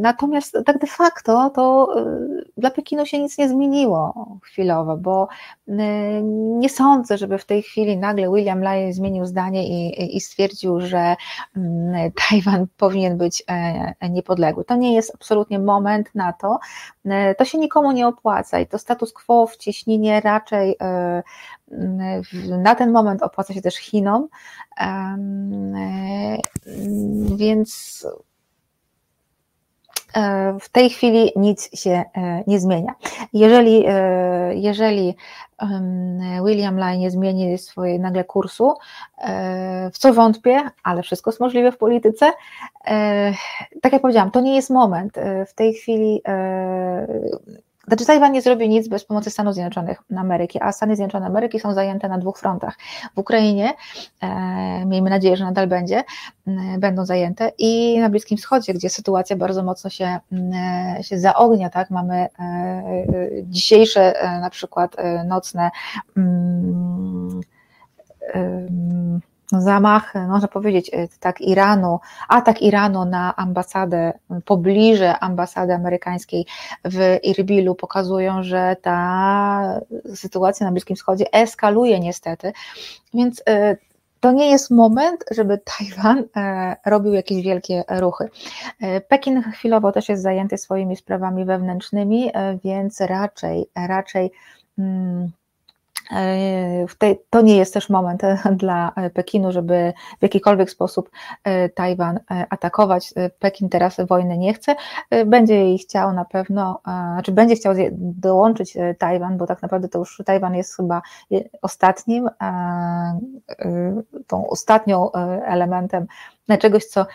Natomiast tak de facto to y, dla Pekinu się nic nie zmieniło chwilowo, bo nie sądzę, żeby w tej chwili nagle William Lai zmienił zdanie i, i stwierdził, że mm, Tajwan powinien być e, niepodległy. To nie jest absolutnie moment na to. E, to się nikomu nie opłaca i to status quo w cieśninie raczej e, na ten moment opłaca się też Chinom, więc E, w tej chwili nic się e, nie zmienia. Jeżeli, e, jeżeli William Lai nie zmieni swojej nagle kursu, w co wątpię, ale wszystko jest możliwe w polityce. Tak jak powiedziałam, to nie jest moment. W tej chwili znaczy Tajwan nie zrobi nic bez pomocy Stanów Zjednoczonych Ameryki, a Stany Zjednoczone Ameryki są zajęte na dwóch frontach. W Ukrainie, e, miejmy nadzieję, że nadal będzie, e, będą zajęte i na Bliskim Wschodzie, gdzie sytuacja bardzo mocno się, e, się zaognia, tak, mamy e, e, dzisiejsze e, na przykład nocne mm, zamach, można powiedzieć, e, tak Iranu, atak Iranu na ambasadę, pobliże ambasady amerykańskiej w Irbilu pokazują, że ta sytuacja na Bliskim Wschodzie eskaluje niestety, więc e, to nie jest moment, żeby Tajwan e, robił jakieś wielkie ruchy. Pekin chwilowo też jest zajęty swoimi sprawami wewnętrznymi, więc raczej, raczej hmm, E, to nie jest też moment e, dla e, Pekinu, żeby w jakikolwiek sposób Tajwan atakować. Pekin teraz wojny nie chce. Będzie jej chciał na pewno, znaczy będzie chciał dołączyć Tajwan, bo tak naprawdę to już Tajwan jest chyba ostatnim, tą ostatnią elementem czegoś, co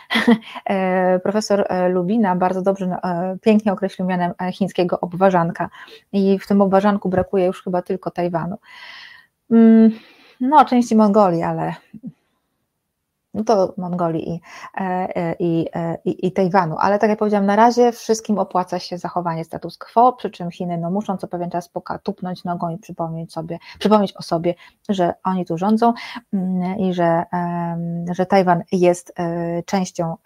profesor Lubina bardzo dobrze, pięknie określił mianem chińskiego obwarzanka. I w tym obwarzanku brakuje już chyba tylko Tajwanu. Mm, no, części Mongolii, ale no to Mongolii i, e, e, i, e, i, i Tajwanu. Ale tak jak powiedziałam, na razie wszystkim opłaca się zachowanie status quo, przy czym Chiny no, muszą co pewien czas poka tupnąć nogą i przypomnieć sobie, przypomnieć o sobie, że oni tu rządzą mm, i że, że Tajwan jest częścią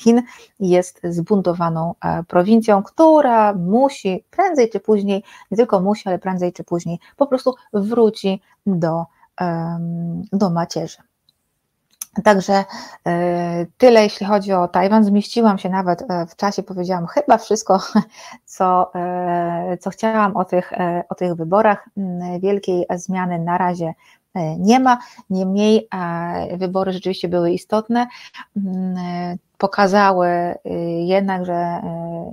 Chin, jest zbuntowaną prowincją, która musi prędzej czy później, nie tylko musi, ale prędzej czy później po prostu wróci do, do macierzy. Także e, tyle, jeśli chodzi o Tajwan. Zmieściłam się nawet e, w czasie, powiedziałam chyba wszystko, co, e, co chciałam o tych, o tych wyborach. Mm, wielkiej zmiany na razie nie ma, niemniej wybory rzeczywiście były istotne. Mm, pokazały jednak, że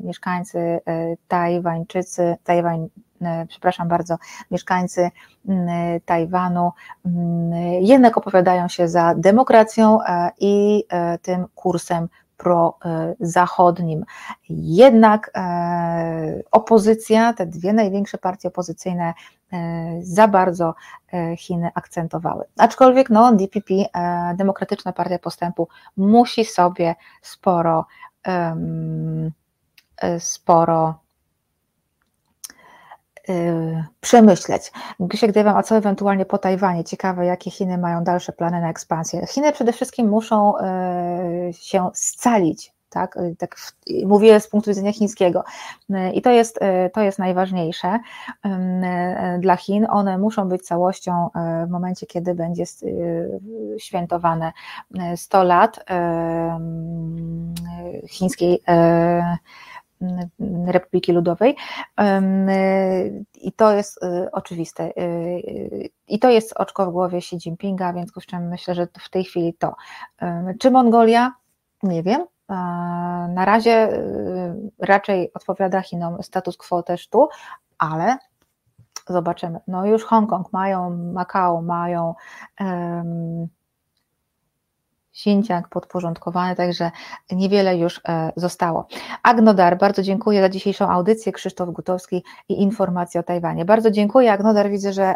mieszkańcy Tajwańczycy, Tajwań, przepraszam bardzo, mieszkańcy Tajwanu jednak opowiadają się za demokracją e, i e, tym kursem prozachodnim. Jednak opozycja, te dwie największe partie opozycyjne za bardzo Chiny akcentowały. Aczkolwiek no, DPP, Demokratyczna Partia Postępu, musi sobie sporo, sporo przemyśleć. Się gdybam, a co ewentualnie po Tajwanie? Ciekawe, jakie Chiny mają dalsze plany na ekspansję. Chiny przede wszystkim muszą y, się scalić, tak, y, tak mówię z punktu widzenia chińskiego. I to jest, to jest najważniejsze dla Chin. One muszą być całością w momencie, kiedy będzie świętowane 100 lat chińskiej Republiki Ludowej. I to jest y, oczywiste. Y, y, I to jest oczko w głowie Xi Jinpinga, w związku z czym myślę, że w tej chwili to. Czy Mongolia? Nie wiem. Na razie raczej odpowiada Chinom status quo też tu, ale zobaczymy. No już Hongkong mają, Makao mają. Um, Sinciak podporządkowany, także niewiele już e, zostało. Agnodar, bardzo dziękuję za dzisiejszą audycję. Krzysztof Gutowski i informacje o Tajwanie. Bardzo dziękuję, Agnodar. Widzę, że e,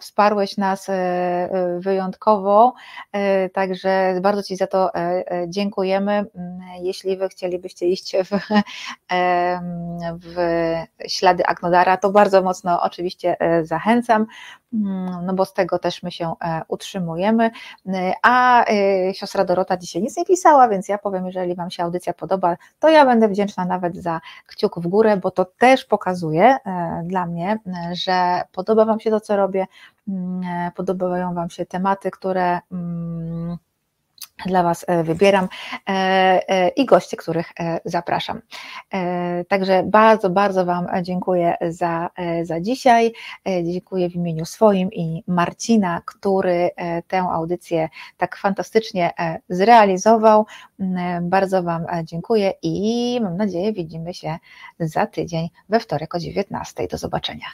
wsparłeś nas e, wyjątkowo, także bardzo Ci za to dziękujemy. Mm, jeśli Wy chcielibyście iść w, w ślady Agnodara, to bardzo mocno oczywiście zachęcam. Mm, no bo z tego też my się utrzymujemy. A e, Dorota dzisiaj nic nie pisała, więc ja powiem, jeżeli Wam się audycja podoba, to ja będę wdzięczna nawet za kciuk w górę, bo to też pokazuje dla mnie, że podoba Wam się to, co robię, mm, podobają Wam się tematy, które mm, dla Was e, wybieram e, e, i goście, których zapraszam. Także bardzo, bardzo Wam dziękuję za, za dzisiaj. Dziękuję w imieniu swoim i Marcina, który tę audycję tak fantastycznie zrealizował. Bardzo Wam dziękuję i mam nadzieję widzimy się za tydzień we wtorek o 19. Do zobaczenia.